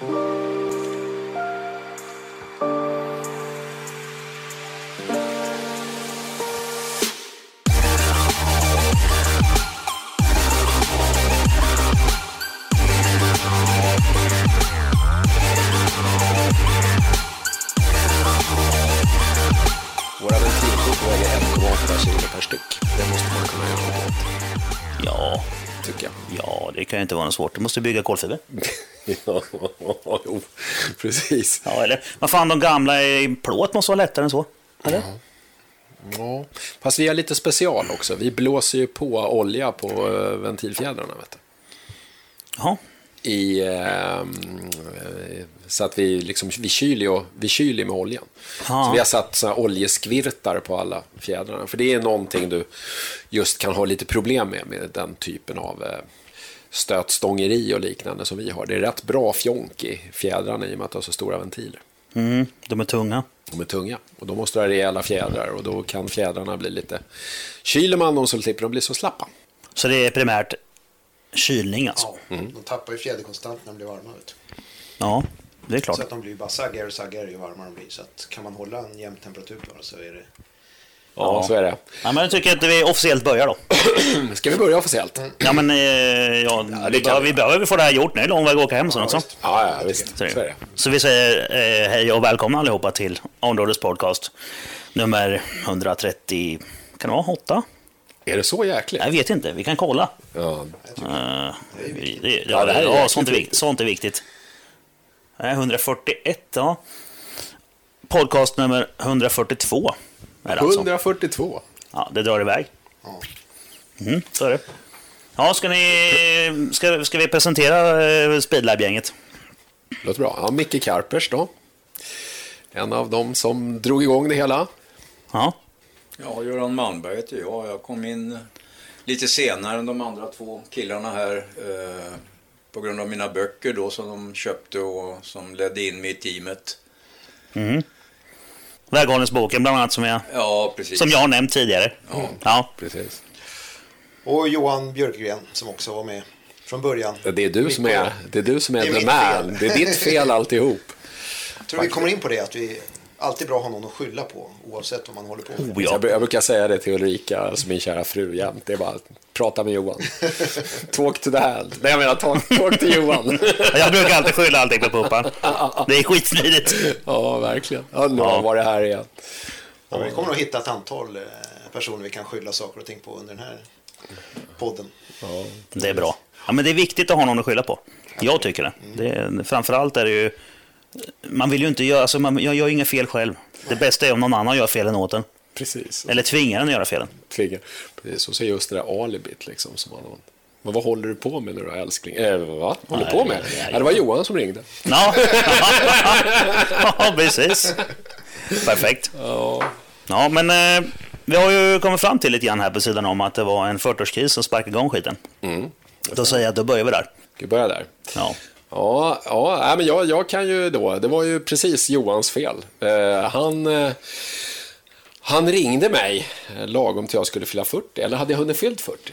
Våra ventilkort väger 1,8 kilo per styck. Det måste man kunna göra något åt, Ja, tycker jag. ja, det kan ju inte vara något svårt. Du måste bygga kolfiber. ja, jo, precis. Ja, eller vad fan, de gamla i plåt måste vara lättare än så. Eller? Ja. Fast vi har lite special också. Vi blåser ju på olja på eh, ventilfjädrarna. Vet du. Jaha. I, ehm, eh, så att vi, liksom, vi, kyler ju, vi kyler med oljan. Ja. Så vi har satt såna oljeskvirtar på alla fjädrarna. För det är någonting du just kan ha lite problem med, med den typen av eh, stötstångeri och liknande som vi har. Det är rätt bra fjonk i fjädrarna i och med att du har så stora ventiler. Mm, de är tunga. De är tunga och då måste du ha rejäla fjädrar och då kan fjädrarna bli lite... Kyler man dem så slipper de bli så slappa. Så det är primärt kylning alltså. Ja, de tappar ju fjäder konstant när de blir varma. Vet du. Ja, det är klart. Så att de blir bara saggigare och saggigare ju varmare de blir. Så att kan man hålla en jämn temperatur på dem så är det... Ja, Ja. så är det. Ja, men jag tycker att vi officiellt börjar då. Ska vi börja officiellt? Ja, men eh, ja, det vi, kan vi. vi behöver få det här gjort. Nu är det lång väg att åka hem sen också. visst. Ja, ja visst. Så, Så det. så vi säger eh, hej och välkomna allihopa till Områdets podcast. Nummer 130, kan det vara 8? Är det så jäkligt? Jag vet inte, vi kan kolla. Ja. Uh, det, det, Ja, det här är ja, sånt, är viktigt, sånt är viktigt. Eh, 141, ja. Podcast nummer 142 är det alltså. 142. Ja, det drar iväg. Ja. Mm, så är det. Ja, ska, ni, ska, ska vi presentera eh, Speedlab-gänget? Låter bra. Ja, Micke Karpers då. En av dem som drog igång det hela. Ja. Ja, Göran Malmberg heter jag. Jag kom in lite senare än de andra två killarna här eh, på grund av mina böcker då som de köpte och som ledde in mig i teamet. Väghållningsboken bland annat som jag, Ja, precis. som jag har nämnt tidigare. Ja. Precis. Och Johan Björkgren som också var med från början. Det är du som är, det är, du som är Det är the man. fel. Det är ditt fel alltihop. Jag tror vi kommer in på det att vi alltid bra att ha någon att skylla på oavsett vad man håller på med. Oh, ja. Jag, jag brukar säga det till Ulrika, alltså min kära fru, jämt. Det är bara prata med Johan. talk to the hand. Nej, jag menar talk, talk till Johan. Jag brukar alltid skylla allting på puppan. Det är skitsmidigt. ja, verkligen. Ja, nu Ja. var det här igen. Ja, vi kommer nog hitta ett antal eh, personer vi kan skylla saker och ting på under den här podden. Det är bra. Ja, men det är viktigt att ha någon att skylla på. Jag tycker det. det är, framförallt är det ju... Man vill ju inte göra... Alltså man, jag gör inga fel själv. Det bästa är om någon annan gör felen åt en. Precis. Eller tvingar en att göra felen. Tvingar. Precis, och så just det där alibit liksom. Som man, men vad håller du på med nu då älskling? Eh, vad håller du på med? Ja, det var Johan som ringde. Ja, ja precis. Perfekt. Ja, men eh, vi har ju kommit fram till lite grann här på sidan om att det var en 40-årskris som sparkade igång skiten. Då säger jag att då börjar vi där. Vi börja där? Ja. Ja, ja men jag, jag kan ju då, det var ju precis Johans fel. Eh, han, eh, han ringde mig eh, lagom till jag skulle fylla 40, eller hade jag hunnit fyllt 40?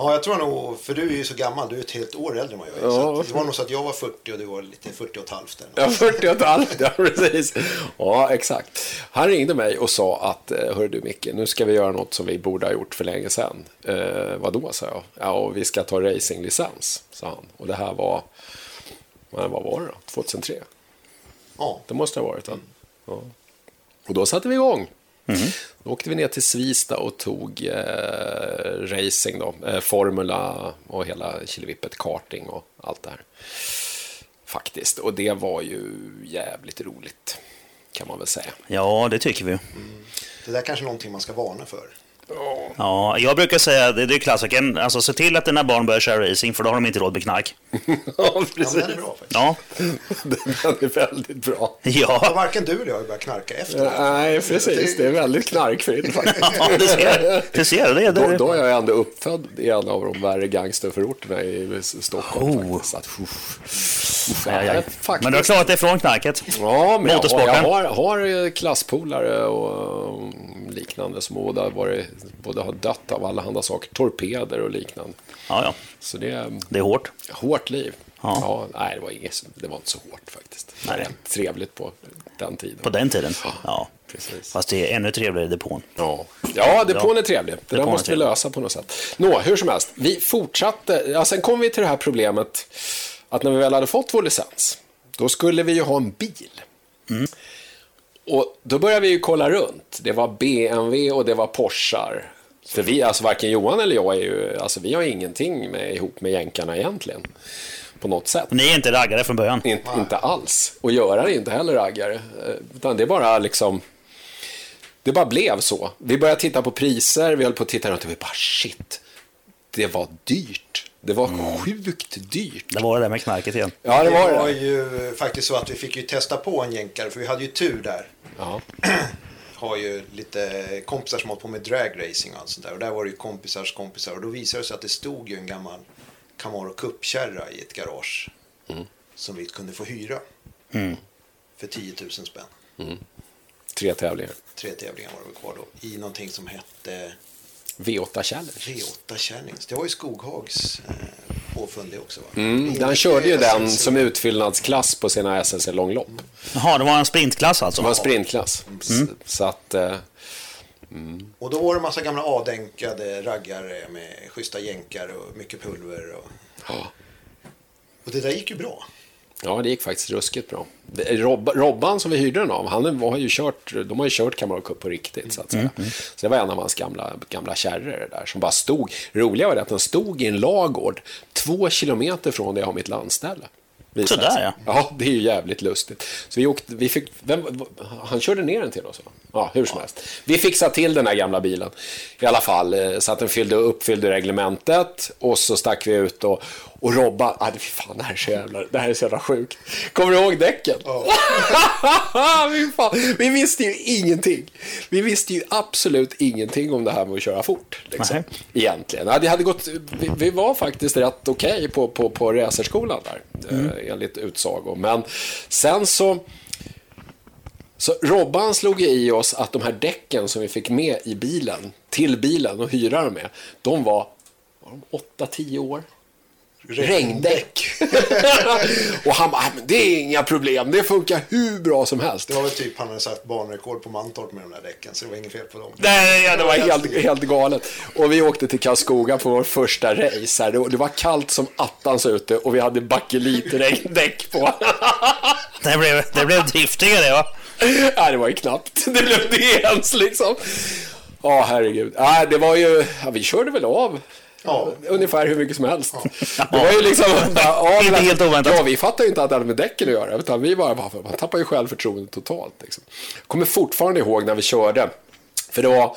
Ja, jag tror nog, för du är ju så gammal, du är ett helt år äldre än vad jag är. Ja. Det var nog så att jag var 40 och du var lite 40 och ett halvt. Eller Ja, något. 40 och ett halvt, ja precis. Ja, exakt. Han ringde mig och sa att, eh, hörru du Micke, nu ska vi göra något som vi borde ha gjort för länge sedan. Eh, vadå, sa jag. Ja, och vi ska ta racinglicens, sa han. Och det här var, men vad var det då? 2003? Ja, Det måste ha varit den. Ja. Och då satte vi igång. Då åkte vi ner till Svista och tog eh, racing då. Eh, Formula och hela killevippet, karting och allt det här. Faktiskt. Och det var ju jävligt roligt. Kan man väl säga. ja, det tycker vi. det där är kanske är någonting man ska varna för. Ja, jag brukar säga, det det är klassikern, alltså se till att dina barn börjar köra racing för då har de inte råd med knark. ja, Ja, precis. men den är bra faktiskt. Ja, Den är väldigt bra. Och ja, varken du eller jag har börjat knarka efter. Nej, precis. Det är väldigt knarkfritt faktiskt. ja du ser. Du ser, det är Då, det. då är jag ändå uppfödd i en av de värre gangsterförorterna i Stockholm. Oh. Faktiskt. Att, uff, uff, Aj, aj. nej, Men faktiskt. du har klarat dig från knarket. Ja, men jag, har- jag har, har klasspolare och liknande som båda, varit, båda har dött av alla handa saker. Torpeder och liknande. Ja, ja, Så det är det är hårt. hårt liv. Ja. ja. nej, det var, inget, det var inte så hårt faktiskt. Nej. Det trevligt på den tiden. På den tiden? Ja. ja. Precis. Fast det är ännu trevligare i depån. Ja, ja depån är trevlig. Det där måste vi lösa på något sätt. Nå, hur som helst. Vi fortsatte. Ja, sen kom vi till det här problemet att när vi väl hade fått vår licens, då skulle vi ju ha en bil. Mm. Och då började vi ju kolla runt. Det var BMW och det var Porschar. För vi, alltså varken Johan eller jag är ju, alltså vi har ingenting med, ihop med jänkarna egentligen. På något sätt. Ni är inte raggare från början? In, inte alls. Och Göran är inte heller raggare. Eh, utan det är bara liksom, det bara blev så. Vi började titta på priser, vi höll på att titta runt och vi bara shit, det var dyrt. Det var mm. sjukt dyrt. Det var det där med knarket igen. Ja, det var det. var ju faktiskt så att vi fick ju testa på en jänkare, för vi hade ju tur där. Ja. har ju lite kompisar som hållit på med dragracing och allt sånt där. Och där var det ju kompisars kompisar. Och då visade det sig att det stod ju en gammal Camaro Cup-kärra i ett garage. Mm. Som vi kunde få hyra. Mm. För 10 000 spänn. Mm. Tre tävlingar. Tre tävlingar var det kvar då. I någonting som hette V8 Challenge. V8 Challenge. Det var ju Skoghags eh, påfund det också. Va? Mm, den körde ju den som utfyllnadsklass på sina SSL långlopp. Jaha, det var en sprintklass alltså? Det var en sprintklass. Mm. Så att... Eh, mm. Och då var det en massa gamla avdänkade raggare med schyssta jänkar och mycket pulver. Och, ja. och det där gick ju bra. Ja, det gick faktiskt ruskigt bra. Rob Robban som vi hyrde den av, han har ju kört, de har ju kört Camaro Cup på riktigt. Så, att säga. Mm, mm. så det var en av hans gamla, gamla kärror där som bara stod. Roliga var det att den stod i en lagård två kilometer från där jag har mitt landställe. Sådär ja. Ja, det är ju jävligt lustigt. Så vi åkte, vi fick, vem, han körde ner den till oss. Ja, hur som ja. helst. Vi fixade till den här gamla bilen. I alla fall, eh, så att den fyllde, uppfyllde reglementet. Och så stack vi ut och, och Robban, ah, fy fan, det här är så jävla, det här är så jävla sjukt. Kommer du ihåg däcken? Oh. vi visste ju ingenting. Vi visste ju absolut ingenting om det här med att köra fort. Liksom, egentligen. Ja, det hade gått, vi, vi var faktiskt rätt okej okay på, på, på racerskolan där, mm. Eh, enligt utsago. Men sen så... Så Robban slog i oss att de här däcken som vi fick med i bilen, till bilen och hyra dem med, de var, var 8-10 år regndäck. och han bara, men det är inga problem, det funkar hur bra som helst. Det var väl typ han hade satt banrekord på Mantorp med de där däcken, så det var inget fel på dem. Nej, ja, det var helt, helt galet. Och vi åkte till Karlskoga på vår första race. Här. Det var kallt som attans ute och vi hade bakelit-regndäck på. det, blev, det blev driftigare, va? Nej, det var ju knappt. Det blev det ens liksom. Ja, oh, herregud. Nej, det var ju, ja, vi körde väl av Ja. Ungefär hur mycket som helst. Ja. Det var ju liksom... Bara, inte helt oväntat. Ja, vi fattar ju inte att det hade med däcken att göra. Utan vi bara, man tappar ju självförtroende totalt. Liksom. Jag kommer fortfarande ihåg när vi körde. För det var...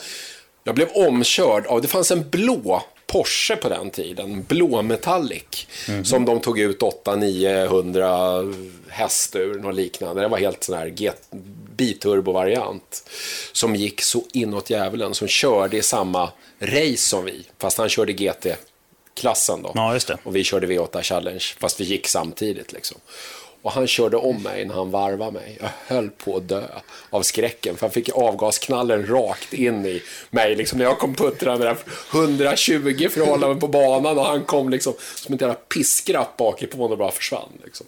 Jag blev omkörd av... Det fanns en blå Porsche på den tiden, blå metallic. Mm -hmm. Som de tog ut 800-900 häst ur, något liknande. Det var helt sån här biturbo-variant. Som gick så inåt djävulen, som körde i samma race som vi, fast han körde GT-klassen då. Ja. Och vi körde V8 Challenge, fast vi gick samtidigt liksom. Och han körde om mig när han varvade mig. Jag höll på att dö av skräcken. För jag fick avgasknallen rakt in i mig. Liksom när jag kom puttrande där 120 förhållanden på banan. Och han kom liksom som ett jävla piskrapp bakifrån och bara försvann. Liksom.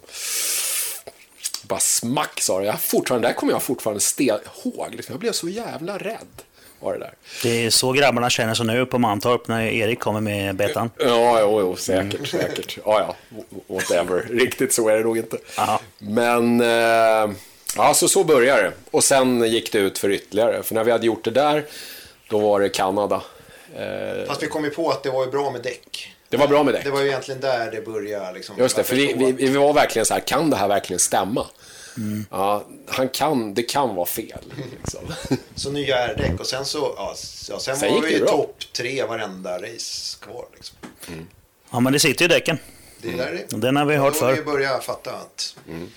Bara smack sa det. Jag fortfarande, där kommer jag fortfarande stel ihåg. Liksom. Jag blev så jävla rädd var det där. Det är så grabbarna känner sig nu på Mantorp när Erik kommer med betan. Ja, jo, jo säkert, mm. säkert. Ja, ja, whatever. Riktigt så är det nog inte. Aha. Men, eh, ja, så, så började det. Och sen gick det ut för ytterligare. För när vi hade gjort det där, då var det Kanada. Eh, Fast vi kom ju på att det var ju bra med däck. Det var bra med däck. Det var ju egentligen där det började. Liksom, Just det, för vi, vi, vi, var verkligen så här, kan det här verkligen stämma? Mm. Ja, han kan, det kan vara fel. Liksom. så nya R-däck och sen så, ja, sen, sen var vi ju topp tre varenda race kvar. Liksom. Mm. Ja, men det sitter ju däcken. Det är där det. Den har vi hört förr. vi börjar fatta att... Mm.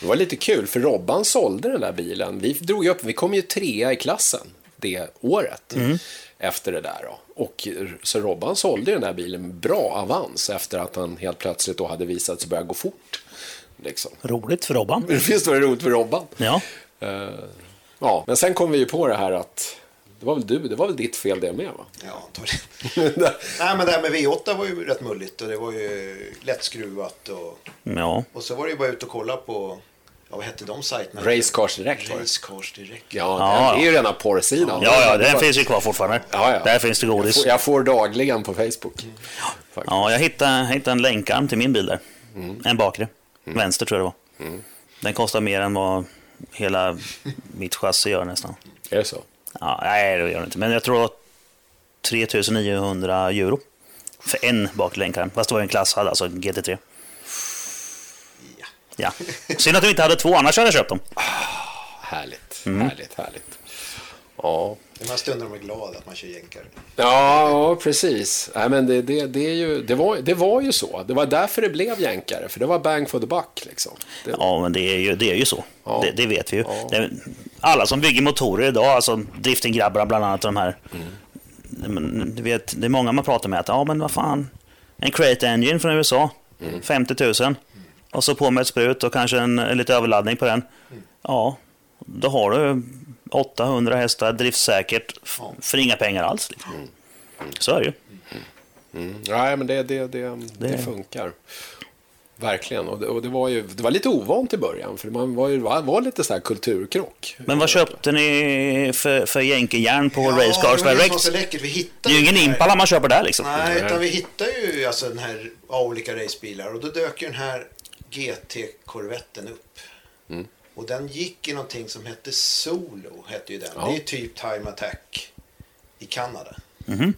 Det var lite kul, för Robban sålde den där bilen. Vi drog upp, vi kom ju trea i klassen det året. Mm. Efter det där då. Och så Robban sålde den där bilen bra avans efter att han helt plötsligt då hade visat sig börja gå fort. Liksom. Roligt för Robban. Visst var det roligt för Robban. Ja. Uh, ja, men sen kom vi ju på det här att Det var väl du, det var väl ditt fel det med va? Ja, antagligen. Nej, men det här med V8 var ju rätt mulligt och det var ju lättskruvat och, Ja. och så var det ju bara ut och kolla på, ja, vad hette de sajterna? Racecars det. Racecars Direkt. Ja, Ja. det är ju rena porrsidan. Ja, ja, den finns ju kvar fortfarande. Ja, ja. Där finns det jag godis. får, jag får dagligen på Facebook. Faktiskt. Ja, jag hittade, hittade en länkarm till min bil där. En bakre. Vänster tror jag det var. Den kostar mer än vad hela mitt chassi gör nästan. Är det så? Ja, nej, det gör det inte. Men jag tror att 3900 euro. För en bakre länkarm. Fast det var en klasshall, alltså en GT3. Ja. Synd att vi inte hade två, annars hade jag köpt dem. Härligt, Mm. härligt, härligt. Ja, De här stunderna man är glad att man kör jänkare. Ja, ja precis. Nej, men det, det, det, är ju, det, var, det var ju så. Det var därför det blev jänkare, för det var bang for the buck. Liksom. Det, Ja, men det är ju, det är ju så. Ja. Det, det vet vi ju. Ja. Det, alla som bygger motorer idag, alltså driftinggrabbarna bland annat, de här. Men, Du vet, det är många man pratar med att, ja men vad fan, en Crate Engine från USA, 50 000. Och så på med ett sprut och kanske en, en lite överladdning på den. Ja, då har du 800 hästar driftsäkert för inga pengar alls. Liksom. Så är det ju. mm, nej, men det, det, det, det, Det- funkar. Verkligen. Och det, och det, var ju, det var lite ovant i början, för man var, ju, var, lite så här kulturkrock. Men vad köpte ni för, för jänkejärn på det det som var Direct? så läckert. Vi Det hittade är ju ingen Impala man köper där liksom. Nej, utan vi hittade ju alltså den här ja, olika racebilar och då dök ju den här GT-korvetten upp. Mm. Och den gick i någonting som hette Solo, hette ju den. Ja. Det är typ Time Attack i Kanada. Mhm.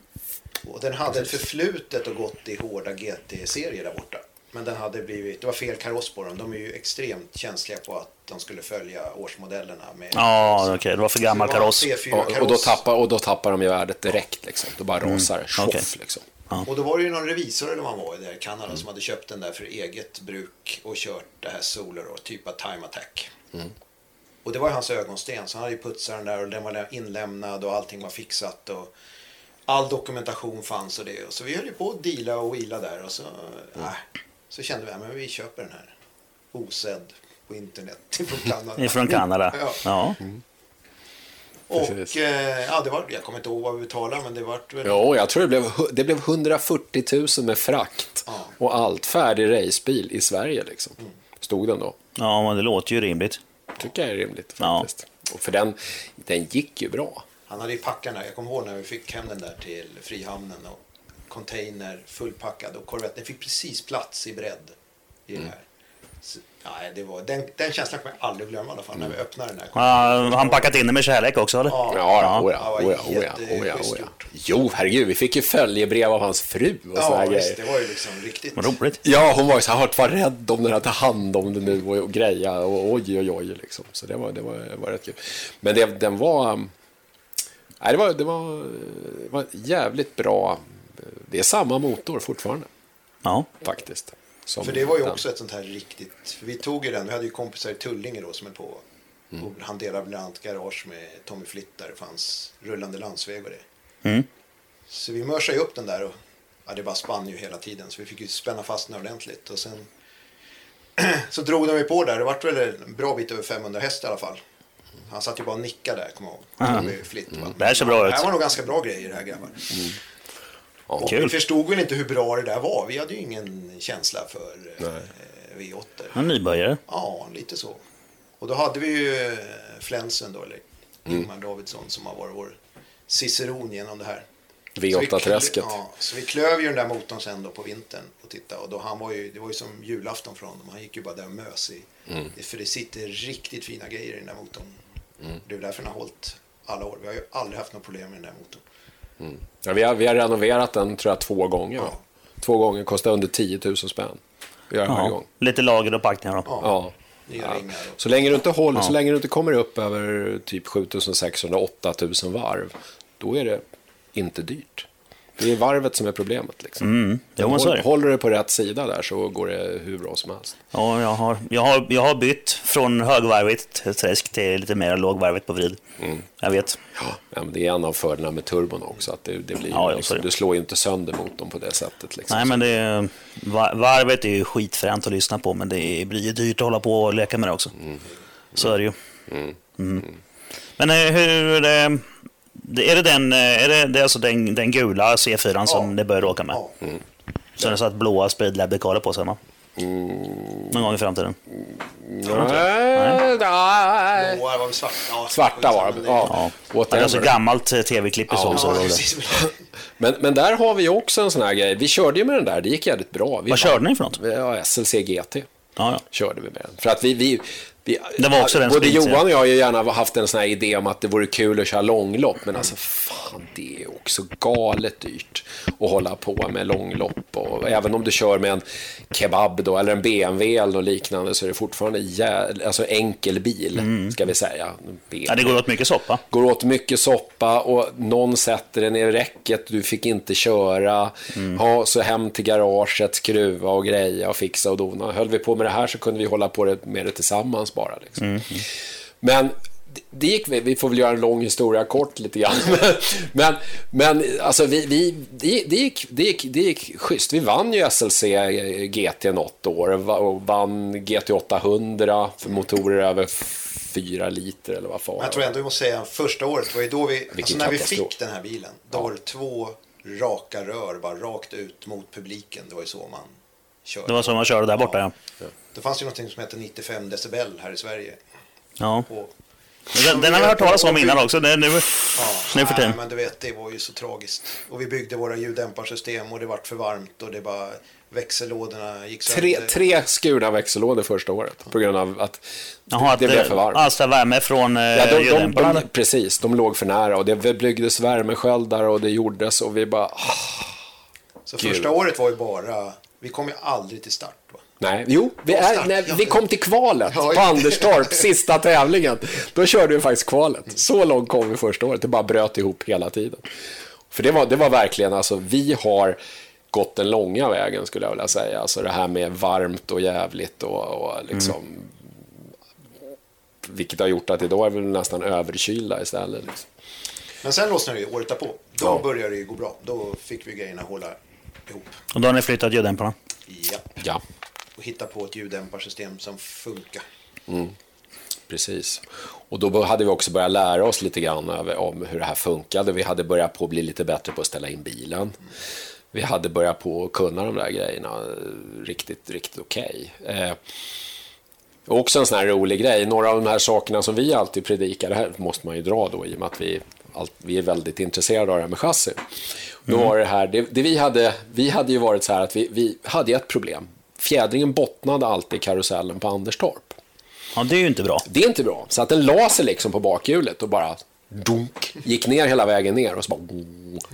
Och den hade ett förflutet och gått i hårda GT-serier där borta. Men den hade blivit, det var fel kaross på dem. De är ju extremt känsliga på att de skulle följa årsmodellerna med Ja, okej. Det var för gammal kaross. C4 Och, och, då tappar, och då tappar de ju värdet direkt. Liksom. Då bara rasar det. Tjoff, okej. liksom. Och då var det ju någon revisor eller vad han var i där Kanada som hade köpt den där för eget bruk och kört det här Solar då, typ av Time Attack. Och det var ju hans ögonsten så han hade ju putsat den där och den var inlämnad och allting var fixat och all dokumentation fanns och det. Och så vi höll ju på att deala och wheela där och så, äh, så kände vi att vi köper den här osedd på internet från Kanada. Ifrån Kanada. Ja. Ja. Och Precis. eh, ja, det var, jag kommer inte ihåg vad vi betalade men det var väl Jo, jag tror det blev, det blev 140 000 med frakt Ja. och allt. Färdig racebil i Sverige. Liksom. Stod den då. ja, men det låter ju rimligt. tycker jag är rimligt Ja. faktiskt. Och för den, den gick ju bra. Han hade ju där. Jag kommer ihåg när vi fick hem den där till Frihamnen och container fullpackad och korvetten fick precis plats i bredd i Mm. den här. Nej, det var, den, den känslan kommer jag aldrig glömma i alla fall när vi öppnade den här. Har han packat in det med kärlek också eller? Ja. Ja, oh ja, oh ja, oh ja, oh ja. Jo, herregud, vi fick ju följebrev av hans fru och Ja, såna visst, grejer. det var ju liksom riktigt. Vad roligt. Ja, hon var ju så här, var rädd om den här, ta hand om den nu och, och greja och oj, oj, oj, liksom. Så det var, det var, det var rätt kul. Men det, den var, um, nej, det var, det var, det var jävligt bra. Det är samma motor fortfarande, Ja. faktiskt. Som För det var ju den. också ett sånt här riktigt, för vi tog ju den, vi hade ju kompisar i Tullinge då som är på. Mm. Och han delade bland annat garage med Tommy Flitt där det fanns rullande landsväg och det. Mm. Så vi mörsade ju upp den där och ja, det bara spann ju hela tiden så vi fick ju spänna fast den ordentligt. Och sen så drog de ju på där, det vart väl en bra bit över 500 häst i alla fall. Han satt ju bara och nickade där, kommer jag ihåg. Tommy Flitt. va? Det här ser bra ut. Det här var nog ganska bra grejer det här grabbar. Och Kul. vi förstod väl inte hur bra det där var. Vi hade ju ingen känsla för eh, V8. En nybörjare. Ja, lite så. Och då hade vi ju eh, Flensen då, eller Ingmar Davidsson som har varit vår ciceron genom det här. Så vi V8-träsket. klö- Ja, så vi klöv ju den där motorn sen då på vintern och titta och då han var ju, det var ju som julafton för honom. Han gick ju bara där och mös i. För det sitter riktigt fina grejer i den där motorn. Det är därför den har hållit alla år. Vi har ju aldrig haft något problem med den där motorn. Ja, vi, har, vi har renoverat den, tror jag, två gånger. va? Två gånger, kostar under 10 000 spänn. Ja. Lite lager och packningar då. Ja. Ja. Så länge du inte håller, så länge du inte kommer upp över typ 7600-8000 varv, då är det inte dyrt. Det är varvet som är problemet. Liksom. Mm. Jo, Håll, det. håller du på rätt sida där så går det hur bra som helst. Ja, jag har, jag, har, jag har bytt från högvarvigt träsk till lite mer lågvarvigt på vrid. Mm. Jag vet. Ja, men det är en av fördelarna med turbon också. Att det, det blir, Ja, liksom, du slår ju inte sönder motorn på det sättet. Liksom. Nej, men det, är- va- varvet är ju skitfränt att lyssna på, men det blir ju dyrt att hålla på och leka med det också. Så är det ju. Mm. Men eh, hur... eh, Det, är det den, är det, det är alltså den, den gula C4 ja. som det började åka med? Ja. Mm. Så den satt blåa speedlab-dekaler på sig, va? Mm. Någon gång i framtiden? Nej. Nej. Blåa var svarta. Ja, svarta var de. Ja. Ja. Det är alltså gammalt eh, tv-klipp i ja, så. Ja, men, men där har vi också en sån här grej. Vi körde ju med den där, det gick jävligt bra. Vi Vad körde ni för något? Ja, SLC GT. Ja, ja. Körde vi med den. För att vi, vi, det var också den både Johan och jag har ju gärna haft en sån här idé om att det vore kul att köra långlopp, men alltså fan, det är också galet dyrt att hålla på med långlopp. Och även om du kör med en kebab då, eller en BMW eller något liknande, så är det fortfarande jä... alltså enkel bil, mm. ska vi säga. Ja, det går åt mycket soppa. går åt mycket soppa och någon sätter den i räcket, du fick inte köra. Mm. Ja, så hem till garaget, skruva och greja och fixa och dona. Höll vi på med det här så kunde vi hålla på med det tillsammans bara. Liksom. Mm. Men det gick vi, vi får väl göra en lång historia kort lite grann. Men, men alltså vi, vi, det, det, gick, det, gick, det gick schysst. Vi vann ju SLC GT något år och vann GT 800 för motorer över fyra liter eller vad fan. Jag tror ändå vi måste säga första året var ju då vi, alltså när vi fick den här bilen, då var det två raka rör bara rakt ut mot publiken. Det var ju så man körde. Det var så man körde där borta ja. ja. Det fanns ju något som hette 95 decibel här i Sverige. Ja. Och, den, den har vi hört talas om innan också. Det, nu, ja, nu för tiden. men du vet, det var ju så tragiskt. Och vi byggde våra ljuddämparsystem och det vart för varmt och det bara växellådorna gick sönder. Tre, tre skurna växellådor första året på grund av att Jaha, det, det blev för varmt. Alltså värme från eh, ja, de, de, de, Precis, de låg för nära och det byggdes värmesköldar och det gjordes och vi bara... Oh, så Gud. första året var ju bara... Vi kom ju aldrig till start. Nej, jo, vi, är, när vi kom till kvalet på Anderstorp, sista tävlingen. Då körde vi faktiskt kvalet. Så långt kom vi första året, det bara bröt ihop hela tiden. För det var, det var verkligen, alltså, vi har gått den långa vägen skulle jag vilja säga. Alltså det här med varmt och jävligt och, och liksom... Mm. Vilket har gjort att idag är vi nästan överkylda istället. Liksom. Men sen lossnade det året därpå. Då ja. började det gå bra. Då fick vi grejerna hålla ihop. Och då har ni flyttat ljuddämparna? Ja. ja och hitta på ett ljuddämparsystem som funkar. Mm. Precis. Och då hade vi också börjat lära oss lite grann om hur det här funkade. Vi hade börjat på att bli lite bättre på att ställa in bilen. Mm. Vi hade börjat på att kunna de där grejerna eh, riktigt, riktigt okej. Okay. Eh, också en sån här rolig grej. Några av de här sakerna som vi alltid predikar, det här måste man ju dra då i och med att vi, allt, vi är väldigt intresserade av det här med chassi. Mm. Då var det här, det, det, vi hade, vi hade ju varit så här att vi, vi hade ett problem fjädringen bottnade alltid i karusellen på Anderstorp. Ja, det är ju inte bra. Det är inte bra. Så att den la sig liksom på bakhjulet och bara dunk, gick ner hela vägen ner och så bara...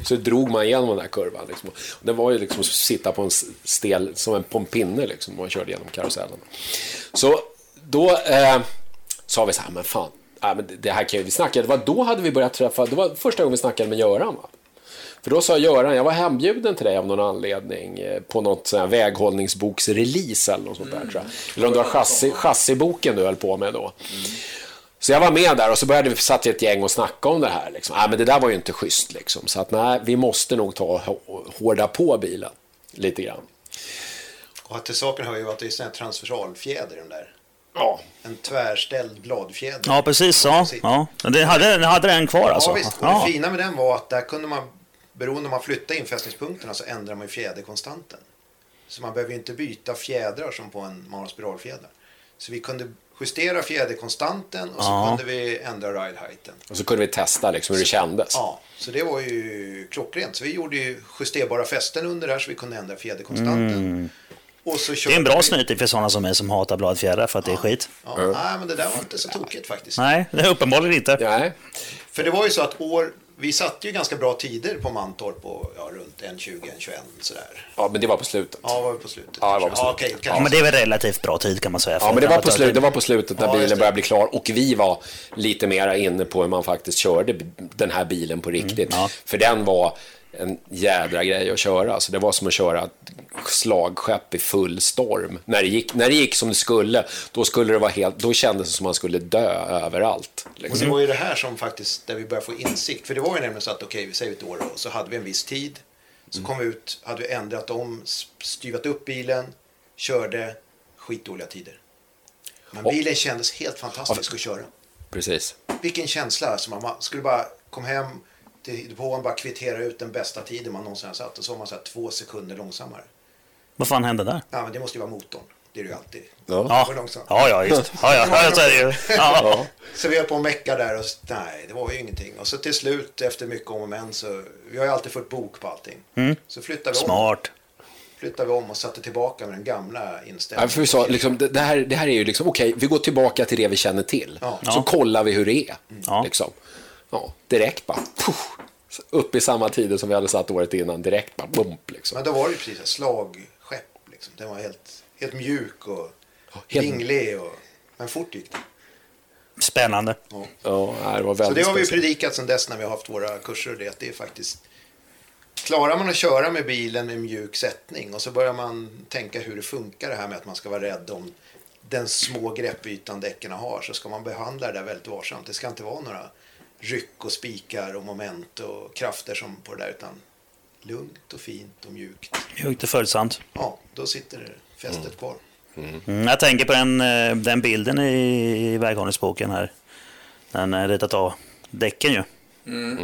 Så drog man igenom den där kurvan. Liksom. Det var ju liksom att sitta på en stel, som en, på en pinne liksom, man körde igenom karusellen. Så då eh, sa vi så här, men fan, äh, men det här kan ju vi snacka. Det var då hade vi börjat träffa, det var första gången vi snackade med Göran. Va? För då sa Göran, jag var hembjuden till dig av någon anledning eh, på något sån här väghållningsboksrelease eller något sånt där. Mm. Tror jag. Eller om det var chassi, chassiboken du höll på med då. Mm. Så jag var med där och så började vi satt ett gäng och snacka om det här. Liksom. Nej, men det där var ju inte schysst. Liksom. Så att nej, vi måste nog ta hårda på bilen lite grann. Och till saken hör ju att det är en transversalfjäder den där. Ja. En tvärställd bladfjäder. Ja, precis. Ja. ja. Det hade, hade den kvar alltså? Ja, visst. Och det fina med den var att där kunde man beroende om man flyttar infästningspunkterna så ändrar man ju fjäderkonstanten. Så man behöver ju inte byta fjädrar som på en man spiralfjäder. Så vi kunde justera fjäderkonstanten och så ja. kunde vi ändra ride heighten. Och så kunde vi testa liksom hur det kändes. Ja, så det var ju klockrent. Så vi gjorde ju justerbara fästen under där så vi kunde ändra fjäderkonstanten. Mm. det är en bra vi... snyting för sådana som mig som hatar bladfjädrar för att ja. det är skit. Ja. Mm. Nej, men det där var inte så tokigt faktiskt. Nej, det är uppenbarligen inte. Nej. För det var ju så att år vi satte ju ganska bra tider på Mantorp och ja, runt 1.20, 1.21 sådär. Ja, men det var på slutet. Ja, det var på slutet. Ja, det var på slutet. Ja, okay, ja, men det är väl relativt bra tid kan man säga. Ja, men det var på, slut, det var på slutet när ja, bilen började bli klar och vi var lite mera inne på hur man faktiskt körde den här bilen på riktigt. Mm, ja. För den var en jädra grej att köra. Så det var som att köra slagskepp i full storm. När det, gick, när det gick som det skulle, då, skulle det vara helt, då kändes det som att man skulle dö överallt. Liksom. Och det var ju det här som faktiskt, där vi började få insikt. För det var ju nämligen så att, okej, okay, vi säger ett år och så hade vi en viss tid. Så kom vi ut, hade vi ändrat om, styvat upp bilen, körde skitdåliga tider. Men bilen kändes helt fantastisk att köra. Precis. Vilken känsla, alltså man skulle bara kom hem depån, bara kvittera ut den bästa tiden man någonsin har satt. Och så var man så här två sekunder långsammare. Vad fan hände där? Ja, men det måste ju vara motorn. Det är det ju alltid. Ja. Ja, ja, ja just ja, ja, ja, så är det ju. Ja. Så vi höll på och mecka där och nej, det var ju ingenting. Och så till slut efter mycket om och men så, vi har ju alltid fått bok på allting. Så flyttade vi, om, Smart. flyttade vi om och satte tillbaka med den gamla Ja, inställningen. för vi sa, liksom, det, här, det här är ju liksom, okej, vi går tillbaka till det vi känner till. Ja. Så kollar vi hur det är. Ja. Liksom. Ja, direkt bara, puff, upp i samma tider som vi hade satt året innan, direkt bara, bump liksom. Men då var det ju precis ett slagskepp. Liksom. Den var helt, helt mjuk och helt- vinglig. Och, men fort gick det. Spännande. Ja. Ja, det var Så väldigt det har vi predikat sedan dess när vi har haft våra kurser. Det, att det är faktiskt... Klarar man att köra med bilen med mjuk sättning och så börjar man tänka hur det funkar det här med att man ska vara rädd om den små greppytan däcken har så ska man behandla det där väldigt varsamt. Det ska inte vara några ryck och spikar och moment och krafter som på det där utan lugnt och fint och mjukt. Mjukt och följsamt. Ja, då sitter fästet kvar. Mm, jag tänker på den, eh, den bilden i, väghållningsboken här. Den är ritat av däcken ju.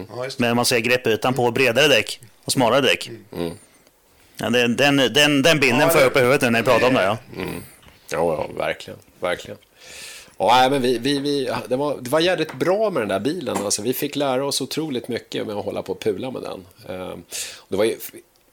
Ja, det. Men man ser greppytan på bredare däck och smalare däck. Ja, den, den, den, den bilden Ja, får jag upp i huvudet nu när ni pratar om det. Ja. Ja, ja, verkligen. verkligen. Ja, men vi, vi, vi, det, var, det var jävligt bra med den där bilen. Alltså, vi fick lära oss otroligt mycket med att hålla på och pula med den. Ehm, det var ju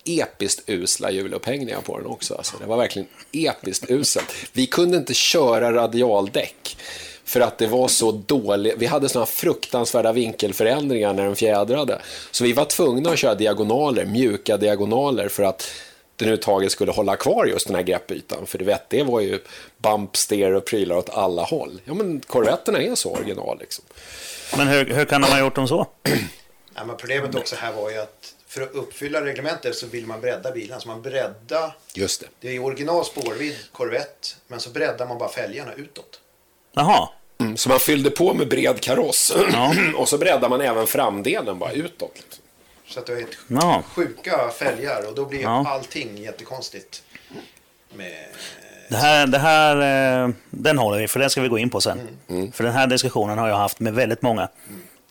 episkt usla hjulupphängningar på den också. Alltså, det var verkligen episkt uselt. Vi kunde inte köra radialdäck. För att det var så dåligt. Vi hade sådana fruktansvärda vinkelförändringar när den fjädrade. Så vi var tvungna att köra diagonaler, mjuka diagonaler för att det nu taget skulle hålla kvar just den här greppytan. För du vet, det var ju bump, steer och prylar åt alla håll. Ja, men korvetterna är så original liksom. Men hur, hur kan de ha gjort dem så? Ja, men problemet också här var ju att för att uppfylla reglementet så vill man bredda bilen. Så man bredda Just det. Det är original spårvidd Corvette, men så breddar man bara fälgarna utåt. Jaha. Mm, så man fyllde på med bred kaross. Ja. och så breddade man även framdelen bara utåt. Liksom. Så att det var helt Ja. sjuka fälgar och då blir Ja. allting jättekonstigt. Med... Det här, det här, eh, den håller vi, för den ska vi gå in på sen. Mm. För den här diskussionen har jag haft med väldigt många.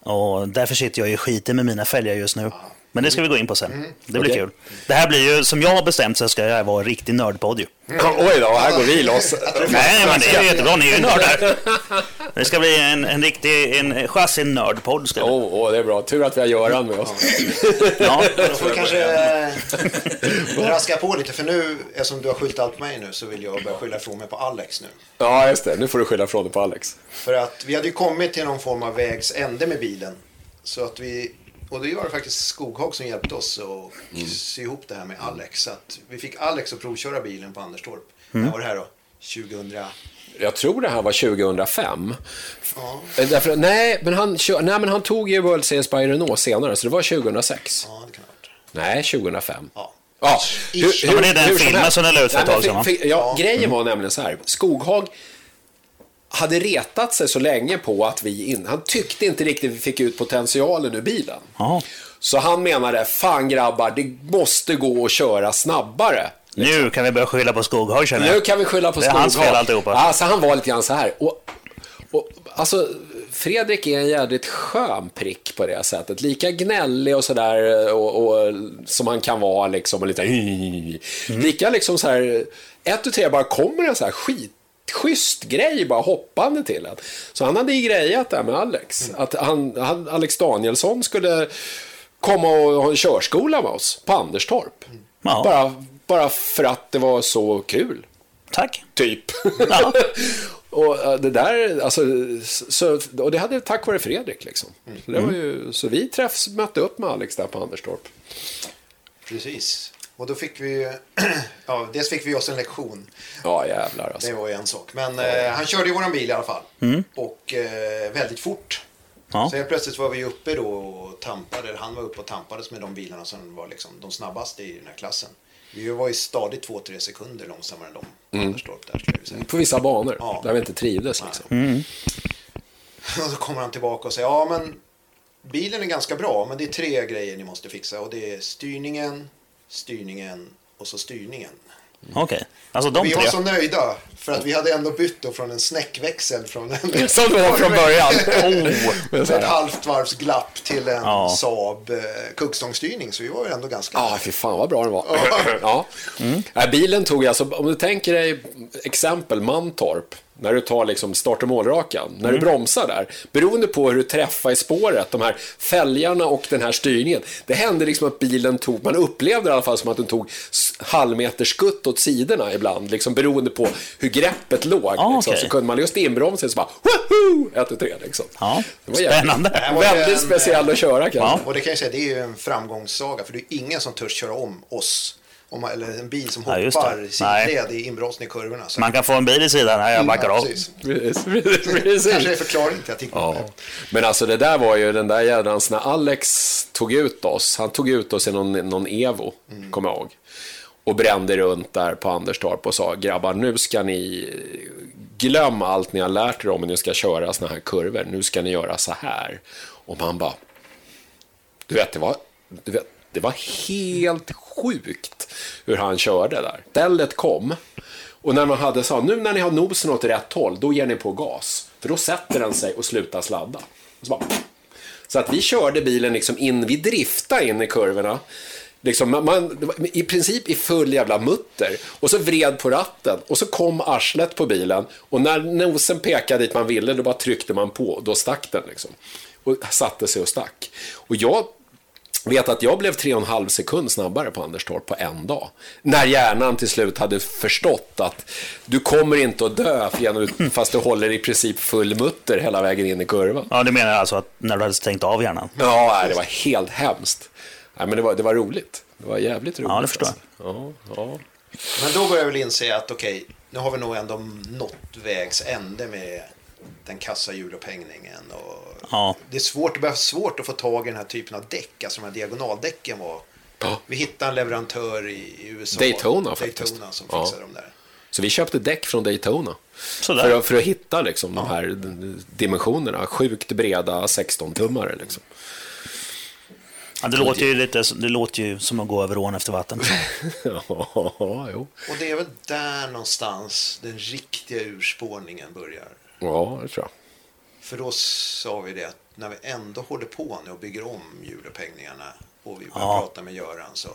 Och därför sitter jag i skiten med mina fälgar just nu. Men det ska vi gå in på sen. Mm. Det blir Okej. kul. Det här blir ju, som jag har bestämt så ska det här vara en riktig nördpodd ju. Oj då, här går vi loss. Nej, men det är ju jättebra. Ni är ju nördar. Det ska bli en, en riktig en chassi-nördpodd. Åh, åh, det är bra. Tur att vi har Göran med oss. Ja. Då får vi kanske eh, raska på lite för nu, eftersom du har skyllt allt på mig nu så vill jag börja skylla ifrån mig på Alex nu. Ja, just det. Nu får du skylla från dig på Alex. För att vi hade ju kommit till någon form av vägs ände med bilen. Så att vi, och det var det faktiskt Skoghag som hjälpte oss att sy ihop det här med Alex. Så att vi fick Alex att provköra bilen på Anderstorp. När var det här då? 2000? Jag tror det här var 2005. Ja, Eh, Därför, nej, men han, nej, men han tog ju World Series by Renault senare, så det var 2006. ja det kan ha varit. Nej, 2005. Ja. Ja, Ish. Ja, men det är den filmen som den la ut för ett tag sedan, Ja, Ja. grejen var nämligen så här. Skoghag hade retat sig så länge på att vi in, han tyckte inte riktigt vi fick ut potentialen ur bilen. Jaha. Så han menade, fan grabbar, det måste gå att köra snabbare. Nu kan vi börja skylla på Skoghag känner Nu jag. kan vi skylla på Det är hans Skoghag. fel alltihopa. Alltså, han var lite grann så här. Och, och, alltså, Fredrik är en jädrigt skön prick på det sättet. Lika gnällig och sådär och, och, som han kan vara liksom. Och lite, Mm. Lika liksom så här, ett och tre bara kommer en så här skit schysst grej bara hoppande till en. Så han hade ju grejat där med Alex. Mm. Att han, han, Alex Danielsson skulle komma och ha en körskola med oss på Anderstorp. Ja. Bara, bara för att det var så kul. Tack. Typ. Ja. och eh, det där, alltså, så, och det hade tack vare Fredrik liksom. Så, det var ju, så vi träffs, mötte upp med Alex där på Anderstorp. Precis. Och då fick vi ja, dels fick vi oss en lektion. Ja, jävlar alltså. Det var ju en sak. Men eh, han körde ju våran bil i alla fall. Och eh, väldigt fort. Ja. Så helt plötsligt var vi uppe då och tampade, han var uppe och tampades med de bilarna som var liksom de snabbaste i den här klassen. Vi var ju stadigt 2-3 sekunder långsammare än de på Anderstorp där skulle jag säga. På vissa banor, Ja. där vi inte trivdes liksom. Och så kommer han tillbaka och säger ja men bilen är ganska bra men det är tre grejer ni måste fixa och det är styrningen, styrningen och så styrningen. Okej. Okay. Alltså de vi tre. var så nöjda för att vi hade ändå bytt då från en snäckväxel från en... Som det var från början. Oh. Ett halvt varvs glapp till en ja. Saab eh, kuggstångsstyrning. Så vi var ju ändå ganska... Ja, ah, fy fan vad bra den var. ja. Mm. bilen tog alltså, om du tänker dig exempel Mantorp när du tar liksom start och målrakan, när mm. du bromsar där, beroende på hur du träffar i spåret, de här fälgarna och den här styrningen, det hände liksom att bilen tog, man upplevde i alla fall som att den tog halvmeters skutt åt sidorna ibland, liksom beroende på hur greppet låg. Ah, liksom. okay. Så kunde man just inbromsa så bara, woho! 1, 2, 3 liksom. Ja, det var spännande. Väldigt en, speciellt att köra kanske. Ja. Och det kan jag säga, det är ju en framgångssaga, för det är ingen som törs köra om oss om man, eller en bil som hoppar ja, sidled i inbromsning i kurvorna. Så. Man kan få en bil i sidan här, jag backar av. Precis. precis. Kanske är förklaringen till att jag ja. Men alltså det där var ju den där jädrans när Alex tog ut oss. Han tog ut oss i någon, någon Evo, mm. kommer jag ihåg. Och brände runt där på Anderstorp och sa grabbar nu ska ni glömma allt ni har lärt er om hur ni ska köra såna här kurvor. Nu ska ni göra så här. Och man bara, du vet det var, du vet, det var helt sjukt hur han körde där. Stället kom och när man hade sa nu när ni har nosen åt rätt håll, då ger ni på gas. För då sätter den sig och slutar sladda. Så, bara, så att vi körde bilen liksom in, vi driftade in i kurvorna. Liksom, man, I princip i full jävla mutter. Och så vred på ratten och så kom arslet på bilen. Och när nosen pekade dit man ville, då bara tryckte man på och då stack den. Liksom. Och satte sig och stack. Och jag vet att jag blev tre och en halv sekund snabbare på Anderstorp på en dag. När hjärnan till slut hade förstått att du kommer inte att dö fast du håller i princip full mutter hela vägen in i kurvan. Ja, du menar alltså att när du hade stängt av hjärnan? Ja, det var helt hemskt. Nej, men det var, det var roligt. Det var jävligt roligt. Ja, det förstår jag. Alltså. Ja, ja. Men då börjar jag väl inse att okej, okay, nu har vi nog ändå nått vägs ände med den kassa hjulupphängningen. Och ja. Det är svårt, det blir svårt att få tag i den här typen av däck, alltså de här diagonaldäcken var. Ja. Vi hittade en leverantör i USA. Daytona, faktiskt. Daytona som ja. fixade dem där. Så vi köpte däck från Daytona. För att, för att hitta liksom, ja. de här dimensionerna. Sjukt breda 16-tummare. Liksom. Ja, det, låter ju lite, det låter ju som att gå över ån efter vatten. ja, jo. Och det är väl där någonstans den riktiga urspårningen börjar. Ja, det tror jag. För då sa vi det att när vi ändå håller på nu och bygger om hjulupphängningarna och vi börjar ja. prata med Göran så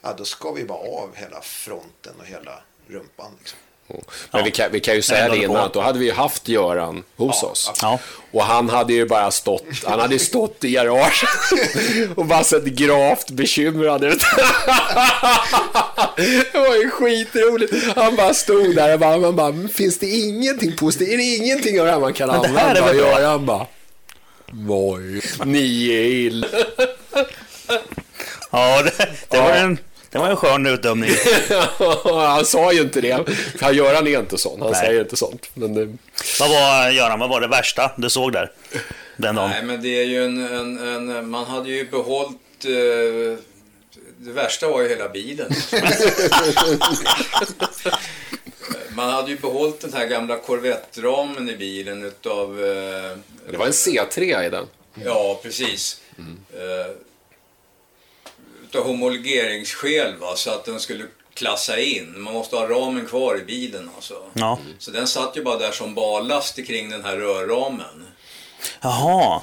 ja, då ska vi bara av hela fronten och hela rumpan. Liksom. Men ja. vi, kan, vi kan ju säga det innan att då hade vi haft Göran hos ja, oss. Ja. Och han hade ju bara stått, han hade stått i garaget och bara sett gravt bekymrad ut. det var ju skitroligt. Han bara stod där och bara, man bara, finns det ingenting positivt? Är det ingenting av det här man kan använda? Men det här är väl bra? Han bara, Voj, ni är illa. Ja, det, det var en det var en skön utdömning. han sa ju inte det. Han Göran är inte sån. Han Nej. säger inte sånt. Men det... Vad var, Göran, vad var det värsta du såg där? Den dagen? Nej, men det är ju en... en, en man hade ju behållit... Eh, det värsta var ju hela bilen. man hade ju behållit den här gamla Corvette-ramen i bilen utav... Eh, det var en C3 i den. Ja, precis. Mm. Eh, utav homologeringsskäl va, så att den skulle klassa in. Man måste ha ramen kvar i bilen alltså. Ja. Så den satt ju bara där som ballast kring den här rörramen. Jaha.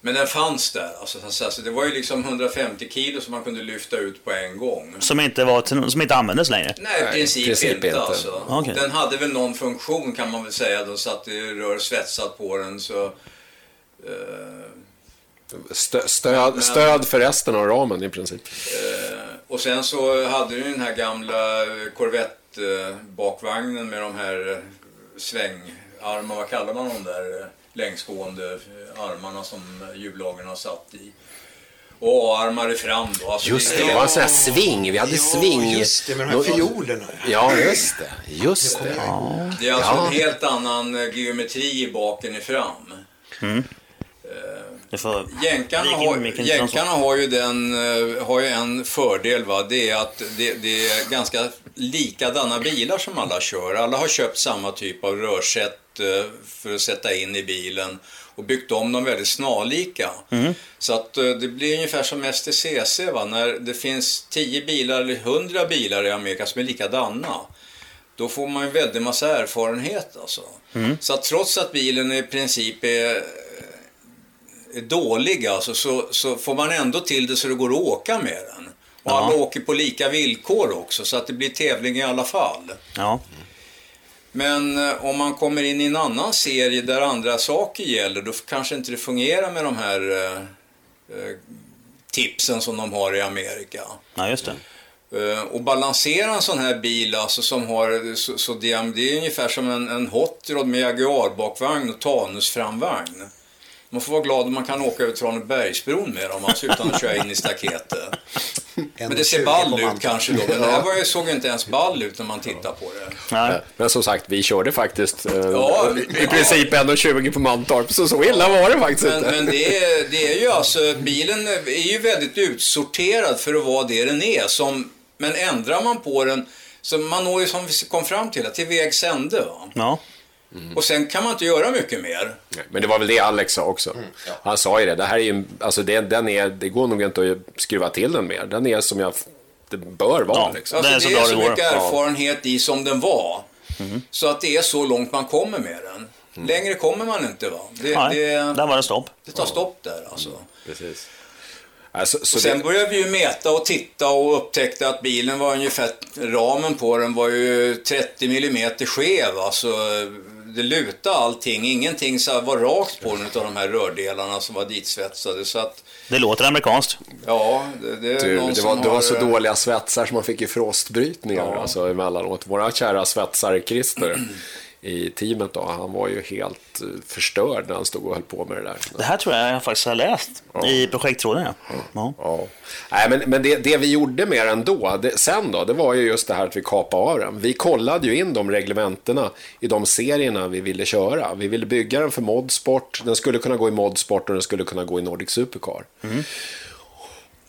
Men den fanns där. Alltså, så det var ju liksom 150 kilo som man kunde lyfta ut på en gång. Som inte, var, som inte användes längre? Nej, i princip, princip inte. inte. Alltså. Okay. Den hade väl någon funktion kan man väl säga. De satt rör svetsat på den. så... Uh, Stö, stöd, stöd för resten av ramen i princip. Eh, och sen så hade du den här gamla Corvette-bakvagnen med de här svängarmarna, vad kallar man de där längsgående armarna som hjullagerna satt i. Och A-armar fram då. Alltså just det, det, det var en sån här sving. Vi hade ja, sving. just det, med de här fiolerna. Ja, just det. Just det. Ja. Det är alltså ja. en helt annan geometri i baken i fram. Mm. Jänkarna, har, jänkarna har, ju den, eh, har ju en fördel. Va? Det är att det, det, är ganska likadana bilar som alla kör. Alla har köpt samma typ av rörsätt eh, för att sätta in i bilen och byggt om dem väldigt snarlika. Mm. Så att eh, det blir ungefär som STCC. Va? När det finns 10 bilar eller 100 bilar i Amerika som är likadana då får man en väldig massa erfarenhet alltså. Mm. Så att trots att bilen i princip är dålig alltså, så, så får man ändå till det så det går att åka med den. Och ja. alla åker på lika villkor också så att det blir tävling i alla fall. Ja. Men eh, om man kommer in i en annan serie där andra saker gäller då kanske inte det fungerar med de här eh, eh tipsen som de har i Amerika. Ja, just det. Eh, och balansera en sån här bil alltså som har, så, så det, det, är ungefär som en, en Hot Rod med Jaguar-bakvagn och Tanus-framvagn. Man får vara glad om man kan åka över Tranebergsbron med dem, alltså utan att köra in i staketet. Men det ser ball ut kanske då. Men det här var, såg inte ens ball ut när man tittar på det. Nej. Men som sagt, vi körde faktiskt eh, ja, i princip ja. 1,20 på Mantorp, så så illa var det faktiskt men, inte. Men det är, det är ju alltså, bilen är ju väldigt utsorterad för att vara det den är. Som men ändrar man på den, så man når ju som vi kom fram till, till vägs ände. Va? Ja. Mm. Och sen kan man inte göra mycket mer. Men det var väl det Alex sa också. Mm, ja. Han sa ju det, det här är ju, alltså det, den är, det går nog inte att skruva till den mer. Den är som jag, det bör vara. Ja, liksom. alltså, det är så, det är så mycket erfarenhet ja. i som den var. Mm. Så att det är så långt man kommer med den. Mm. Längre kommer man inte va? Det, Nej, det, där var det stopp. Det tar stopp där alltså. Mm, precis. Alltså, och sen det... började vi ju mäta och titta och upptäckte att bilen var ungefär, ramen på den var ju 30 mm skev. Alltså, det lutade allting, ingenting så var rakt på den av de här rördelarna som var ditsvetsade. Så att, det låter amerikanskt. Ja, det, det, du, det var, det var så dåliga svetsar som man fick i frostbrytningar ja. alltså, emellanåt. Våra kära svetsare Christer i teamet då, han var ju helt eh, förstörd när han stod och höll på med det där. Det här tror jag jag faktiskt har läst ja. i projekttråden. Ja. Ja. ja. Nej, men, men det, det vi gjorde med den då, det, sen då, det var ju just det här att vi kapade av den. Vi kollade ju in de reglementena i de serierna vi ville köra. Vi ville bygga den för modsport, den skulle kunna gå i modsport och den skulle kunna gå i Nordic Supercar. Mm.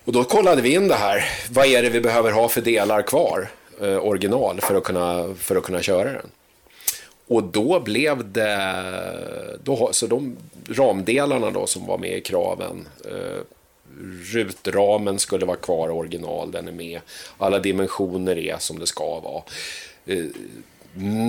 Och då kollade vi in det här, vad är det vi behöver ha för delar kvar, eh, original, för att, kunna, för att kunna köra den. Och då blev det, då, så de ramdelarna då som var med i kraven, eh, rutramen skulle vara kvar original, den är med. Alla dimensioner är som det ska vara. Eh,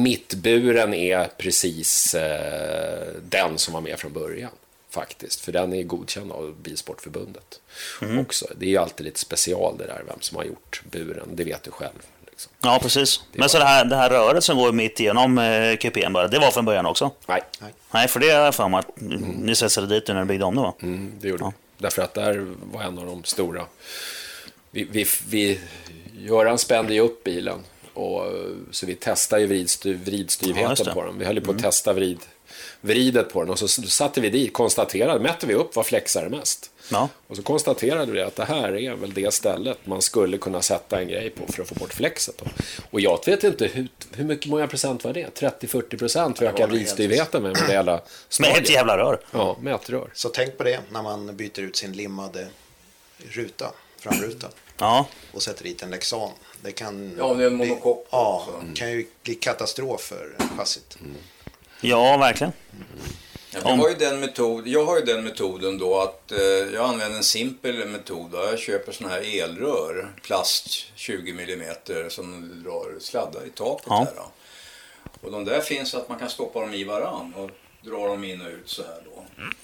mittburen är precis eh, den som var med från början faktiskt. För den är godkänd av Bilsportförbundet mm. också. Det är ju alltid lite special det där, vem som har gjort buren, det vet du själv. Liksom. Ja, precis. Det Men så det här, det här röret som går mitt igenom eh, kupén bara, det var från början också? Nej. Nej, för det har jag för mig att mm. ni svetsade dit när ni byggde om det va? Mm, det gjorde ja. vi. Därför att där var en av de stora. Vi, vi, vi, Göran spände ju upp bilen. Och, så vi testade ju vridstyv, vridstyvheten ja, på den. Vi höll på att mm. testa vrid, vridet på den. Och så satte vi dit, konstaterade, mätte vi upp vad flexar mest. Ja. Och så konstaterade vi att det här är väl det stället man skulle kunna sätta en grej på för att få bort flexet. Och jag vet inte hur, hur mycket många procent var det? 30-40 procent ökar vridstyvheten med det hela Med ett jävla rör. Ja, med ett rör. Så tänk på det när man byter ut sin limmade ruta, framruta. Ja. Och sätter dit en Lexan. Det kan ja, det är en monokopp. Ja, mm. kan ju bli katastrof för chassit. Mm. Ja, verkligen. Mm. Ja, har ju den metod, jag har ju den metoden då att eh, jag använder en simpel metod. Då. Jag köper sådana här elrör, plast 20 mm som drar sladdar i taket. Ja. Där, och de där finns så att man kan stoppa dem i varann och dra dem in och ut så här då. Mm.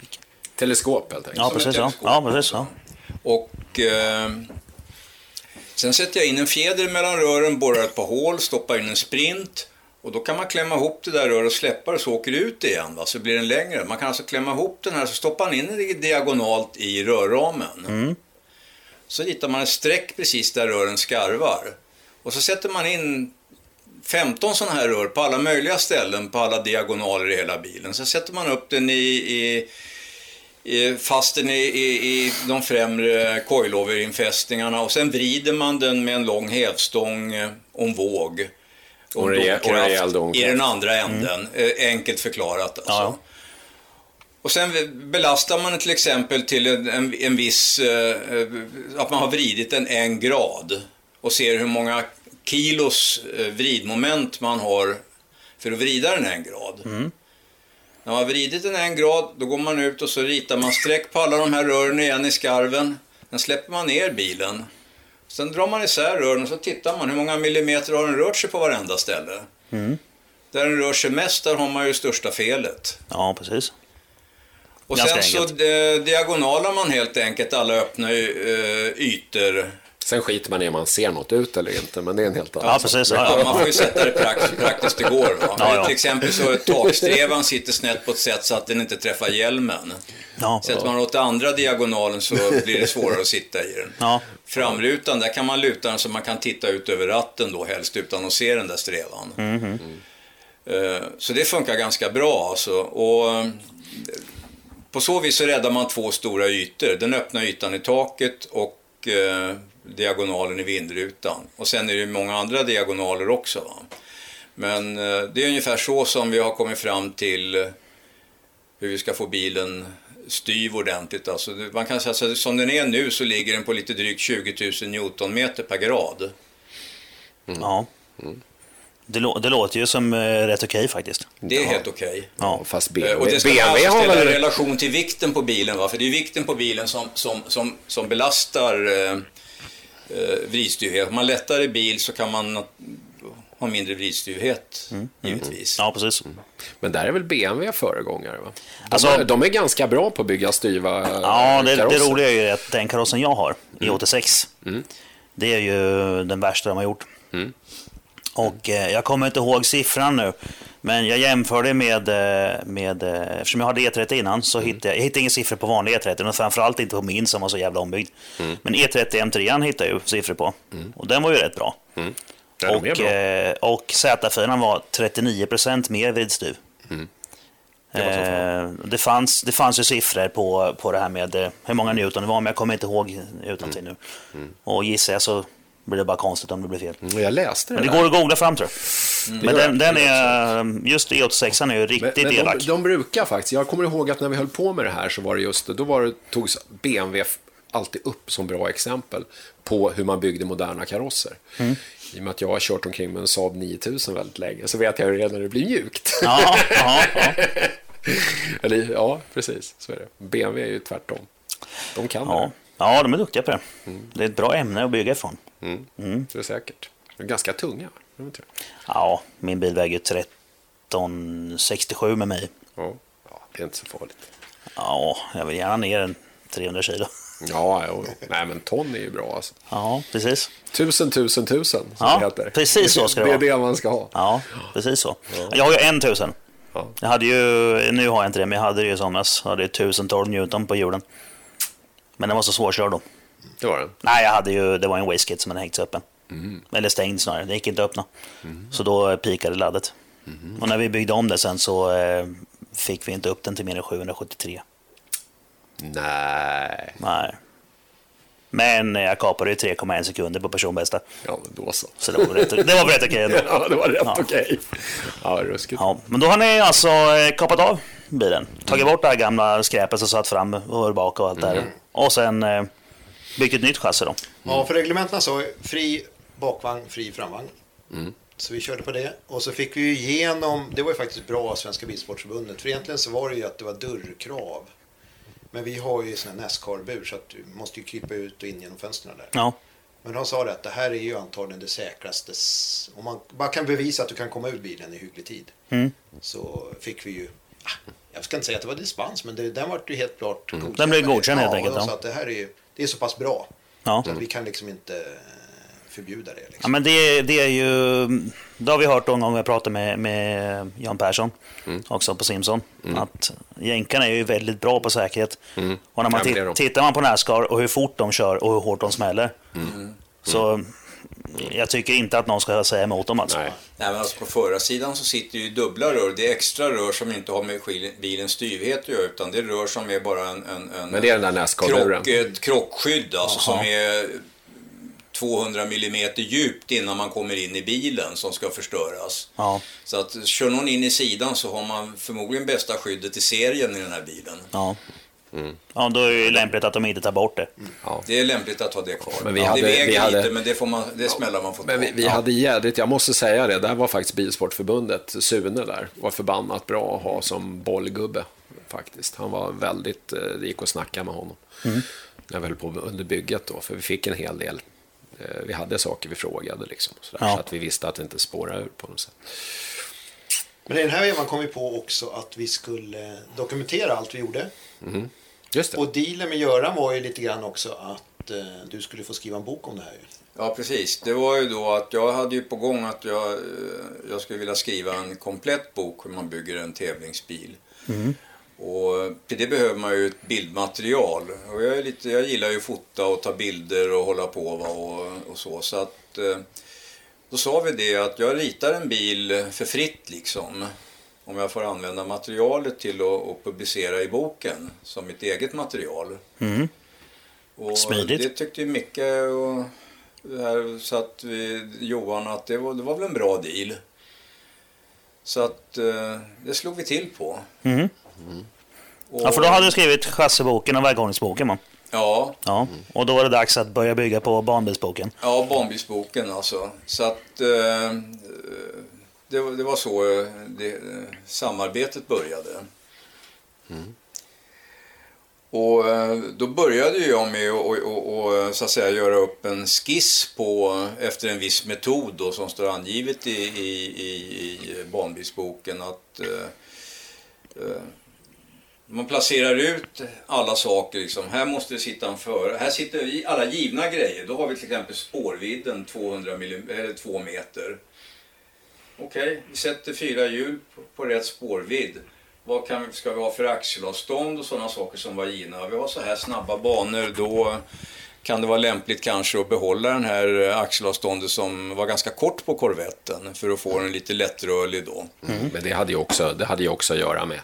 Teleskop helt enkelt. Ja, precis. Ja. ja, precis ja. Och eh, sen sätter jag in en fjäder mellan rören, borrar ett par hål, stoppar in en sprint och då kan man klämma ihop det där röret och släppa det så åker det ut igen. Va? Så blir den längre. Man kan alltså klämma ihop den här så stoppar man in den diagonalt i rörramen. Mm. Så ritar man ett streck precis där rören skarvar. Och så sätter man in 15 sådana här rör på alla möjliga ställen på alla diagonaler i hela bilen. Så sätter man upp den i, i, i fast den i, i, i de främre coiloverinfästningarna och sen vrider man den med en lång hävstång eh, om våg och, och domkraft i den andra änden. Mm. Enkelt förklarat alltså. Ja. Och sen belastar man till exempel till en, en, en viss, eh, att man har vridit den en grad och ser hur många kilos eh, vridmoment man har för att vrida den en grad. Mm. När man har vridit den en grad, då går man ut och så ritar man streck på alla de här rören igen i skarven. Sen släpper man ner bilen. Sen drar man isär rören och så tittar man hur många millimeter har den rört sig på varenda ställe. Mm. Där den rör sig mest, där har man ju största felet. Ja, precis. Och Ganska sen enkelt. så eh, diagonalar man helt enkelt alla öppna eh, ytor Sen skiter man i om man ser något ut eller inte, men det är en helt annan ja, precis, ja, ja. Man får ju sätta det praktiskt, praktiskt det går. Ja, Till exempel så takstrevan sitter snett på ett sätt så att den inte träffar hjälmen. Ja, Sätter man åt andra diagonalen så blir det svårare att sitta i den. Ja. Framrutan, där kan man luta den så man kan titta ut över ratten då helst utan att se den där strevan. Mm. Mm. Så det funkar ganska bra alltså. Och eh, på så vis så räddar man två stora ytor. Den öppna ytan i taket och eh, diagonalen i vindrutan. Och sen är det många andra diagonaler också. Va? Men eh, det är ungefär så som vi har kommit fram till eh, hur vi ska få bilen styv ordentligt. Alltså, man kan säga att som den är nu så ligger den på lite drygt 20 000 Newtonmeter per grad. Mm. Ja. Mm. Det, det, låter ju som uh, rätt okej okay, faktiskt. Det är ja. helt okej. Okay. Ja, fast BMW, och det ska BMW man ställa i relation till vikten på bilen. Va? För det är vikten på bilen som, som, som, som belastar uh, eh, vridstyvhet. Om man lättare bil så kan man ha mindre vridstyvhet, mm. givetvis. Ja, precis. Mm. Men där är väl BMW föregångare? Va? De, alltså, är, de är ganska bra på att bygga styva Ja, det, det roliga är ju att den karossen jag har, mm. i86, mm. det är ju den värsta de har gjort. Mm. Och eh, jag kommer inte ihåg siffran nu, men jag jämförde med, eh, med eh, eftersom jag hade E30 innan så mm. hittade jag, jag hittade inga siffror på vanlig E30 och framförallt inte på min som var så jävla ombyggd. Mm. Men E30 M3 hittade jag ju siffror på mm. och den var ju rätt bra. Mm. Och, bra. Eh, och Z4 var 39% mer vidstyv. Mm. Det, det, fanns, det fanns ju siffror på, på det här med hur många Newton det var, men jag kommer inte ihåg utantill mm. nu. Mm. Och gissar jag så blir det bara konstigt om det blir fel. Mm, jag läste det Men det där. går att googla fram tror jag. Mm. Men den, den, är, just E86 är ju riktigt men, men elak. De, de, brukar faktiskt, jag kommer ihåg att när vi höll på med det här så var det just, då var det, togs BMW alltid upp som bra exempel på hur man byggde moderna karosser. Mm. I och med att jag har kört omkring med en Saab 9000 väldigt länge så vet jag redan när det blir mjukt. Ja, ja, ja. Eller, ja, precis. Så är det. BMW är ju tvärtom. De kan ja. det. Ja, de är duktiga på det. Mm. Det är ett bra ämne att bygga ifrån. Mm. Mm. Det är säkert. De är ganska tunga. Ja, min bil väger 1367 med mig. Ja. det är inte så farligt. Ja, jag vill gärna ner en 300 kilo. Ja, jo. nej men ton är ju bra alltså. Ja, precis. Tusen, tusen, tusen, som ja, det heter. Precis så ska det vara. Det är det man ska ha. Ja, precis så. Ja. Jag har ju en tusen. Ja. Jag hade ju, nu har jag inte det, men jag hade det ju i somras. Jag hade 1012 Newton på hjulen. Men den var så svårkörd då. Det var den? Nej, jag hade ju, det var en wastegate som hade hängts öppen. Mm. Eller stängd snarare, det gick inte att öppna. Mm. Så då pikade laddet. Mm. Och när vi byggde om det sen så eh, fick vi inte upp den till mer än 773. Nej. Nej. Men jag kapade ju 3,1 sekunder på personbästa. Ja, då så. Så det var rätt, det var rätt okej okay Ja, det var rätt ja. okej. Ja, ruskigt. Ja, men då har ni alltså eh, kapat av bilen. Tagit mm. bort det här gamla skräpet som satt fram och bak och allt mm. där. Och sen eh, byggt ett nytt chassi då. Ja, för reglementena sa fri bakvagn, fri framvagn. Mm. Så vi körde på det. Och så fick vi ju igenom, det var ju faktiskt bra av Svenska Bilsportförbundet. För egentligen så var det ju att det var dörrkrav. Men vi har ju sån här Nascar-bur så att du måste ju krypa ut och in genom fönstren där. Ja. Men de sa det att det här är ju antagligen det säkraste. Om man bara kan bevisa att du kan komma ur bilen i hygglig tid. Mm. Så fick vi ju, ah, jag ska inte säga att det var dispens, men det, den var ju helt klart mm. Den blev godkänd helt enkelt. Ja, så att det här är ju, det är så pass bra. Ja. Så vi kan liksom inte eh, förbjuda det. Liksom. Ja, men det, det är ju, det har vi hört någon gång jag pratade med, med Jan Persson, mm. också på Simson, mm. att jänkarna är ju väldigt bra på säkerhet. Mm. Och när man tittar man på Nascar och hur fort de kör och hur hårt de smäller, mm. så jag tycker inte att någon ska säga emot dem alltså. Nej. Nej, men alltså på förarsidan så sitter ju dubbla rör. Det är extra rör som inte har med bilens styvhet att göra utan det är rör som är bara en, en, en men det är den där krock, ett krockskydd alltså, som är 200 mm djupt innan man kommer in i bilen som ska förstöras. Ja. Så att kör någon in i sidan så har man förmodligen bästa skyddet i serien i den här bilen. Ja. Mm. Ja, då är det lämpligt att de inte tar bort det. Ja. Det är lämpligt att ha det kvar. Men vi ja, hade, det väger vi hade, lite, men det, får man, det smällar man får Men vi, vi hade jädrigt, jag måste säga det, där var faktiskt Bilsportförbundet, Sune där, var förbannat bra att ha som bollgubbe. Faktiskt. Han var väldigt, eh, det gick att snacka med honom. Mm. När vi höll på under bygget då, för vi fick en hel del. Eh, vi hade saker vi frågade liksom. Så, ja. så att vi visste att det inte spårade ur på något sätt. Men i den här vevan kom vi på också att vi skulle dokumentera allt vi gjorde. Mm. Och dealen med Göran var ju lite grann också att eh, du skulle få skriva en bok om det här. Ja, precis. Det var ju då att jag hade ju på gång att jag, eh, jag skulle vilja skriva en komplett bok hur man bygger en tävlingsbil. Mm. Och till det behöver man ju ett bildmaterial. Och jag, är lite, jag gillar ju att fota och ta bilder och hålla på va, och, och så. Så att eh, då sa vi det att jag ritar en bil för fritt liksom om jag får använda materialet till att, att publicera i boken som mitt eget material. Mm. Och Smidigt. Det tyckte ju Micke och här satt vi, Johan att det var, det var väl en bra deal. Så att eh, det slog vi till på. Mm. Mm. Och, ja, för då hade du skrivit chassiboken och väghållningsboken va? Ja. ja. Och då var det dags att börja bygga på banbilsboken? Ja, banbilsboken alltså. Så att eh, det, var, det var så eh, det, samarbetet började. Mm. Och eh, då började jag med att så att säga göra upp en skiss på efter en viss metod då, som står angivet i, i, i banbilsboken att eh, eh, man placerar ut alla saker. Liksom. Här måste sitta en förare. Här sitter alla givna grejer. Då har vi till exempel spårvidden 200 mm, eller 2 meter. Okej, okay, vi sätter fyra hjul på, på rätt spårvidd. Vad kan, ska vi ha för axelavstånd och sådana saker som var givna? Vi har så här snabba banor, då kan det vara lämpligt kanske att behålla den här eh, axelavståndet som var ganska kort på korvetten för att få den lite lättrörlig då. Mm. Men det hade ju också, det hade ju också att göra med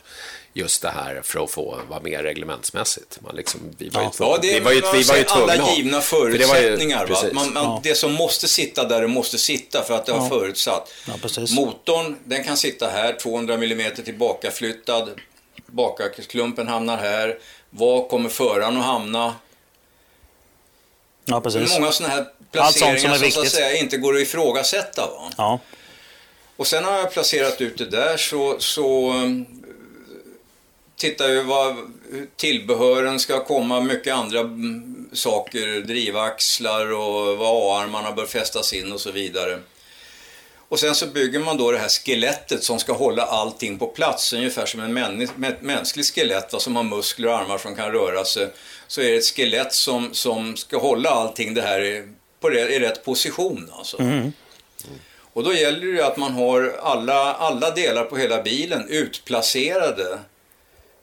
just det här för att få vara mer reglementsmässigt. Man liksom, vi var ju, tvungna, ja, det vi var ju, vi var ju tvungna Alla givna förutsättningar. Det, ju, man, man, ja. det som måste sitta där det måste sitta för att det ja. har förutsatt. Ja, Motorn, den kan sitta här, 200 mm tillbakaflyttad. Bakaklumpen hamnar här. Var kommer föraren att hamna? Ja, precis. Det är många sådana här placeringar som, som så att säga inte går att ifrågasätta. Va? Ja. Och sen har jag placerat ut det där så, så tittar ju vad tillbehören ska komma, mycket andra saker, drivaxlar och var A-armarna bör fästas in och så vidare. Och sen så bygger man då det här skelettet som ska hålla allting på plats, ungefär som en mäns mänsklig skelett va, som har muskler och armar som kan röra sig. Så är det ett skelett som, som ska hålla allting det här i, på, i rätt position. Alltså. Mm. Och då gäller det att man har alla, alla delar på hela bilen utplacerade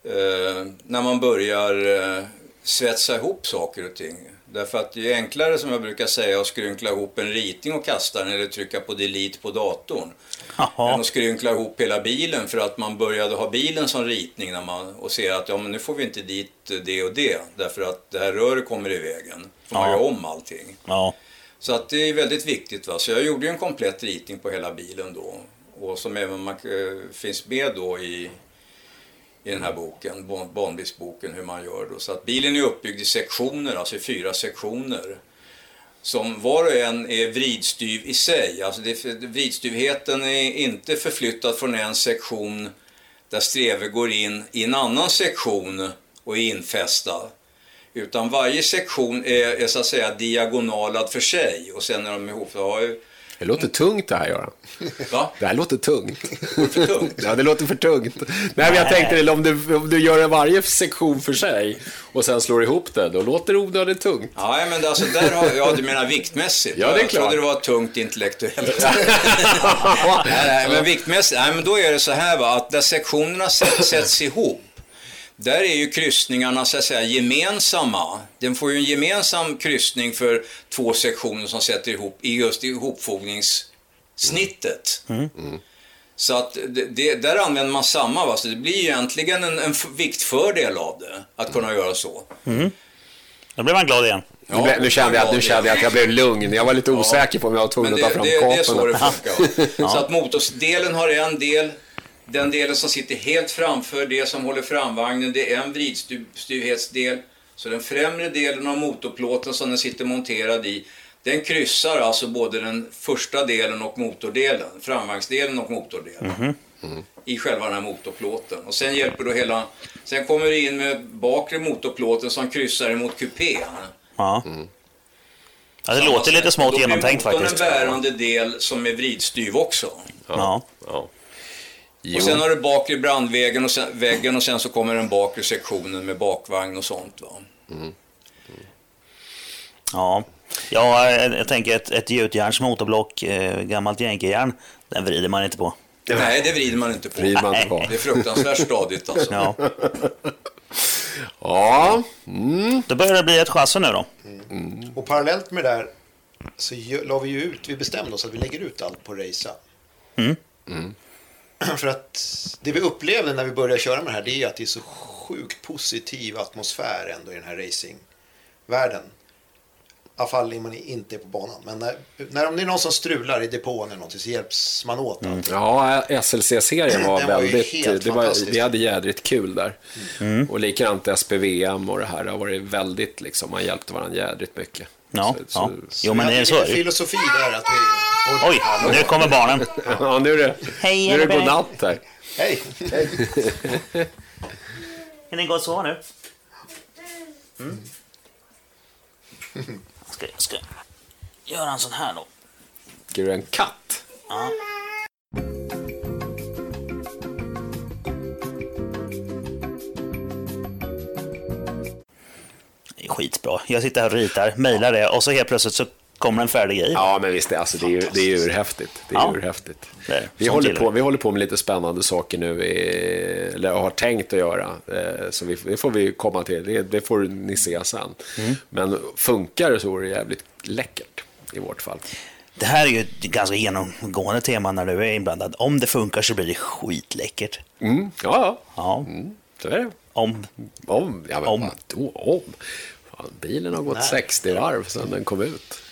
eh, när man börjar eh, svetsa ihop saker och ting. Därför att det är enklare som jag brukar säga att skrynkla ihop en ritning och kasta den eller trycka på delete på datorn. Aha. Än att skrynkla ihop hela bilen för att man började ha bilen som ritning när man, och ser att ja, men nu får vi inte dit det och det därför att det här röret kommer i vägen. Får man Ja. göra om allting. Ja. Så att det är väldigt viktigt. Va? Så jag gjorde ju en komplett ritning på hela bilen då. Och som även man, eh, finns med då i, i den här boken, ban- banbilsboken, hur man gör då. Så att bilen är uppbyggd i sektioner, alltså i fyra sektioner. Som var och en är vridstyv i sig. Alltså det, vridstyvheten är inte förflyttad från en sektion där streve går in i en annan sektion och är infästad. Utan varje sektion är, är så att säga diagonalad för sig och sen är de ihop. Så har ju, Det låter tungt det här, Göran. va? Det här låter tungt. för tungt? Ja, det låter för tungt. Nej, men jag tänkte om du, om du gör varje sektion för sig och sen slår ihop det, då låter det onödigt tungt. Ja, men alltså där har, ja, du menar viktmässigt? Ja, det är Jag trodde klart. det var tungt intellektuellt. nej, nej, men viktmässigt, nej, men då är det så här va, att där sektionerna sätts ihop, där är ju kryssningarna så att säga gemensamma. Den får ju en gemensam kryssning för två sektioner som sätter ihop i just ihopfogningssnittet. Så att det, det, där använder man samma, va? så det blir egentligen en, en viktfördel av det, att kunna göra så. Då blir man glad igen. nu, blev- nu, kände jag, nu kände jag att jag blev lugn. Jag var lite osäker på om jag var tvungen att det, ta fram det, det är så det kapen. funkar. Så att motorsdelen har en del. Den delen som sitter helt framför, det som håller framvagnen, det är en vridstyvhetsdel. Så den främre delen av motorplåten som den sitter monterad i, den kryssar alltså både den första delen och motordelen, framvagnsdelen och motordelen. I själva den här motorplåten. Och sen hjälper då hela, sen kommer det in med bakre motorplåten som kryssar emot kupén. Ja. ja det låter lite smått genomtänkt Då blir faktiskt. motorn en bärande del som är vridstyv också. Ja. Ja. Jo. Och sen har du bakre brandväggen och sen, väggen och sen så kommer den bakre sektionen med bakvagn och sånt. Va? Ja, ja jag, tänker ett, ett gjutjärns motorblock, eh, gammalt jänkejärn, den vrider man inte på. Nej, det vrider man inte på. Vrider man inte på. Det är fruktansvärt stadigt alltså. Ja. Ja, Då börjar det bli ett chassi nu då. Och parallellt med det där så la vi ju ut, vi bestämde oss att vi lägger ut allt på Reisa. Mm. För att det vi upplevde när vi började köra med det här det är att det är så sjukt positiv atmosfär ändå i den här racingvärlden. I alla fall om man inte är på banan. Men när, när om det är någon som strular i depån eller någonting så hjälps man åt. Mm. ja SLC-serien var Den väldigt... det var, vi hade jädrigt kul där. Mm. Och likadant SPVM och det här. Det har varit väldigt liksom, man hjälpte varandra jädrigt mycket. Ja, Så- ja. så- Jo men det är så. filosofi där att vi... Oj, nu kommer barnen. Ja, nu är det, Hej, nu är det godnatt här. Hej! Kan ni gå och sova nu? Mm. Jag ska, jag ska göra en sån här då. Ska du en katt? Ja. Det är skitbra. Jag sitter här och ritar, mejlar det och så helt plötsligt så kommer en färdig grej. Ja, men visst, alltså, det är ju det är urhäftigt. Det är Ja. urhäftigt. Det är. Vi, håller på, vi. håller på med lite spännande saker nu, eller har tänkt att göra. Eh, Så vi, det får vi komma till, det, det får ni se sen. Mm. Men funkar det så vore det jävligt läckert i vårt fall. Det här är ju ett ganska genomgående tema när du är inblandad. Om det funkar så blir det skitläckert. Mm, ja, Ja, mm, så är det. om. Om, ja, men Om. vadå om? Fan, bilen har gått 60 varv sedan den kom ut.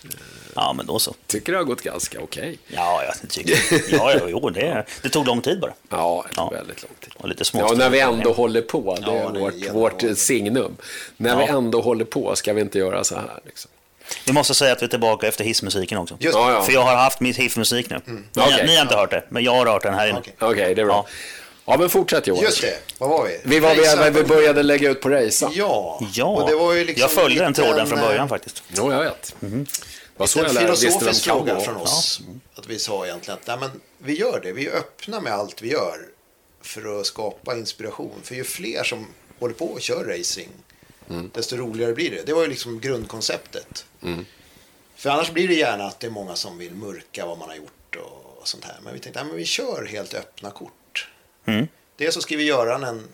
Ja, men då så. Tycker det har gått ganska okej. Ja, jag tycker Ja, ja, jo, det, det tog lång tid bara. Ja, det tog Ja. väldigt lång tid. Och lite små Ja, när vi ändå håller på. Det är Ja, det är vårt, jättebra. vårt signum. När Ja. vi ändå håller på ska vi inte göra så här. Liksom. Vi måste säga att vi är tillbaka efter hissmusiken också. Just Ja, ja. För jag har haft mitt hissmusik nu. Ni, Okej. ni har inte hört det, men jag har hört den här inne. Okej. Okej, det är bra. Ja. Ja. men fortsätt Johan. Just det, vad var vi? Vi, var, Racea. vi, började lägga ut på racea. Ja, Ja, och det var ju liksom jag följde den tråden från eh, början faktiskt. Jo, jag vet. Mhm. Vad så En filosofisk fråga från oss. Att vi sa egentligen att nej, men vi gör det. Vi är öppna med allt vi gör för att skapa inspiration. För ju fler som håller på och kör racing, desto roligare blir det. Det var ju liksom grundkonceptet. För annars blir det gärna att det är många som vill mörka vad man har gjort och, och sånt här. Men vi tänkte att vi kör helt öppna kort. Mm. Dels så skriver Göran en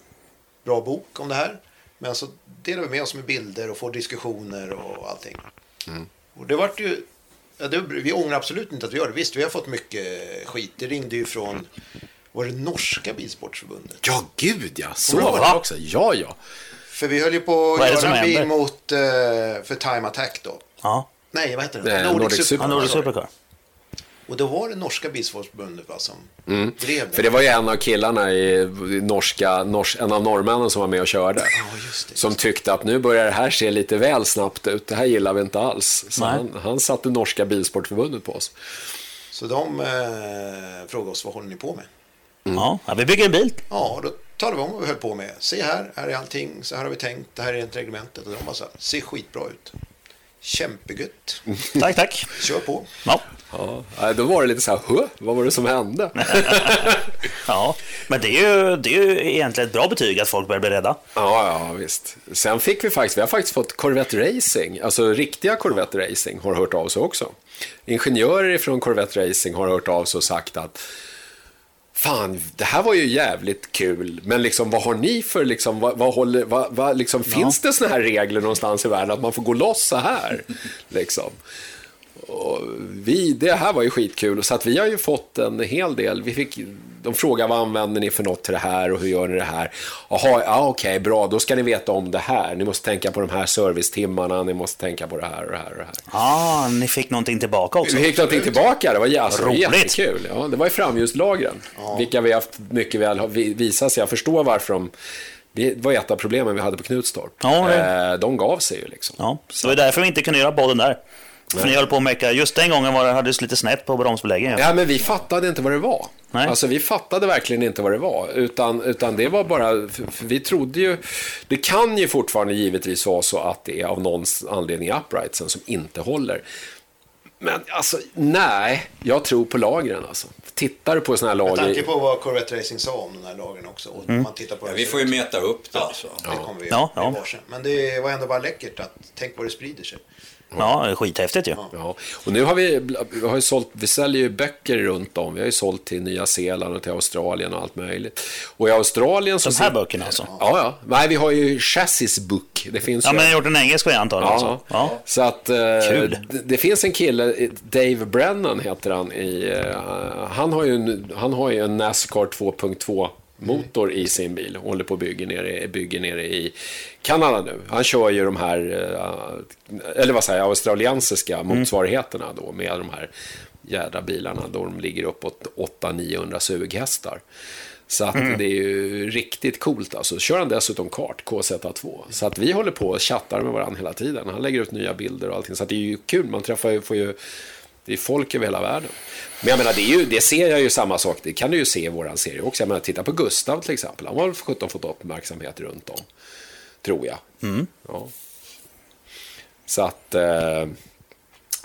bra bok om det här. Men så delar vi med oss med bilder och får diskussioner och allting. Och det vart ju... Ja, det, vi ångrar absolut inte att vi gör det. Visst, vi har fått mycket skit. Det ringde ju från... Var det norska bilsportförbundet? Ja, gud ja. Så var det också. Ja, ja. För vi höll ju på att göra en bil mot... eh, för Time Attack då. Ja, Nej, vad heter det? Nordic ja Super- Nordic Supercar. Och då var det norska bilsportförbundet va, som Mm. drev det. För det var ju en av killarna i norska, nors, en av norrmännen som var med och körde. Ja, just det. Som tyckte att nu börjar det här se lite väl snabbt ut. Det här gillar vi inte alls. Så Nej. han, han satte norska bilsportförbundet på oss. Så de eh, frågade oss, vad håller ni på med? Ja, ja, vi bygger en bil. Ja, då talade vi om vad vi höll på med. Se här, här är allting, så här har vi tänkt, det här är inte reglementet. Och de bara så här, ser skitbra ut. Kämpegött. Tack, tack. Kör på. Ja, Ja, då var det lite så här, "Hå? vad var det som hände? ja. men det är, ju, det är ju egentligen ett bra betyg att folk börjar bli rädda. Ja, ja, visst. Sen fick vi faktiskt, vi har faktiskt fått Corvette Racing, alltså riktiga Corvette Racing har hört av sig också. Ingenjörer från Corvette Racing har hört av sig och sagt att Fan, det här var ju jävligt kul, men liksom vad har ni för, liksom, vad, vad håller, vad, vad, liksom, finns det såna här regler någonstans i världen att man får gå loss så här? Liksom. Och vi, det här var ju skitkul, så att vi har ju fått en hel del. Vi fick, de frågar vad använder ni för något till det här och hur gör ni det här? Jaha, ja, okej, okay, bra, då ska ni veta om det här. Ni måste tänka på de här servicetimmarna, ni måste tänka på det här och det här och det här. Ja, ah, ni fick någonting tillbaka också. Vi fick någonting tillbaka, det var alltså, Roligt. jättekul. Ja, det var i framljuslagren, ja. vilka vi haft mycket väl visat sig. Jag förstår varför de det var ett av problemen vi hade på Knutstorp. Ja, det... Eh, de gav sig ju liksom. Ja, det var därför vi inte kunde göra bollen där. För ni höll på att mecka, just den gången var det, hade det lite snett på bromsbeläggningen. Ja, men vi fattade inte vad det var. Nej. Alltså vi fattade verkligen inte vad det var. Utan, utan det var bara, vi trodde ju, det kan ju fortfarande givetvis vara så att det är av någon anledning uprightsen som inte håller. Men alltså, nej, jag tror på lagren alltså. Tittar du på sådana här lager... Med tanke på vad Corvette Racing sa om den här lagren också. Mm. Man tittar på ja, vi får ju mäta upp det ja, alltså. Det kommer vi ja, ja. Men det var ändå bara läckert att, tänk vad det sprider sig. Ja, skithäftigt ju. Ja. Och nu har vi, vi, har ju sålt, vi säljer ju böcker runt om. Vi har ju sålt till Nya Zeeland och till Australien och allt möjligt. Och i Australien så... De här böckerna alltså? Ja, ja. Nej, vi har ju Chassis Book. Det finns ja, ju... men jag har gjort en engelsk variant av ja. Alltså. ja. Så att... Eh, Kul. Det, det, finns en kille, Dave Brennan heter han. I, uh, han, har ju en, han har ju en Nascar 2.2 motor i sin bil. Håller på att bygga nere, bygger nere i Kanada nu. Han kör ju de här, eh, eller vad säger jag, australiensiska mm. motsvarigheterna då med de här jädra bilarna då de ligger uppåt 800-900 sughästar. Så att mm. det är ju riktigt coolt. Alltså, kör han dessutom kart, KZ2. Så att vi håller på och chattar med varandra hela tiden. Han lägger ut nya bilder och allting. Så det är ju kul. Man träffar ju, får ju det är folk över hela världen. Men jag menar, det, är ju, det ser jag ju samma sak. Det kan du ju se i våran serie också. Jag menar, titta på Gustav till exempel. Han har väl 17 fått uppmärksamhet runt om. Tror jag. Mm. Ja. Så att, eh,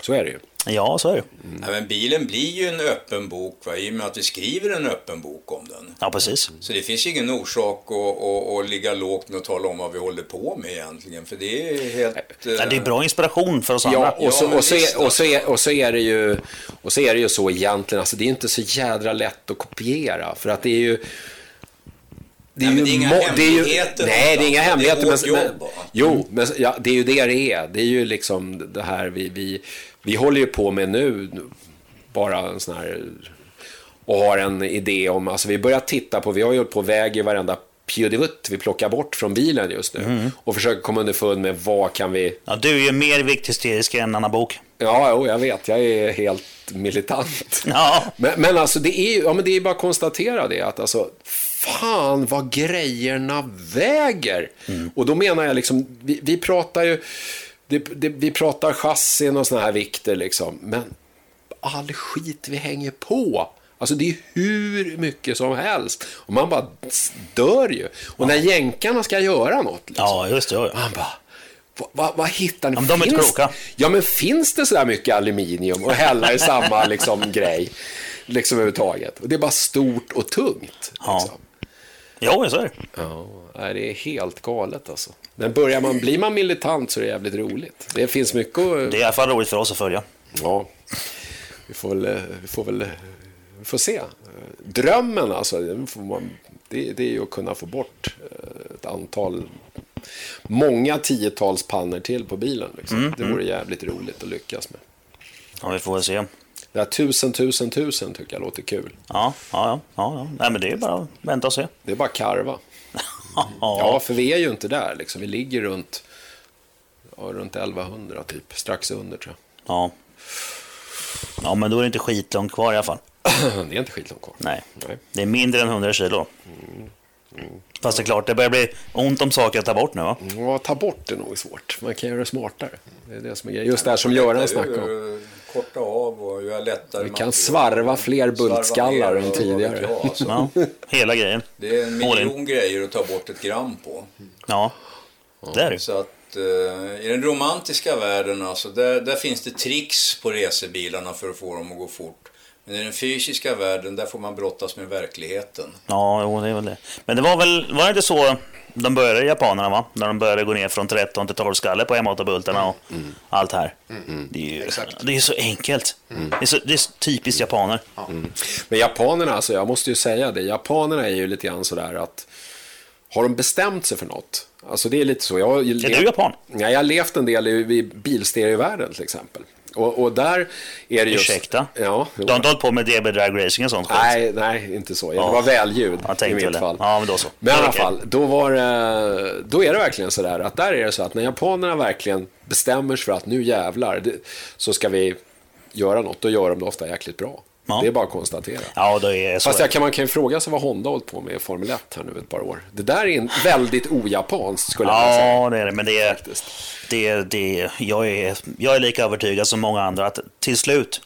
så är det ju. Ja, så är det. Mm. Ja, men bilen blir ju en öppen bok va? i och med att vi skriver en öppen bok om den. Ja, precis. Så det finns ju ingen orsak att, att, att ligga lågt med att tala om vad vi håller på med egentligen. För det är helt... Ja, det är bra inspiration för oss andra. Ja, och så, och, så är, och, så är, och så är det ju och så är det ju så egentligen. Alltså, det är inte så jädra lätt att kopiera. För att det är ju... Det är, nej, ju det är inga hemligheter. nej, det är inga hemligheter. Det är men, men, jo, men ja, det är ju det det är. Det är ju liksom det här vi, vi vi håller ju på med nu, bara en sån här, och har en idé om, alltså vi börjar titta på, vi har ju på och väger varenda pjudivutt vi plockar bort från bilen just nu. Mm. Och försöker komma underfund med vad kan vi... Ja, du är ju mer vikthysterisk än Anna Bok. Ja, jo, jag vet. Jag är helt militant. Ja. Men, men alltså, det är ju ja, men det är bara att konstatera det. Att alltså, fan vad grejerna väger. Mm. Och då menar jag liksom, vi, vi pratar ju det, det, vi pratar chassin och såna här vikter liksom. Men all skit vi hänger på. Alltså det är hur mycket som helst. Och man bara dör ju. Och ja. när jänkarna ska göra något. Liksom, ja, just det. Ja. Man bara, vad, vad, vad hittar ni? Ja, de är finns, kloka. Ja, men finns det sådär mycket aluminium och hälla i samma liksom, grej? Liksom överhuvudtaget. Och det är bara stort och tungt. Ja, liksom. ja så är det. Ja, det är helt galet alltså. Men börjar man, blir man militant så är det jävligt roligt. Det finns mycket att... Det är i alla fall roligt för oss att följa. Ja, vi får väl, vi får väl vi får se. Drömmen alltså, det, det är ju att kunna få bort eh, ett antal, många tiotals pannor till på bilen. Liksom. Mm, det vore mm. jävligt roligt att lyckas med. Ja, vi får väl se. Det här tusen, tusen, tusen tycker jag låter kul. Ja, ja, ja. ja. Nej, men det är bara att vänta och se. Det är bara att karva. ja, för vi är ju inte där. Liksom. Vi ligger runt, ja, runt 1100 typ, strax under tror jag. Ja. Ja, men då är det inte skitlångt kvar i alla fall. det är inte skitlångt kvar. Nej. Nej. Det är mindre än 100 kilo. Mm. Mm. Fast det är klart, det börjar bli ont om saker att ta bort nu va? Ja, ta bort är nog svårt. Man kan göra det smartare. Det är det som är grejen. Just det här som Göran snackade om. Korta av och göra lättare. Vi kan svarva fler bultskallar än tidigare. Alltså. Ja, hela grejen. Det är en miljon grejer att ta bort ett gram på. Ja, det är det. Så att uh, i den romantiska världen alltså, där, där finns det tricks på resebilarna för att få dem att gå fort. Men i den fysiska världen, där får man brottas med verkligheten. Ja, jo, det är väl det. Men det var väl, var det inte så de började, japanerna, va? När de började gå ner från 13 till 12 skalle på M8-bultarna och mm. allt här. Mm. Det, är ju, det är så enkelt. Mm. Det, är så, det är så typiskt japaner. Mm. Men japanerna, alltså, jag måste ju säga det, japanerna är ju lite grann sådär att har de bestämt sig för något, Alltså det är lite så. Jag, är du japan? Ja, jag har levt en del i, i bilstereovärlden till exempel. Och, och där är det just... Ursäkta? Ja, Du har inte hållit på med DB Drag Racing och sånt? Nej, nej, inte så. Det var välljud i mitt det. fall. Ja, men då så. Men i alla fall, då, var då är det verkligen så där att där är det så att när japanerna verkligen bestämmer sig för att nu jävlar så ska vi göra något, då gör de det ofta jäkligt bra. Ja. Det är bara att konstatera. Ja, då är så. Fast jag kan, man kan ju fråga sig vad Honda hållit på med i Formel 1 här nu ett par år. Det där är en väldigt ojapanskt skulle jag säga. Ja, det är det. Men det är, det, är- det, är- jag, är, jag är lika övertygad som många andra att till slut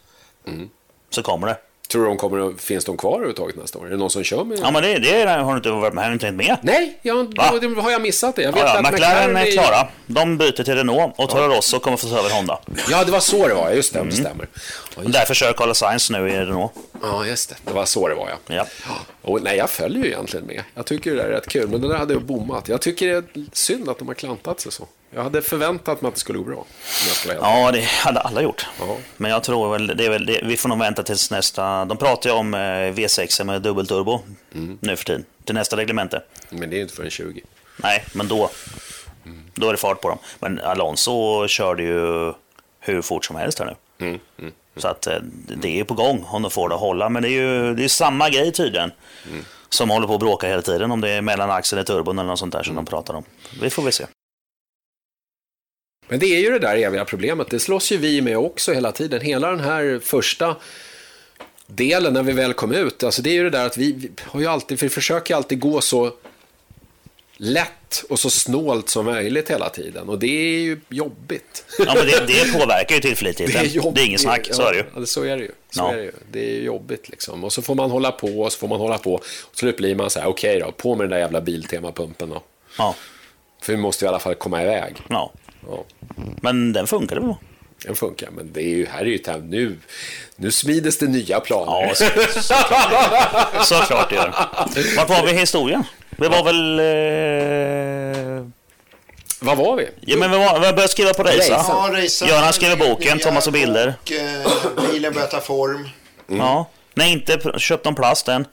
Mm. så kommer det. Tror du de kommer att, finns de kvar överhuvudtaget nästa år? Är det någon som kör med? Ja, men det, det har du inte varit med, har du inte hängt med. Nej, jag, då, har jag missat det. Jag vet Ja, ja, att McLaren är klara. De byter till Renault och Toro Rosso kommer få ta över Honda. Ja, det var så det var. Just det, Mm. det stämmer. Ja, Och därför kör Carlos Sainz nu i Renault. Ja, just det. Det var så det var, ja. Ja. Och, nej, jag följer ju egentligen med. Jag tycker det där är rätt kul, men det där hade jag bommat. Jag tycker det är synd att de har klantat sig så. Jag hade förväntat mig att det skulle gå bra. Ja, det hade alla gjort. Ja. Men jag tror väl, det är väl det, vi får nog vänta tills nästa... De pratar ju om eh, V6 med dubbelturbo Mm. nu för tiden. Till nästa reglemente. Men det är inte förrän 20. Nej, men då, då är det fart på dem. Men Alonso körde ju hur fort som helst här nu. Mm, Så att eh, det är på gång om de får det att hålla. Men det är ju det är samma grej tydligen. Mm. Som håller på att bråka hela tiden. Om det är mellan axeln och turbon eller något sånt där som de pratar om. Vi får väl se. Men det är ju det där eviga problemet. Det slåss ju vi med också hela tiden. Hela den här första delen när vi väl kom ut. Alltså det är ju det där att vi, vi har ju alltid, vi försöker alltid gå så lätt och så snålt som möjligt hela tiden. Och det är ju jobbigt. Ja, men det, det påverkar ju tillförlitligheten. Det är, ingen snack, så är det ju. Ja, så är det ju. Så Ja. är det, ju. det är ju jobbigt liksom. Och så får man hålla på och så får man hålla på. Och slut blir man så här, okej då, på med den där jävla Biltema-pumpen då. Ja, För vi måste ju i alla fall komma iväg. ja. Ja. Men den funkar väl? Den funkar, men det är ju, här är ju tam- nu, nu smides det nya planer. Ja, så, såklart. såklart det gör. Vart var vi i historien? Vi var väl... Eh... Vad var vi? Ja, men vi, var, vi började skriva på racea. Ja. Göran skriver boken, Thomas och bilder. bok, eh, bilen börjar ta form. Ja. Nej, inte köpt någon plast än.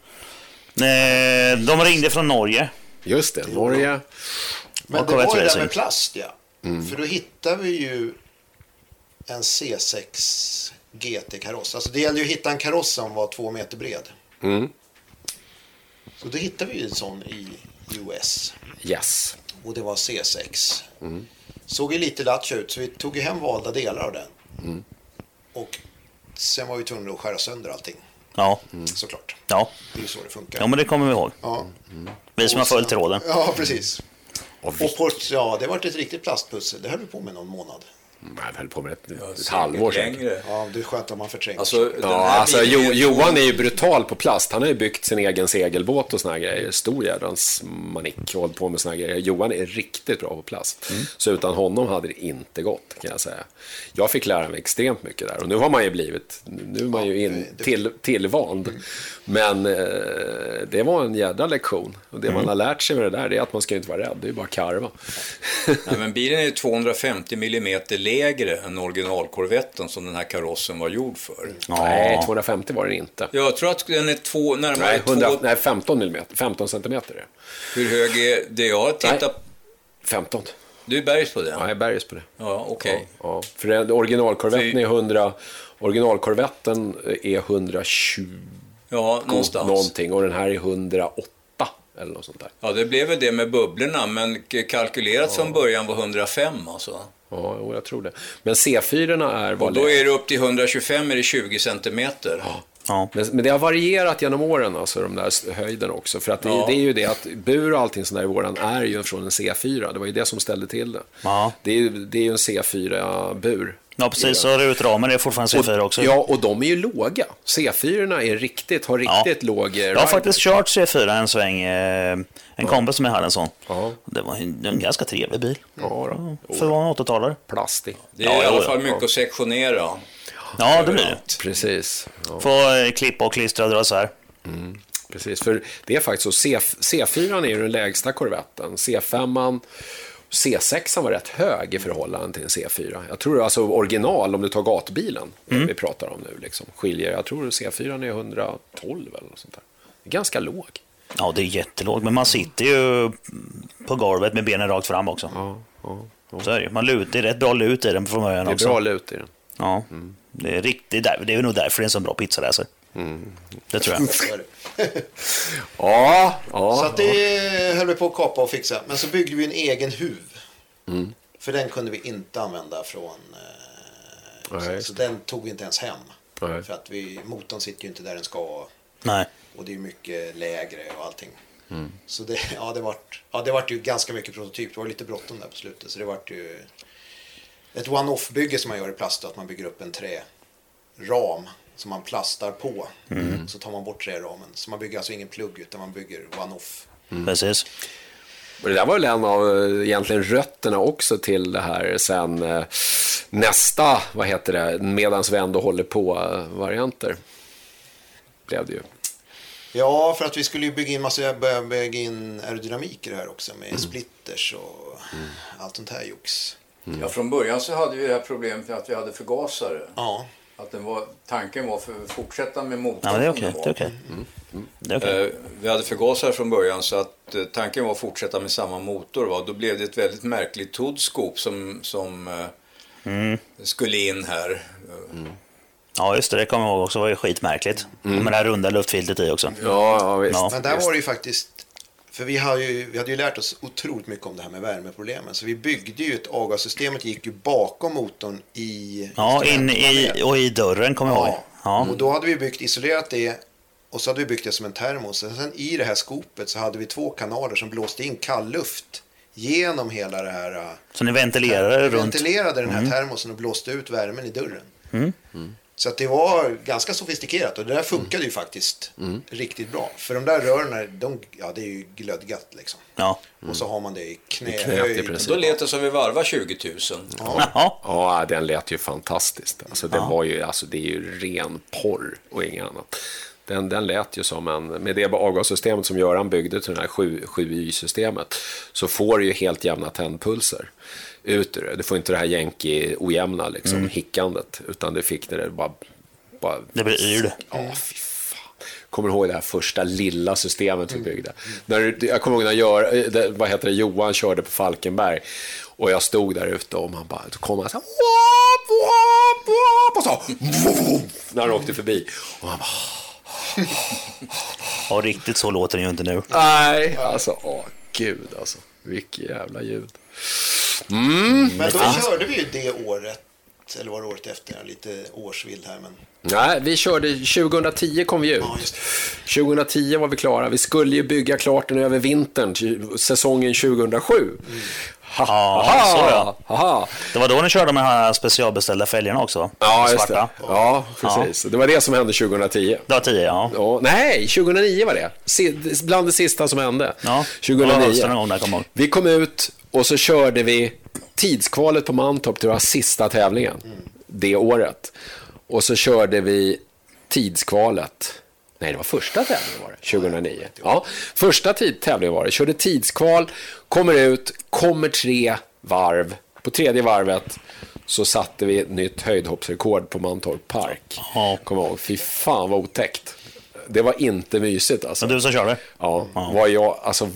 Eh, de ringde från Norge. Just det, Norge. Men Och det var ju det där med plast ja. För då hittar vi ju en C6 GT-kaross. Alltså det gällde ju att hitta en kaross som var två meter bred. Mm. Så då hittade vi ju en sån i US. Yes. Och det var C6. Såg ju lite lattjo ut så vi tog ju hem valda delar av den. Och sen var vi tvungna att skära sönder allting. Ja, Såklart. ja. Det är ju så det funkar. ja men det kommer vi ihåg. Ja, Vi som har följt tråden. ja precis. Och Och på, ja, det var ett riktigt plastpussel. Det höll vi på med någon månad. Jag höll på med ett, Ja, ett halvår sedan. Ja, det är skönt om man förtränger. Alltså, Ja, alltså jo, är Johan är ju brutal på plast. Han har ju byggt sin egen segelbåt och såna här grejer. Stor jädrans manick och hållit på med såna här grejer. Johan är riktigt bra på plast. Så utan honom hade det inte gått, kan jag säga. Jag fick lära mig extremt mycket där. Och nu har man ju blivit, nu är man ju in, det- till, tillvand. Men eh, det var en jädra lektion. Och det man har lärt sig med det där, det är att man ska inte vara rädd. Det är ju bara karva. Nej, men bilen är 250 mm lägre än originalkorvetten som den här karossen var gjord för. Nej, 250 var det inte. Jag tror att den är två, närmare Nej, 100, två... nej 15 millimeter. 15 centimeter. Hur hög är det? Jag har tittat... 15. Du är bergs på det? Ja, jag är bergis på det. Ja, okej. Ja, för det- originalkorvetten Fy- är 100, originalkorvetten är 120 Ja, någonstans. någonting och den här är 108 eller något sånt där. Ja, det blev väl det med bubblorna, men kalkylerat från början var 105 alltså. Ja, jo, jag tror det. Men C4 är Och då är det upp till 125 är det 20 centimeter. Ja. men, men det har varierat genom åren, alltså de där höjden också. För att det, Ja. det är ju det att bur och allting sånt där i våran är ju från en C4. Det var ju det som ställde till det. Ja. Det är det är ju en C4-bur. Ja, precis. Så rutramen är fortfarande C4 också. Ja, och de är ju låga. C4 är riktigt, har Ja. riktigt låg eh, Jag har rider. faktiskt kört C4 en sväng. Eh, en kompis som jag hade en sån. Ja. Det var en, en ganska trevlig bil. Ja, då. För att vara en 80-talare. Plastig. Det är Ja, i alla ja, fall ja. mycket att sektionera. Ja, det blir det. Precis. Ja, Få eh, klippa och klistra och dra isär. precis. För det är faktiskt så. C, C4 är ju den lägsta korvetten. C5 C6 var rätt hög i förhållande till en C4. Jag tror alltså original, om du tar gatbilen, vi pratar om nu, liksom, skiljer. Jag tror C4 är 112 eller något sånt där. Ganska låg. Ja, det är jättelågt. Men man sitter ju på golvet med benen rakt fram också. Ja, ja. Så är det. Man lut, det är rätt bra lut i den från början Det är också. bra lut i den. Ja, det är riktigt. Det är nog därför det är en så bra pizzaläser. Det tror jag. Ja, ja. Så att det höll vi på att kapa och fixa. Men så byggde vi en egen huv. Mm. För den kunde vi inte använda från... Eh, så, så den tog vi inte ens hem. Nej. För att vi, motorn sitter ju inte där den ska. Nej. Och det är mycket lägre och allting. Mm. Så det, ja, det vart, ja, det vart ju ganska mycket prototyp. Det var lite bråttom där på slutet. Så det vart ju ett one-off-bygge som man gör i plast. Att man bygger upp en träram som man plastar på. Mm. Så tar man bort träramen. Så man bygger alltså ingen plugg utan man bygger one-off. Precis. Och det där var väl en av eh, egentligen rötterna också till det här sen eh, nästa, vad heter det, medans vi ändå håller på-varianter. Blev det ju. Ja, för att vi skulle ju bygga in massa, börja bygga in aerodynamik i det här också med splitters och allt sånt här jox. Ja, från början så hade vi det här problemet med att vi hade förgasare. Ja, Att den var, tanken var för att fortsätta med motorn. Ja, det är okej. den Det är var. okej. Det är okej. Eh, Vi hade förgasare från början så att eh, tanken var att fortsätta med samma motor. Va? Då blev det ett väldigt märkligt toddskop som, som eh, Mm. skulle in här. Ja, just det. Det kommer jag ihåg också. Det var ju skitmärkligt. Med det här runda luftfiltret i också. Ja, ja visst. Ja. men där var det ju faktiskt för vi, har ju, vi hade ju lärt oss otroligt mycket om det här med värmeproblemen. Så vi byggde ju ett avgassystemet gick ju bakom motorn i Ja, in i, och i dörren kommer jag ihåg. Ja. Och då hade vi byggt, isolerat det och så hade vi byggt det som en termos. Och sen i det här skopet så hade vi två kanaler som blåste in kallluft genom hela det här. Så ni ventilerade Vi runt. ventilerade den här termosen och blåste ut värmen i dörren. Så att det var ganska sofistikerat och det där funkade ju faktiskt riktigt bra. För de där rören, de, ja det är ju glödgat liksom. Ja. Och så har man det i knähöjd. princip. Då lät det som vi varvar 20 000. Jaha. Ja, den lät ju fantastiskt. Alltså, den var ju, alltså, det är ju ren porr och inget annat. Den, den lät ju som en, med det avgassystemet som Göran byggde till det här 7, 7Y-systemet, så får du ju helt jämna tändpulser ut ur det. Du får inte det här jänki ojämna liksom, hickandet, utan du fick det där bara... bara Det blir yr. Ja, fy fan. Kommer du ihåg det här första lilla systemet vi byggde? När, du- jag kommer ihåg när Gör, det- vad heter det, Johan körde på Falkenberg och jag stod där ute och man bara, då kom han så här, wop, wop, wop, och så, när han åkte förbi. Och man bara, Ja, riktigt så låter den ju inte nu. nej, alltså, åh gud alltså, vilket jävla ljud. Men då körde vi ju det året, eller var det året efter, lite årsvild här men. Nej, vi körde, 2010 kom vi ut. Ja, just 2010 var vi klara. Vi skulle ju bygga klart den över vintern, säsongen 2007. Ha, Ja, ha, så ja. Haha. Det var då ni körde de här specialbeställda fälgarna också? Ja, just det. Svarta. Ja, precis. Det var det som hände 2010. Det var tio, ja. Ja, nej, 2009 var det. Bland det sista som hände. Ja, det var 2009. någon gång där, ihåg. Vi kom ut och så körde vi tidskvalet på Mantorp, det var sista tävlingen det året. Och så körde vi tidskvalet. Nej, det var första tävlingen var det, 2009. Ja, första tid, tävlingen var det. Körde tidskval, kommer ut, kommer tre varv. På tredje varvet så satte vi ett nytt höjdhoppsrekord på Mantorp Park. Ja. Jag ihåg. Fy fan vad otäckt. Det var inte mysigt alltså. Men du som körde? Ja, var jag, alltså,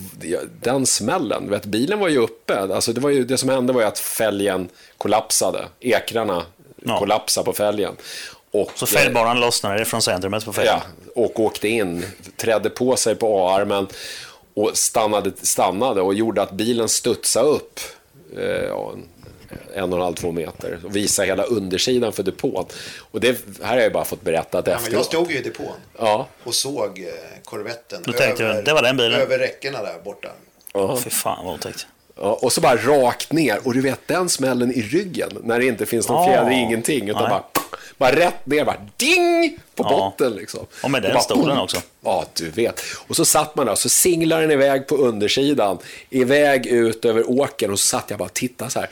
den smällen. Vet, bilen var ju uppe. Alltså, det, var ju, det som hände var ju att fälgen kollapsade. Ekrarna Ja. kollapsade på fälgen. Och, Så fällbanan lossnade från centrumet på fälgen? Ja, och åkte in, trädde på sig på A-armen och stannade, stannade och gjorde att bilen studsade upp eh, en, och en halv, två meter och visade hela undersidan för depån. Och det här har jag bara fått berättat Ja, men jag efteråt. stod ju i depån Ja, och såg eh, korvetten Då tänkte du, det var den bilen. över räckena där borta. ja. Fy fan vad otäckt. Ja, och så bara rakt ner. Och du vet den smällen i ryggen. När det inte finns någon Ja. fjäder, ingenting. Utan Nej. bara, bara rätt ner, bara ding på Ja. botten. Liksom. Och med den bara, stolen boom. också. Ja, du vet. Och så satt man där, så singlade den iväg på undersidan. Iväg ut över åkern. Och så satt jag bara och tittade så här.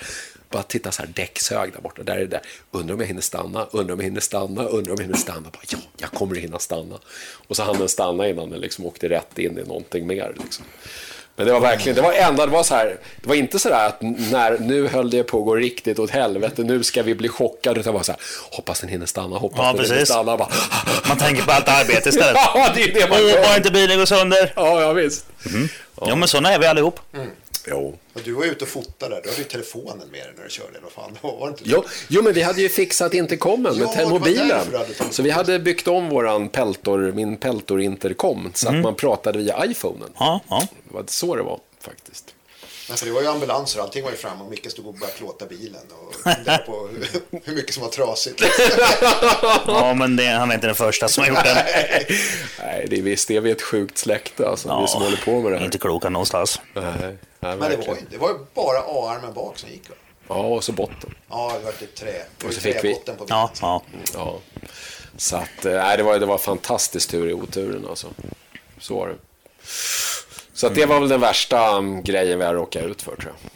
Bara titta så här däckshög där borta. Där är det där. Undrar om jag hinner stanna, undrar om jag hinner stanna, undrar om jag hinner stanna. Bara, ja, jag kommer att hinna stanna. Och så hann den stanna innan den liksom åkte rätt in i någonting mer. Liksom. Men det var verkligen, det var enda, det var så här, det var inte så där att när, nu höll det på att gå riktigt åt helvete, nu ska vi bli chockade, utan bara så här, hoppas den hinner stanna, hoppas Ja, den hinner precis. stanna. Bara, Man tänker på allt arbete istället. ja, det är det man gör. bara inte bilen går sönder. Ja, ja visst. Ja, men sådana är vi allihop. Jo. Och du var ute och fotade där. Du hade ju telefonen med dig när du körde. Vad fan, var det inte Jo, jo, men vi hade ju fixat intercomen med Ja, det var mobilen. därför du hade tagit Så vi hade byggt om våran peltor, min peltor intercom så att man pratade via iPhonen. Ja, ja. Det var så det var faktiskt. Nej, för det var ju ambulanser och allting var ju framme och Micke stod och började plåta bilen och funderade på hur, hur mycket som var trasigt. ja men det, han är inte den första som har gjort det. Nej, det är visst, det är vi ett sjukt släkte alltså, vi som håller på med det här. Inte kloka någonstans. Nej, nej, Men det var, ju, det var ju bara A-armen bak som gick. Va? Ja, och så botten. Ja, det var ett trä. Det var Och så fick vi- på bilen. Ja, ja. Ja. Så att, eh, nej, det var, det var fantastiskt tur i oturen alltså. Så var det. Så att det var väl den värsta um, grejen vi har råkat ut för tror jag.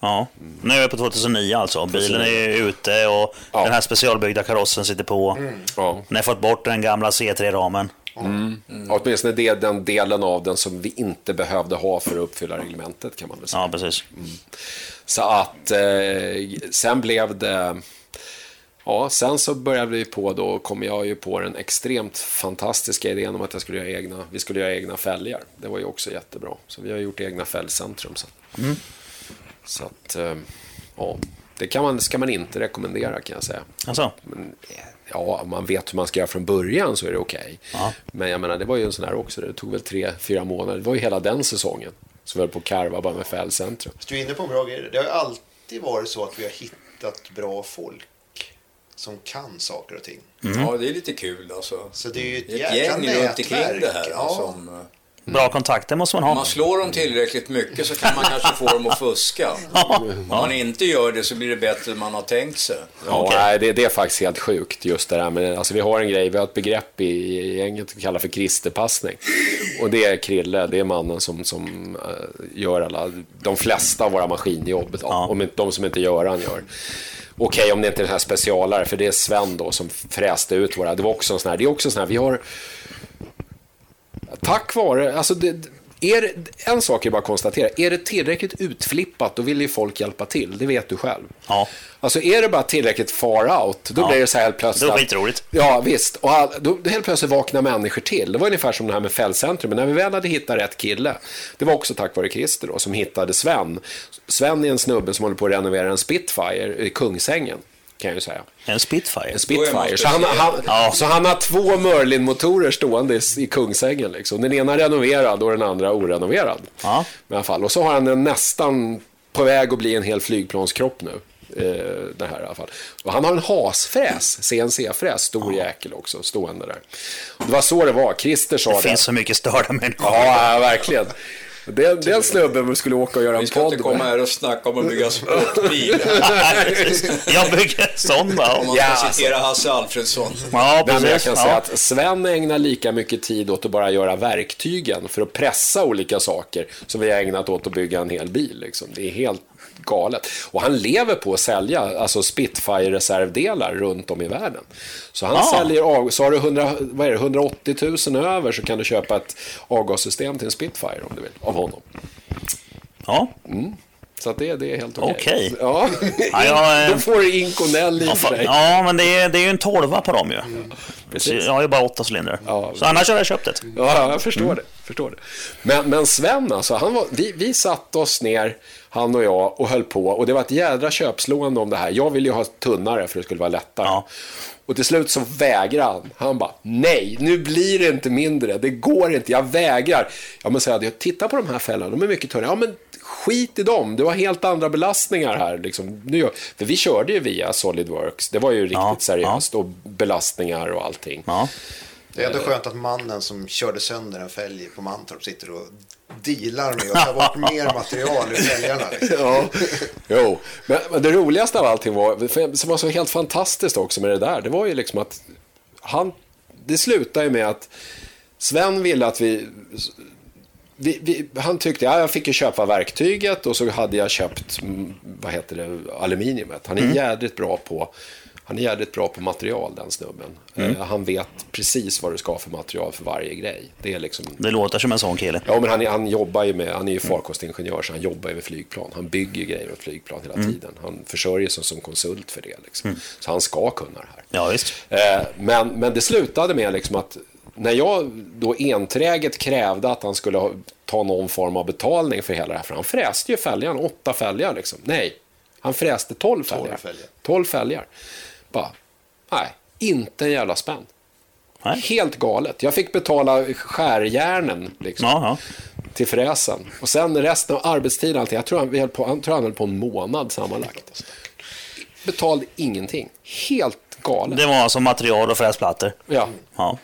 ja. Nu är vi på 2009 alltså. Bilen är ute och Ja. den här specialbyggda karossen sitter på. Ja. Ni har fått bort den gamla C3-ramen. Mm. Åtminstone det är den delen av den som vi inte behövde ha för att uppfylla reglementet kan man väl säga. Ja, precis. Så att eh, sen blev det... Ja, sen så började vi på då, kom jag ju på den extremt fantastiska idén om att jag skulle göra egna, vi skulle göra egna fälgar. Det var ju också jättebra. Så vi har gjort egna fällcentrum sen. Så att, eh, ja, det kan man, ska man inte rekommendera kan jag säga. Alltså, Men, eh, ja, om man vet hur man ska göra från början så är det okej. Ja. Men jag menar, det var ju en sån här också. Det tog väl tre, fyra månader. Det var ju hela den säsongen. Så vi höll på att karva bara med fällcentrum. Så du är inne på en bra grej. Det har ju alltid varit så att vi har hittat bra folk som kan saker och ting. Ja, det är lite kul alltså. Så det är ju ett, Det är jäkla ett gäng runt omkring det här. Ja. Som, eh, bra kontakter måste man om ha. man slår dem tillräckligt mycket så kan man kanske få dem att fuska. Om man inte gör det så blir det bättre än man har tänkt sig. Ja, nej, det, det är faktiskt helt sjukt just det där. Men, alltså, vi har en grej, vi har ett begrepp i, i gänget vi kallar för kristerpassning. Och det är Krille, det är mannen som, som eh, gör alla, de flesta av våra maskinjobb. Ja. Om inte, de som inte gör, han gör. Okej, om det inte är den här specialare, för det är Sven då som fräste ut våra. Det var också en sån här, det är också en sån här, vi har tack vare, alltså det, är en sak är bara att konstatera, är det tillräckligt utflippat då vill ju folk hjälpa till, det vet du själv. Ja. Alltså är det bara tillräckligt far out, då Ja. blir det så här helt plötsligt. Det att- skitroligt. Ja, visst. Och all, då helt plötsligt vaknar människor till. Det var ungefär som det här med fällcentrum. Men när vi väl hade hittat rätt kille, det var också tack vare Christer då, som hittade Sven. Sven är en snubbe som håller på att renovera en Spitfire i Kungsängen, kan jag ju säga. En Spitfire. En Spitfire. Så han, han, Ja. så han har två Merlin-motorer stående i, i Kungsängen. Liksom. Den ena renoverad och den andra orenoverad. Ja. I alla fall. Och så har han en nästan på väg att bli en hel flygplanskropp nu. Eh, det här i alla fall. Och han har en hasfräs, CNC-fräs, stor jäkel också, stående där. Och det var så det var. Christer sa Det det. finns så mycket störda människor. Ja, verkligen. Den, den snubben skulle åka och göra en Vi ska podd inte komma med. här och snacka om att bygga sportbil. Jag bygger sådana. Om man Ja, ska alltså. citera Hasse Alfredsson. Ja, Nej, men jag precis. kan Ja. säga att Sven ägnar lika mycket tid åt att bara göra verktygen för att pressa olika saker som vi har ägnat åt att bygga en hel bil. Liksom. Det är helt galet. Och han lever på att sälja alltså Spitfire-reservdelar runt om i världen. Så han Ah. säljer, av- så har du 100, vad är det, 180 000 över så kan du köpa ett avgassystem till en Spitfire om du vill, av honom. Ja. Så att det, det är helt okej. Okej. Ja. Ja, jag, eh, Då får du Inconel i Ja, för dig. ja, men det är, det är ju en tolva på dem ju. precis. Jag har ju bara åtta cylindrar. Ja. Så annars hade jag köpt ett. Ja, jag förstår det. Förstår det. Men, men Sven, alltså, han var, vi, vi satte oss ner, han och jag, och höll på. Och det var ett jädra köpslående om det här. Jag ville ju ha tunnare för det skulle vara lättare. Ja. Och till slut så vägrade han. Han bara, nej, nu blir det inte mindre. Det går inte, jag vägrar. Ja, men jag, titta på de här fällorna, de är mycket tunnare. Ja, men skit i dem. Du har helt andra belastningar här. Liksom. Nu, för vi körde ju via Solidworks. Det var ju riktigt Ja, seriöst. Och belastningar och allting. Ja. Det är ändå skönt att mannen som körde sönder en fälg på Mantorp sitter och dealar med att ta bort mer material ur liksom. Ja, jo. Men, men det roligaste av allting var, som var så helt fantastiskt också med det där, det var ju liksom att han, det slutade ju med att Sven ville att vi, vi, vi han tyckte, ja, jag fick ju köpa verktyget och så hade jag köpt, mm, vad heter det, aluminiumet. Han är jädrigt bra på han är jädrigt bra på material, den snubben. Eh, han vet precis vad du ska ha för material för varje grej. Det är liksom Det låter som en sån kille. Ja, men han, är- han jobbar ju med, han är ju farkostingenjör så han jobbar ju med flygplan. Han bygger grejer åt flygplan hela tiden. Han försörjer sig som konsult för det. Liksom. Så han ska kunna det här. Ja, visst. Eh, men, men det slutade med liksom att när jag då enträget krävde att han skulle ta någon form av betalning för hela det här. För han fräste ju fälgarna, åtta fälgar liksom. Nej, han fräste tolv fälgar. fälgar. Tolv fälgar. Bara, nej, inte en jävla spänn. Nej. Helt galet. Jag fick betala skärjärnen liksom, till fräsen. Och sen resten av arbetstiden, allting, jag tror han, vi höll på, han tror han höll på en månad sammanlagt. Betalade ingenting. Helt galet. Det var alltså material och fräsplattor. Ja. Ja,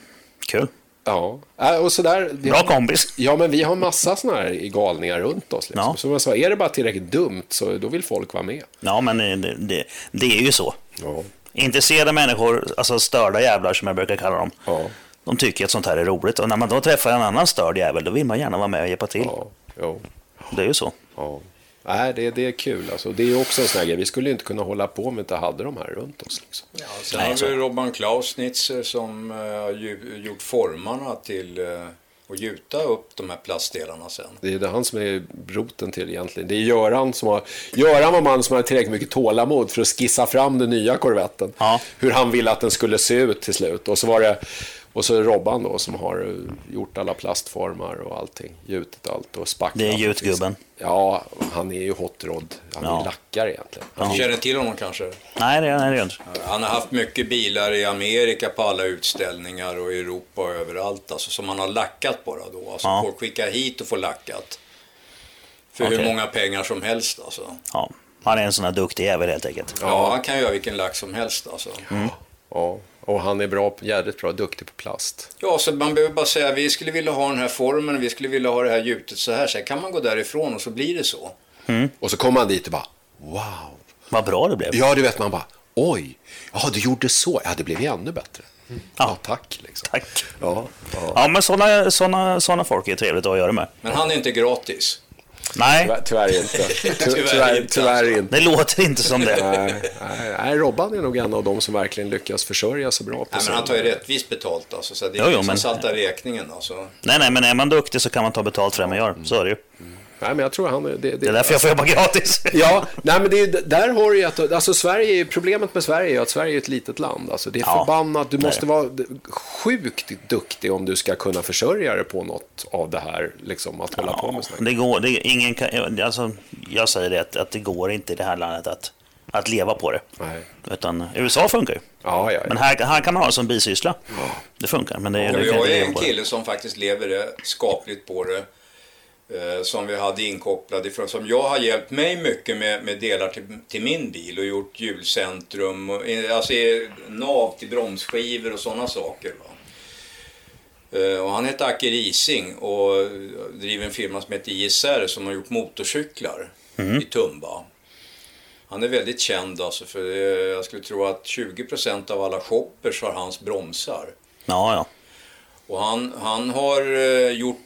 kul. Ja, Äh, och sådär. Bra har- kompis. Ja, men vi har massa sådana här galningar runt oss. Liksom. Ja. Som jag sa, är det bara tillräckligt dumt så då vill folk vara med. Ja, men det, det, det är ju så. Ja. Intresserade människor, alltså störda jävlar som jag brukar kalla dem, Ja. de tycker att sånt här är roligt. Och när man då träffar en annan störd jävel, då vill man gärna vara med och hjälpa till. Ja. Jo. Det är ju så. Ja. Nej, det, det är kul. Alltså, det är också en sån här grej. Vi skulle ju inte kunna hålla på om vi inte hade de här runt oss. Liksom. Ja, sen Nej, har vi Robban Klausnitzer som eh, har ju- gjort formarna till eh, att gjuta upp de här plastdelarna sen. Det är det han som är roten till egentligen. Det är Göran som har... Göran var man som hade tillräckligt mycket tålamod för att skissa fram den nya korvetten. Ja. Hur han ville att den skulle se ut till slut. Och så var det... Och så är det Robban då som har eh, gjort alla plastformar och allting. Gjutit allt och spacklat. Det är gjutgubben. Ja, han är ju hot rod. Han är Ja. lackare egentligen. Du känner till honom kanske? Nej, det är det inte. Han har haft mycket bilar i Amerika på alla utställningar och i Europa och överallt. Alltså, som han har lackat bara då. Alltså, Ja. Folk skickar hit och får lackat. För Okej. hur många pengar som helst alltså. Ja, han är en sån här duktig jävel helt enkelt. Ja, han kan göra vilken lack som helst alltså. Ja, och han är bra, jävligt bra, duktig på plast. Ja, så man behöver bara säga vi skulle vilja ha den här formen, vi skulle vilja ha det här gjutet så här. Sen kan man gå därifrån och så blir det så. Och så kommer han dit och bara, wow. Vad bra det blev. Ja, du vet, man bara, oj, ja, du gjorde så. Ja, det blev ju ännu bättre. Ja, tack. Liksom. Tack. Ja, ja. Ja, men såna, såna, såna folk är trevligt att göra med. Men han är inte gratis. Nej, Tyvärr, tyvärr inte. Ty, Tyvärr tyvärr, inte, tyvärr alltså. inte. det låter inte som det. Nej, nej, nej, Robban är nog en av dem som verkligen lyckas försörja sig bra på Nej, men han tar ju rättvist betalt alltså. Så det är Jo, jo, ingen som men- saltar räkningen alltså. Nej, nej, men är man duktig så kan man ta betalt för det man gör. Så är det ju. Nej, men jag tror han... Det, det, Det är därför jag får jobba gratis. Ja, nej men det är, där har du ju att, alltså Sverige, problemet med Sverige är att Sverige är ett litet land. Alltså det är Ja, förbannat, du det är måste det. vara sjukt duktig om du ska kunna försörja dig på något av det här, liksom att hålla på med sånt. Det går, det, ingen kan, alltså, jag säger det att, att det går inte i det här landet att, att leva på det. Nej. Utan USA funkar ju. Ja, ja, Men ja. här, här kan man ha det som bisyssla. Det funkar, men det, det kan har inte ju leva en det. kille som faktiskt lever det, skapligt på det. Eh, som vi hade inkopplad ifrån, som jag har hjälpt mig mycket med, med delar till, till min bil och gjort hjulcentrum, och, eh, alltså eh, nav till bromsskivor och sådana saker. Va? Eh, och han heter Acke Rising och driver en firma som heter ISR som har gjort motorcyklar i Tumba. Han är väldigt känd alltså för jag skulle tro att 20% av alla shoppers har hans bromsar. Ja, ja. Och han, han har gjort,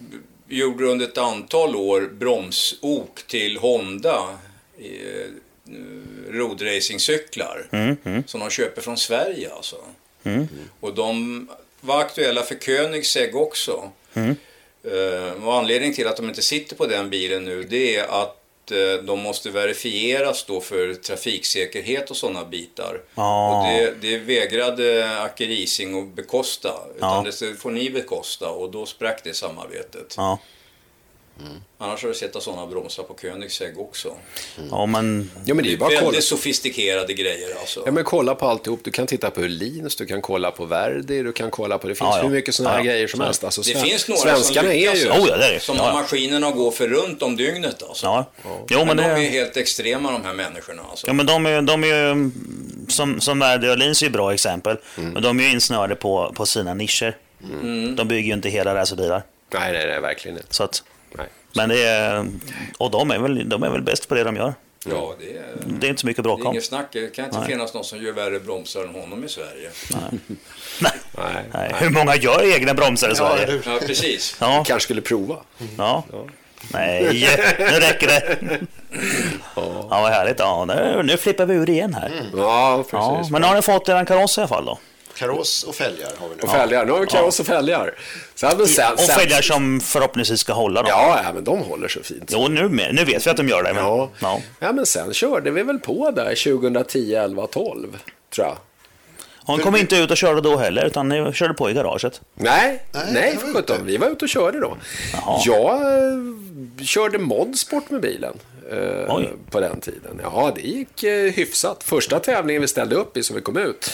gjorde under ett antal år bromsok till Honda eh, roadracingcyklar som de köper från Sverige alltså. Och de var aktuella för Koenigsegg också. Eh, och anledningen till att de inte sitter på den bilen nu det är att eh, de måste verifieras då för trafiksäkerhet och sådana bitar. Ja. Och det, det vägrade Acke Rising att bekosta. Utan Ja. det får ni bekosta och då sprack det samarbetet. Ja, Annars har du sett sådana bromsar på Koenigsegg också. ja men ja men det är ju bara att kolla. Väldigt sofistikerade grejer alltså. Ja, men kolla på alltihop. Du kan titta på Öhlins, du kan kolla på Verdi, du kan kolla på... Det finns Ja, ja. hur mycket sådana här Ja, ja. grejer som helst. Alltså, Det sven- finns några svenskarna som lyckas, är ju... Oh, ja, det är det. som Ja, har maskinerna att gå för runt om dygnet alltså. ja. Jo, men men de är det... helt extrema de här människorna alltså. Ja, men de är, de är ju, som, som Verdi och Öhlins är ju bra exempel, men de är ju insnöade på, på sina nischer. De bygger ju inte hela racerbilar. Nej, nej, nej, verkligen inte. Så att, Nej. men det är, och de är, väl, de är väl bäst på det de gör. Ja, det är, Det är inte så mycket det är bråk om. inget snack. Det kan inte Nej. finnas någon som gör värre bromsar än honom i Sverige. Nej. Nej. Nej. Hur många gör egna bromsar i Ja, Sverige? hur? Ja, precis. Ja, Kanske skulle prova. ja. Nej, nu räcker det. Ja, vad härligt. Ja, nu, nu flippar vi ur igen här. Ja, precis. Ja, men nu har ni fått er en kaross i alla fall då? Kaross och fälgar har vi nu. Och fälgar. Nu har vi kaross och fälgar. Sen, men sen, Och fälgar som förhoppningsvis ska hålla då? Ja, ja, men de håller så fint. Jo, nu, med- nu vet vi att de gör det. Men, Ja. ja. ja, men sen körde vi väl på där 2010, 11, 12, tror jag. Hon kom inte ut och körde då heller, utan ni körde på i garaget. Nej, Nej, nej, för sjutton. Vi var ute och körde då. Jaha. Jag eh, körde modsport med bilen. Eh. På den tiden. Ja, det gick eh, hyfsat. Första tävlingen vi ställde upp i som vi kom ut,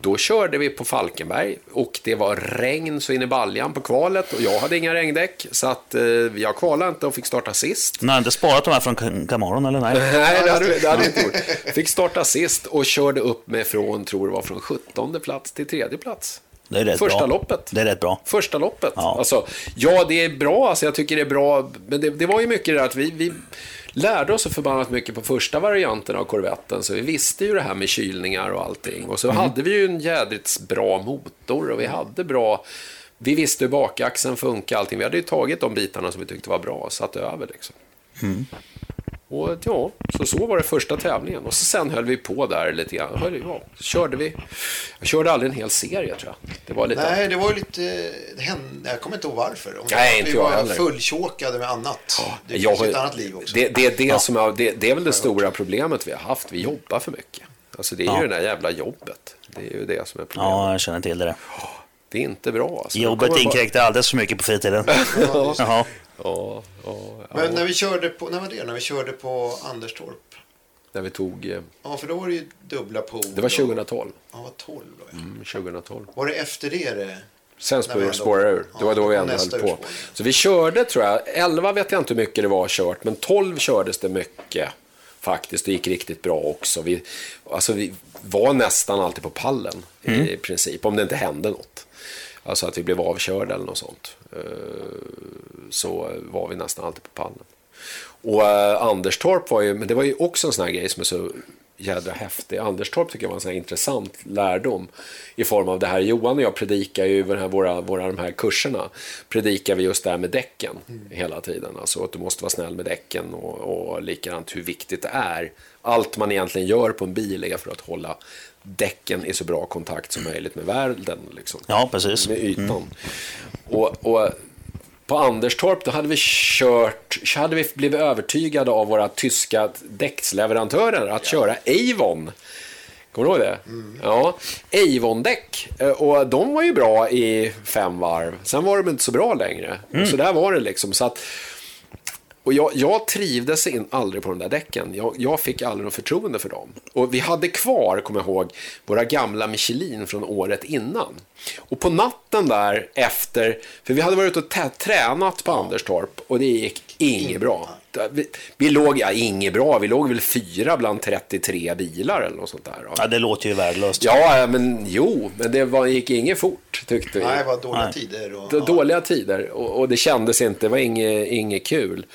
då körde vi på Falkenberg och det var regn så in i baljan på kvalet och jag hade inga regndäck så att eh, jag kvalade inte och fick starta sist. Ni har inte sparat de här från Cam- Camaron, eller nej? Nej, det hade, vi- det hade inte gjort. Fick starta sist och körde upp med från, tror det var från 17 plats till tredje plats. Det är rätt Första bra. loppet. Det är rätt bra. Första loppet. Ja. Alltså, ja, det är bra. Alltså, jag tycker det är bra. Men det, det var ju mycket det där att vi, vi lärde oss så förbannat mycket på första varianten av korvetten. Så vi visste ju det här med kylningar och allting. Och så Mm. hade vi ju en jädrigt bra motor och vi hade bra... Vi visste hur bakaxeln funkar allting. Vi hade ju tagit de bitarna som vi tyckte var bra och satt över liksom. Mm. Och ja, så så var det första tävlingen. Och så sen höll vi på där lite grann. Höll- Ja, körde vi. Jag körde aldrig en hel serie tror jag. Det var lite... Nej, det var ju lite... Det hände, jag kommer inte ihåg varför. Om Nej, inte jag var heller. fulltjåkade med annat. det Jag ett annat liv också. Det, det, är det, som är, det, det är väl det stora problemet vi har haft. Vi jobbar för mycket. Alltså det är Ja. ju det där jävla jobbet. Det är ju det som är problemet. Ja, jag känner till det. där. Det är inte bra. Alltså. Jobbet kommer bara- inkräktar alldeles för mycket på fritiden. Ja, ja, ja, ja. Men när vi körde på, när var det? När vi körde på Anderstorp. När vi tog... eh, Ja, för då var det ju dubbla pool. Det var 2012. Ja, det var 12 då. ja. Mm, 2012. Var det efter det det? Sen spårade spårade ur. Det var då vi ändå höll på. Så vi körde, tror jag, 11 vet jag inte hur mycket det var kört, men 12 kördes det mycket. Faktiskt, det gick riktigt bra också. Vi, alltså, vi var nästan alltid på pallen i princip, om det inte hände något. Alltså att vi blev avkörda eller något sånt. Eh, Så var vi nästan alltid på pallen. Och eh, Anderstorp var ju, men det var ju också en sån här grej som är så jädra häftig. Anderstorp tycker jag var en sån här intressant lärdom i form av det här. Johan och jag predikar ju här, våra, våra de här kurserna. Predikar vi just det här med däcken hela tiden. Alltså att du måste vara snäll med däcken och, och likadant hur viktigt det är. Allt man egentligen gör på en bil är för att hålla däcken i så bra kontakt som möjligt med världen. Liksom Ja, precis. med ytan. Och, och på Anderstorp då hade vi kört, hade vi blivit övertygade av våra tyska däcksleverantörer att köra Avon. Kommer du ihåg det? Ja, Avon-däck. Och de var ju bra i fem varv. Sen var de inte så bra längre. Och så där var det liksom. Så att, och jag, jag trivdes in aldrig på de där däcken. Jag, jag fick aldrig något förtroende för dem. Och vi hade kvar, kommer jag ihåg, våra gamla Michelin från året innan. Och på natten där efter, för vi hade varit ute och tränat på Anderstorp och det gick inget bra. Vi, vi låg, ja inget bra, vi låg väl fyra bland 33 bilar eller något sånt där. Ja, det låter ju värdelöst. Ja, men jo, men det var, gick inget fort tyckte vi. Nej, det var dåliga Nej. tider. Och, ja. Dåliga tider och, och det kändes inte, det var inget, inget kul.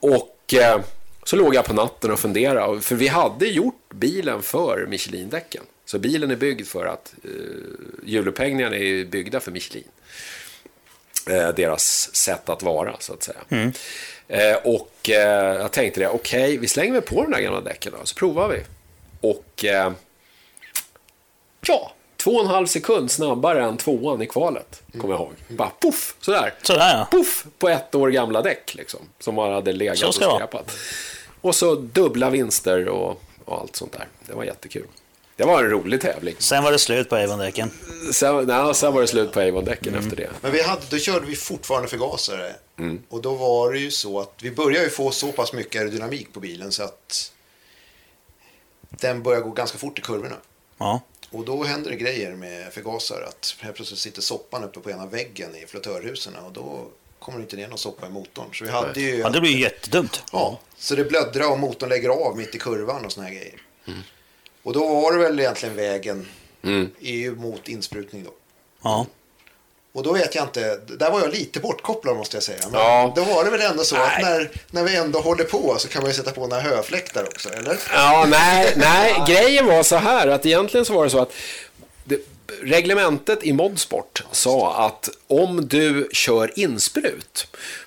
Och eh, så låg jag på natten och funderade, för vi hade gjort bilen för Michelin-däcken. Så bilen är byggd för att, eh, hjulupphängningarna är byggda för Michelin. Eh, deras sätt att vara, så att säga. Eh, och eh, jag tänkte det, okej, vi slänger väl på de där gamla däcken då, så provar vi. Och eh, ja, två och en halv sekund snabbare än tvåan i kvalet, kommer jag ihåg. Bara poff, sådär. Sådär, ja. Poff, på ett år gamla däck, liksom. Som man hade legat Så och skräpat. Och så dubbla vinster och, och allt sånt där. Det var jättekul. Det var en rolig tävling. Sen var det slut på Avon-däcken. Sen, nej, sen var det slut på Avon-däcken Mm. efter det. Men vi hade, då körde vi fortfarande förgasare. Mm. Och då var det ju så att vi började ju få så pass mycket aerodynamik på bilen så att den börjar gå ganska fort i kurvorna. Ja. Och då händer det grejer med förgasare. Att helt plötsligt sitter soppan uppe på ena väggen i flottörhusen och då kommer det inte ner någon soppa i motorn. Så vi hade ju... ja, det blir ju jättedumt. Ja, så det blöddrar och motorn lägger av mitt i kurvan och såna här grejer. Och då var det väl egentligen vägen Mm. EU mot insprutning då. Ja. Och då vet jag inte, där var jag lite bortkopplad måste jag säga. Men Ja. då var det väl ändå så att Nej. när, när vi ändå håller på så kan man ju sätta på några höfläktar också, eller? Ja, nej, nej, grejen var så här att egentligen så var det så att det, reglementet i Modsport sa att om du kör insprut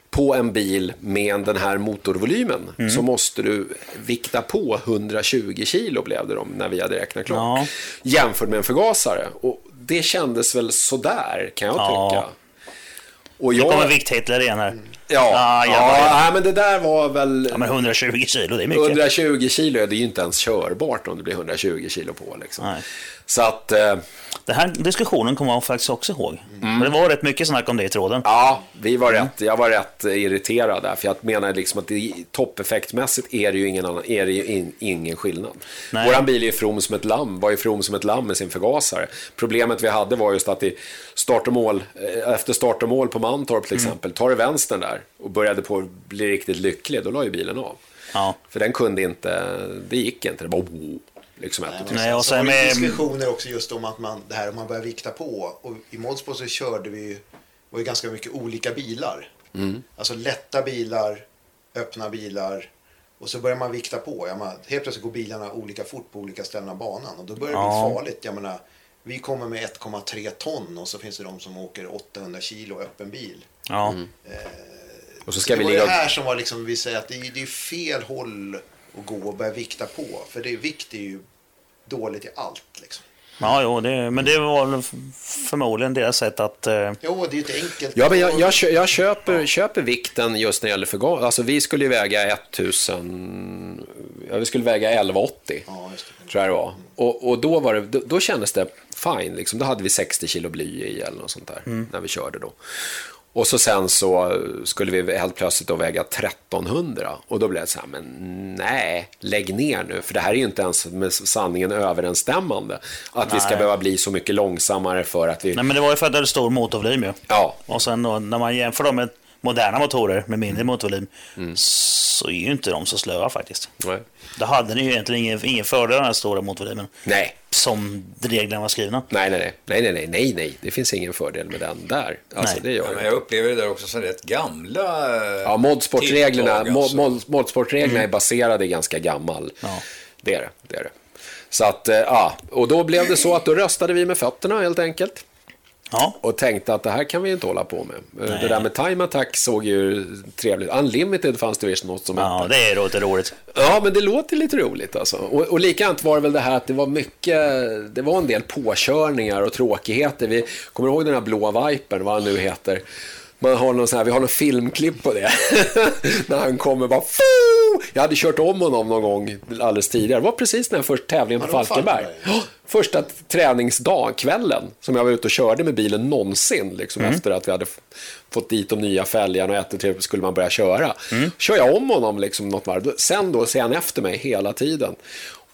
på en bil med den här motorvolymen så måste du vikta på 120 kilo blev det då, när vi hade räknat klart. Ja. Jämfört med en förgasare. Och det kändes väl sådär kan jag Ja. tycka. Och Nu kommer jag, Vikt-Hitler igen här. Ja, Ah, ja, nej, men det där var väl... Ja, men 120 kilo, det är mycket. 120 kilo, det är ju inte ens körbart om det blir 120 kilo på. Liksom. Nej. Så att, eh, Den här diskussionen kommer jag faktiskt också ihåg. Mm. Det var rätt mycket snack om det i tråden. ja, vi var rätt, jag var rätt irriterad där. För jag menar liksom att det, toppeffektmässigt är det ju ingen, annan, är det ju in, ingen skillnad. Nej. Våran bil är from som ett lamm, var ju from som ett lamm med sin förgasare. Problemet vi hade var just att i start och mål, eh, efter start och mål på Mantorp till exempel, tar du vänstern där och började på att bli riktigt lycklig, då la ju bilen av. Ja. För den kunde inte, det gick inte, det bara oh, liksom ett och tre. Nej, och Så sen med... diskussioner också just om att man, det här om man börjar vikta på. Och i Moldsport så körde vi var ju ganska mycket olika bilar. Alltså lätta bilar, öppna bilar. Och så börjar man vikta på. Ja, man, helt plötsligt går bilarna olika fort på olika ställen av banan. Och då börjar det Ja. bli farligt. Jag menar, vi kommer med 1,3 ton och så finns det de som åker 800 kilo öppen bil. Ja. Och så ska det vi var ligga det här som var liksom, vi säger att det är, det är fel håll att gå och börja vikta på. För det, vikt är ju dåligt i allt liksom. Ja, jo, det, men det var förmodligen deras sätt att... Eh, Jo, det är ju inte enkelt. Ja, men jag, jag, jag köper, köper vikten just när det gäller förgas. Alltså vi skulle ju väga 1000, ja, vi skulle väga 1180. Ja, just det. Tror jag det var. Och, och då, var det, då, då kändes det fine. Liksom. Då hade vi 60 kilo bly i eller något sånt där. När vi körde då. Och så sen så skulle vi helt plötsligt då väga 1300. Och då blev det så här, men nej, lägg ner nu. För det här är ju inte ens med sanningen överensstämmande. Att vi ska Nej. behöva bli så mycket långsammare för att vi... nej, men det var ju för att det hade stor motorvolym ju. Ja, Och sen då, när man jämför dem med moderna motorer med mindre motorvolym Mm. så är ju inte de så slöa faktiskt. nej. Då hade ni ju egentligen ingen, ingen fördel av den här stora motorvolymen. Nej, Som reglerna var skrivna. Nej, nej, nej, nej, nej, nej, nej, nej, det finns ingen fördel med den där. Alltså, Nej. det gör Ja, men jag upplever det där också som rätt gamla eh, Ja, modsportreglerna, tilltag, mod, alltså. mod, modsportreglerna är baserade i ganska gammal. Ja. Det är det, det är det. Så att, eh, ja, och då blev det så att då röstade vi med fötterna helt enkelt. Ja, Och tänkte att det här kan vi inte hålla på med. Eh, Nej. Det där med time attack såg ju trevligt Unlimited fanns det visst något som ja hette. det är lite roligt. Ja, men det låter lite roligt alltså. Och, och likadant var det väl det här att det var mycket, det var en del påkörningar och tråkigheter. Vi kommer ihåg den här blå Vipern, vad han nu heter. Man har någon sån här, vi har någon filmklipp på det. när han kommer bara Foo! Jag hade kört om honom någon gång alldeles tidigare. Det var precis när jag först tävlingen på Falkenberg. Falkenberg. Första träningsdag, kvällen, som jag var ute och körde med bilen någonsin. Liksom, Efter att vi hade fått dit de nya fälgarna och ett och skulle man börja köra. Kör jag om honom liksom något varv. Sen då ser han efter mig hela tiden.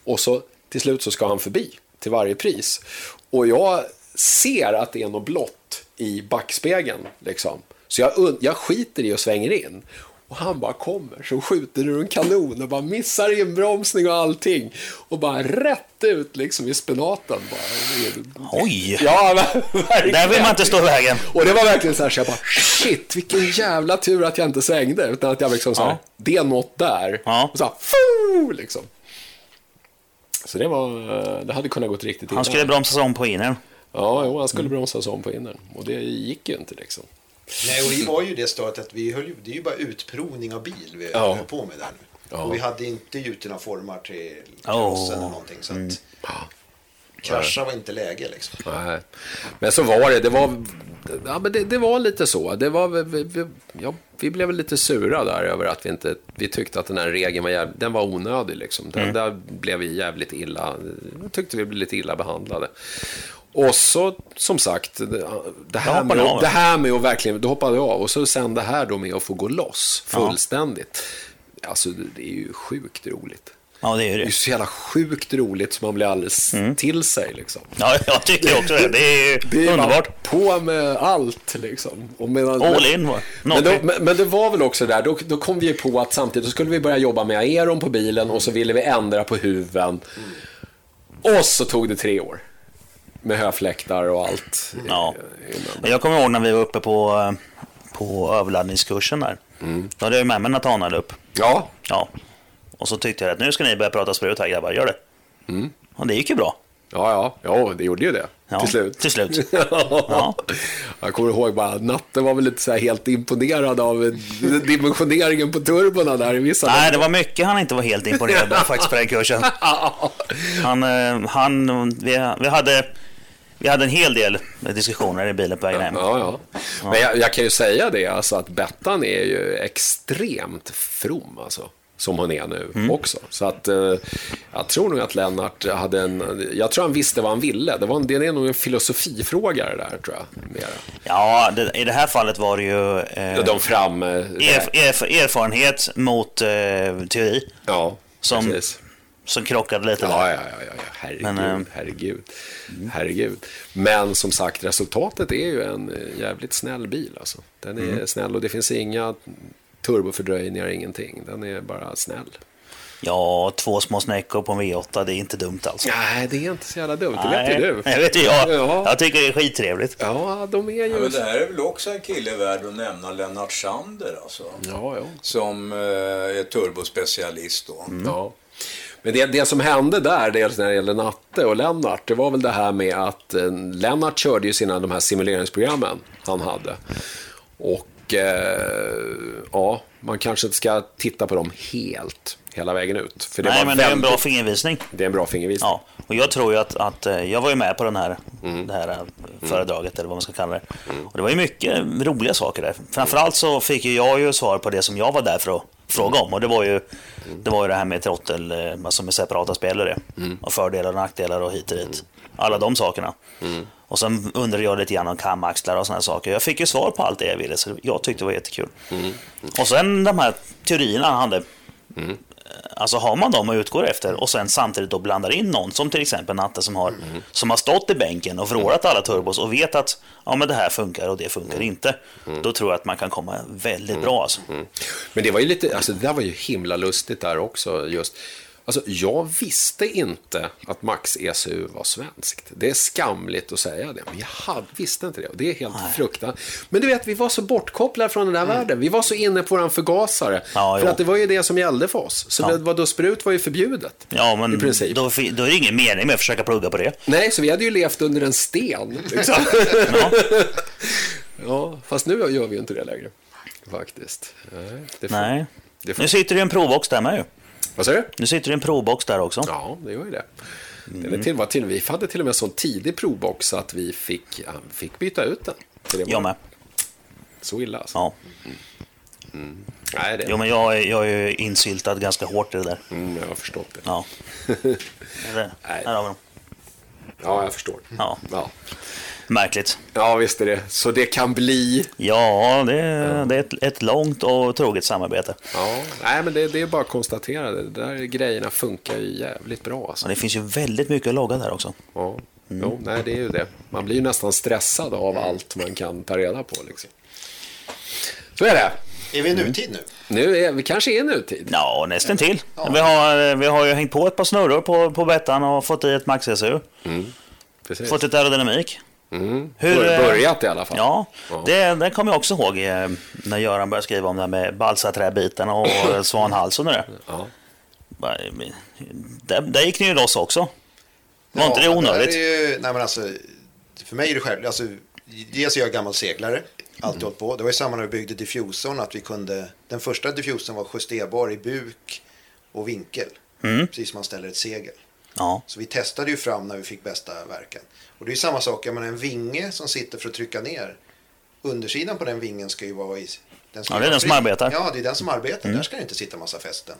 Och så till slut så ska han förbi till varje pris. Och jag ser att det är något blått i backspegeln. Liksom. Så jag, jag skiter i och svänger in. Och han bara kommer, så skjuter ur en kanon och bara missar inbromsning och allting. Och bara rätt ut liksom i spenaten. Bara. Oj! Ja, verkligen. Där vill man inte stå i vägen. Och det var verkligen så här, så jag bara shit, vilken jävla tur att jag inte svängde. Utan att jag liksom så här, Ja. det är något där. Ja. Och så här, foo, liksom. Så det var, det hade kunnat gått riktigt illa. Han skulle bromsas om på inern. Ja, jo, han skulle bromsas om på innern. Och det gick ju inte liksom. Nej, och vi var ju det stadiet att vi höll ju, det är ju bara utprovning av bil vi Ja. höll på med där nu. Ja. Och vi hade inte gjutit några formar till Åh. karossen eller någonting. Så att krascha var inte läge liksom. Nej. Men så var det. Det var, ja, men det, det var lite så. Det var, vi, vi, ja, vi blev väl lite sura där över att vi inte vi tyckte att den här regeln var, jäv, den var onödig. Liksom. Den, Där blev vi jävligt illa, tyckte vi blev lite illa behandlade. Och så, som sagt, det, det, här, med, av. det här med att verkligen, då hoppade jag av. Och så sen det här då med att få gå loss fullständigt. Alltså, det är ju sjukt roligt. Ja, det är ju Det är det. så jävla sjukt roligt som man blir alldeles till sig. Liksom. Ja, jag tycker också det. Det är Det är underbart. på med allt liksom. Och medan, All in va? men, då, men, men det var väl också där, då, då kom vi på att samtidigt så skulle vi börja jobba med aeron på bilen och så ville vi ändra på huven. Och så tog det tre år. Med höfläktar och allt. Ja. Innan. Jag kommer ihåg när vi var uppe på, på överladdningskursen där. Då hade jag med mig Nathanael upp. Ja, Ja. Och så tyckte jag att nu ska ni börja prata sprut här grabbar, gör det. Och det gick ju bra. ja, ja, ja, det gjorde ju det. Ja, till slut. till slut. ja. Jag kommer ihåg bara, Natte var väl lite så här helt imponerad av dimensioneringen på turborna där i vissa Nej, det var mycket han inte var helt imponerad av faktiskt på den kursen. Han, eh, han, vi, vi hade vi hade en hel del diskussioner i bilen på vägen hem. Ja, ja. Men jag, jag, kan ju säga det, alltså att Bettan är ju extremt from. Alltså som hon är nu mm. också. Så att eh, jag tror nog att Lennart hade en, jag tror han visste vad han ville. Det, var en, det är nog en filosofifråga det där tror jag. Mera. Ja, det, i det här fallet var det ju eh, De fram, eh, erf, erf, erfarenhet mot eh, teori. Ja, som, precis. Som krockade lite ja, där. Ja, ja, ja, herregud, Men, eh, herregud, herregud. Men som sagt, resultatet är ju en eh, jävligt snäll bil. Alltså. Den är mm. snäll och det finns inga turbofördröjningar, ingenting. Den är bara snäll. Ja, två små snäckor på en V8, det är inte dumt alltså. Nej, det är inte så jävla dumt. Det vet ju du. Jag vet ju jag. Ja. Jag tycker det är skittrevligt. Ja, de är ju... Ja, men det här är väl också en kille värd att nämna, Lennart Sander alltså. Ja, ja. Som eh, är turbospecialist då. Mm. Ja. Men det, det som hände där, dels när det gäller Natte och Lennart, det var väl det här med att eh, Lennart körde ju sina de här simuleringsprogrammen han hade. Och eh, ja, man kanske inte ska titta på dem helt hela vägen ut. För det Nej, men det är en bra fingervisning. Det är en bra fingervisning. Ja, och jag tror ju att, att eh, jag var ju med på den här, mm. det här eh, mm. föredraget, eller vad man ska kalla det. Mm. Och det var ju mycket roliga saker där. Framförallt så fick ju jag ju svar på det som jag var där för att fråga om. Och det var ju det, var ju det här med trottel, alltså med separata spelare. Mm. Och fördelar och nackdelar och hit och dit. Alla de sakerna. Mm. Och sen undrade jag lite grann om kamaxlar och sådana saker. Jag fick ju svar på allt det jag ville, så jag tyckte det var jättekul. Mm. Mm. Och sen de här teorierna han hade. Mm. Alltså har man dem att utgå efter och sen samtidigt då blandar in någon, som till exempel Natte som har, mm. som har stått i bänken och vrålat alla turbos och vet att ja, men det här funkar och det funkar mm. inte. Mm. Då tror jag att man kan komma väldigt bra. Alltså. Men det var ju lite, alltså det där var ju himla lustigt där också. just Alltså, jag visste inte att Max ECU var svenskt. Det är skamligt att säga det, men jag hade, visste inte det. Och det är helt fruktansvärt. Men du vet, vi var så bortkopplade från den här mm. världen. Vi var så inne på vår förgasare. Ja, för jo. att det var ju det som gällde för oss. Så ja. vad då sprut var ju förbjudet. Ja, men i princip. Då, då är det ingen mening med att försöka plugga på det. Nej, så vi hade ju levt under en sten. Liksom. ja. ja, fast nu gör vi ju inte det längre. Faktiskt. Nej. Det får, Nej. Det får... Nu sitter det en provbox där med ju. Vad säger du? Nu sitter det en provbox där också. Ja, det gör ju det. Mm. Den till, var till, vi hade till och med en sån tidig provbox att vi fick, ja, fick byta ut den. Jag med. Så illa alltså? Ja. Mm. Nej, det... Jo, men jag, är, jag är insyltad ganska hårt i det där. Mm, jag har förstått det. Ja. det, Nej. Här har vi dem. Ja, jag förstår. Ja. ja. Märkligt. Ja, visst är det. Så det kan bli... Ja, det, ja. det är ett, ett, långt och troget samarbete. Ja, nej, men det, det är bara att konstatera. Det där grejerna funkar ju jävligt bra. Alltså. Och det finns ju väldigt mycket att logga där också. Ja, mm. jo, nej, det är ju det. Man blir ju nästan stressad av allt man kan ta reda på. Liksom. Så är det. Är vi i nutid nu? Nu är vi kanske är i nutid. Ja, nästan till. Ja. Vi, har, vi har ju hängt på ett par snurror på, på bettan och fått i ett Max SU. Mm. Fått lite aerodynamik. Mm. Hur, eh, Börjat i alla fall. Ja, ja. Det, det kommer jag också ihåg eh, när Göran började skriva om det här med balsaträbitarna och svanhalsen och det. Ja. Där, där gick ni ju loss också. Var ja, inte det onödigt? Det ju, nej men alltså, för mig är det självklart. Alltså, dels är jag gammal seglare. Alltid mm. hållit på. Det var ju samma när vi byggde diffusorn. Att vi kunde, den första diffusorn var justerbar i buk och vinkel. Mm. Precis som man ställer ett segel. Ja. Så vi testade ju fram när vi fick bästa verkan. Och det är samma sak, jag menar en vinge som sitter för att trycka ner. Undersidan på den vingen ska ju vara i... Den ja, det är den som arbetar. Ja, det är den som arbetar. Mm. Där ska det inte sitta massa fästen.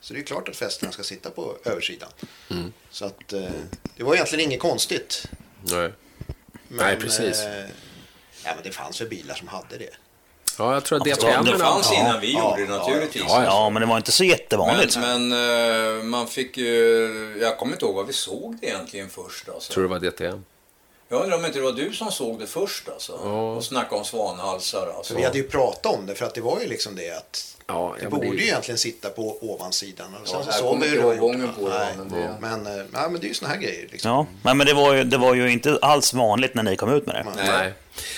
Så det är klart att fästena ska sitta på översidan. Mm. Så att eh, det var egentligen inget konstigt. Nej, men, Nej precis. Eh, ja, men det fanns väl bilar som hade det. Ja, jag tror att det, ja, det fanns innan ja, vi ja, gjorde det naturligtvis. Ja, ja, men det var inte så jättevanligt. Men, men uh, man fick ju... Jag kommer inte ihåg vad vi såg det egentligen först. Alltså. Tror du det var DTM? Jag undrar om inte det var du som såg det först alltså. Och snackade om svanhalsar alltså. vi hade ju pratat om det för att det var ju liksom det att Ja, det borde ju egentligen sitta på ovansidan. Och sen ja, så såg vi ju gången på nej, det. Men, det... Men, eh, ja, men det är ju såna här grejer. Liksom. Ja, men det var, ju, det var ju inte alls vanligt när ni kom ut med det. Nej.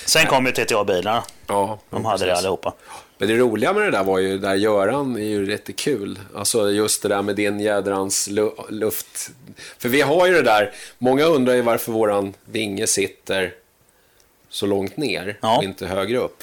Sen kom ju TTA-bilarna. Ja, De hade precis. det allihopa. Men det roliga med det där var ju, där Göran är ju rätt kul. Alltså just det där med din jädrans luft. För vi har ju det där, många undrar ju varför våran vinge sitter så långt ner ja. och inte högre upp.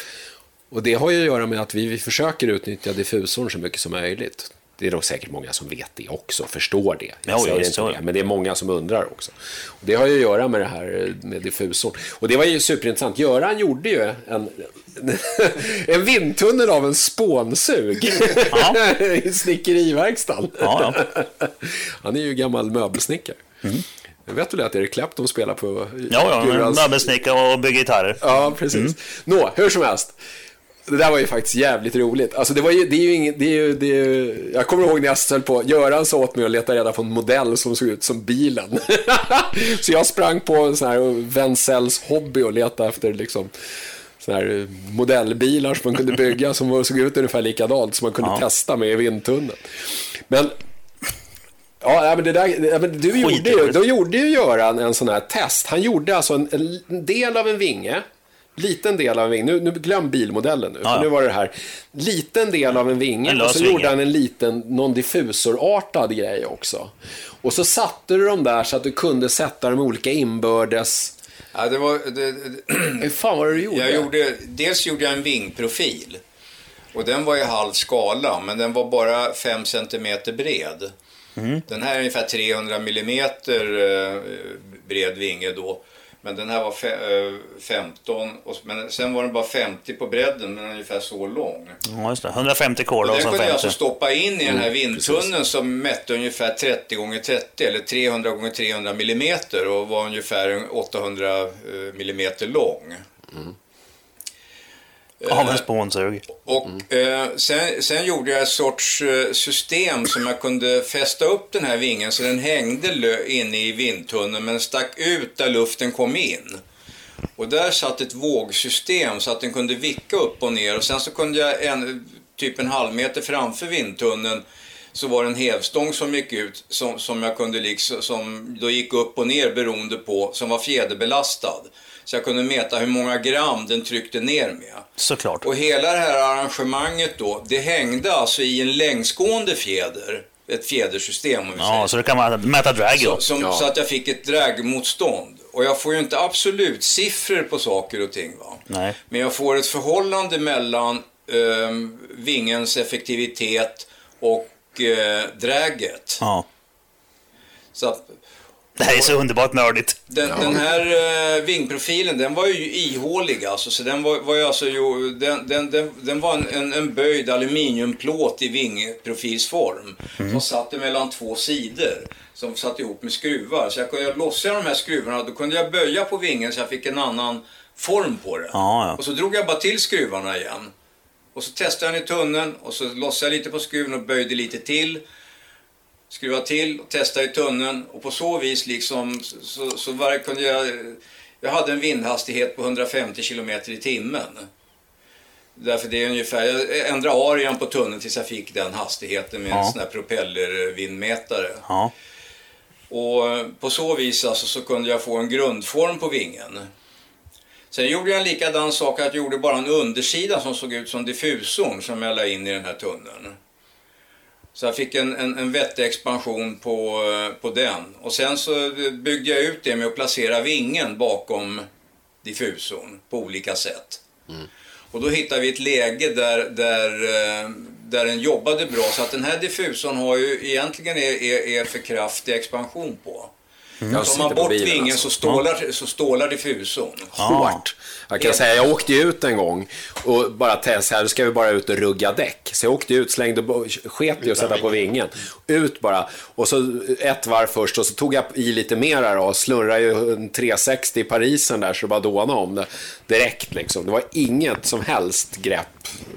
Och det har ju att göra med att vi, vi försöker utnyttja diffusorn så mycket som möjligt. Det är nog säkert många som vet det också, förstår det. Jag Ja, säger inte det. men det är många som undrar också. Och det har ju att göra med det här med diffusorn. Och det var ju superintressant. Göran gjorde ju en, en vindtunnel av en spånsug Ja. i snickeriverkstan. Ja, Han är ju gammal möbelsnickare. Vet du det att Eric Clapton spelar på Mm. Ja, ja, Gurans- möbelsnickare och bygger gitarrer. Ja, precis. Nå, hur som helst. Det där var ju faktiskt jävligt roligt. Alltså det, var ju, det är ju ingen, det är ju, det är ju, jag kommer ihåg när jag höll på, Göran sa åt mig att leta reda på en modell som såg ut som bilen. så jag sprang på en sån här Wenzells hobby och letade efter liksom såna här modellbilar som man kunde bygga som såg ut ungefär likadant som man kunde Ja. testa med i vindtunneln. Men Ja, men det där, men du gjorde ju, då gjorde ju Göran en sån här test. Han gjorde alltså en, en del av en vinge, liten del av en vinge, nu, nu glöm bilmodellen nu, Ja, nu var det här, liten del av en vinge En och så vinge. gjorde han en liten, någon diffusorartad grej också. Och så satte du dem där så att du kunde sätta dem olika inbördes... Ja, det var, det, det, Hur fan var det du gjorde? jag gjorde, dels gjorde jag en vingprofil. Och den var i halv skala, men den var bara 5 cm bred. Den här är ungefär 300 mm eh, bred vinge då. Men den här var fe, eh, 15, och, men sen var den bara 50 på bredden, men ungefär så lång. Ja, just det. 150 Och kordar och den så kunde jag 50. alltså stoppa in i den här vindtunneln som mätte ungefär 30 gånger 30 eller 300 gånger 300 millimeter och var ungefär en 800 eh, millimeter lång. Av en spånsug. Och eh, sen, sen gjorde jag ett sorts eh, system som jag kunde fästa upp den här vingen så den hängde lö- inne i vindtunneln men stack ut där luften kom in. Och där satt ett vågsystem så att den kunde vicka upp och ner och sen så kunde jag en, typ en halv meter framför vindtunneln så var det en hävstång som gick ut som, som jag kunde liksom, som då gick upp och ner beroende på, som var fjäderbelastad. Så jag kunde mäta hur många gram den tryckte ner med. Såklart. Och hela det här arrangemanget då, det hängde alltså i en längsgående fjäder. Ett fjädersystem om vi säger. Ja, så det kan mäta drag så, som, Ja. så att jag fick ett dragmotstånd. Och jag får ju inte absolut siffror på saker och ting. Va? Nej. Men jag får ett förhållande mellan ehm, vingens effektivitet och eh, draget. Ja. Så att, Det här är så underbart nördigt. den, den här eh, vingprofilen, den var ju ihålig alltså. Så den var, var ju alltså, ju, den, den, den, den var en, en, en böjd aluminiumplåt i vingprofilsform. Som satt mellan två sidor. Som satt ihop med skruvar. Så jag kunde lossa de här skruvarna. Då kunde jag böja på vingen så jag fick en annan form på den. Ja, ja. Och så drog jag bara till skruvarna igen. Och så testade jag den i tunneln och så lossade jag lite på skruven och böjde lite till. Skruva till och testa i tunneln och på så vis liksom så, så, var, kunde jag... Jag hade en vindhastighet på 150 km i timmen. Därför det är ungefär, jag ändrade arean på tunneln tills jag fick den hastigheten med en Ja. sån här propellervindmätare. Ja. Och på så vis alltså, så kunde jag få en grundform på vingen. Sen gjorde jag en likadan sak, att jag gjorde bara en undersida som såg ut som diffusorn som jag la in i den här tunneln. Så jag fick en, en, en vettig expansion på, eh, på den. Och sen så byggde jag ut det med att placera vingen bakom diffusorn på olika sätt. Och då hittade vi ett läge där, där, eh, där den jobbade bra. Så att den här diffusorn har ju egentligen är, är, är för kraftig expansion på. Jag Tar man bort vingen alltså. så, stålar, så stålar diffusorn. hårt. Jag kan säga, jag åkte ju ut en gång och bara testade, här då ska vi bara ut och rugga däck. Så jag åkte ut, slängde, bo- sket i att sätta på vingen. Ut bara. Och så ett varv först och så tog jag i lite mera då och slurrade ju en 360 i Parisen där så det bara dånade om det direkt liksom. Det var inget som helst grepp.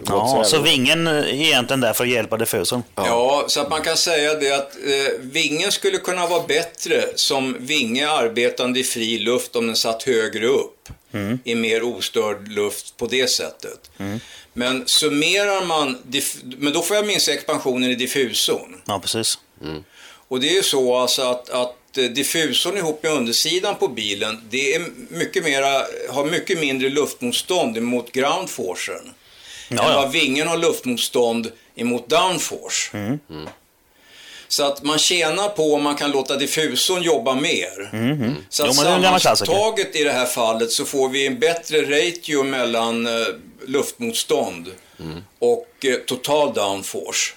Ja, så vingen är egentligen där för att hjälpa diffusorn. Ja. så att man kan säga det att eh, vingen skulle kunna vara bättre som vinge arbetande i fri luft om den satt högre upp. I mer ostörd luft på det sättet. Men summerar man, men då får jag minska expansionen i diffusorn. Ja, precis. Och det är ju så alltså att, att eh, diffusorn ihop med undersidan på bilen, det är mycket mera, har mycket mindre luftmotstånd mot ground forcen. Ja, än ja. vad vingen har luftmotstånd emot downforce. Mm. Så att man tjänar på om man kan låta diffusorn jobba mer. Så att Jo, sammantaget i det här fallet så får vi en bättre ratio mellan eh, luftmotstånd Mm. och eh, total downforce.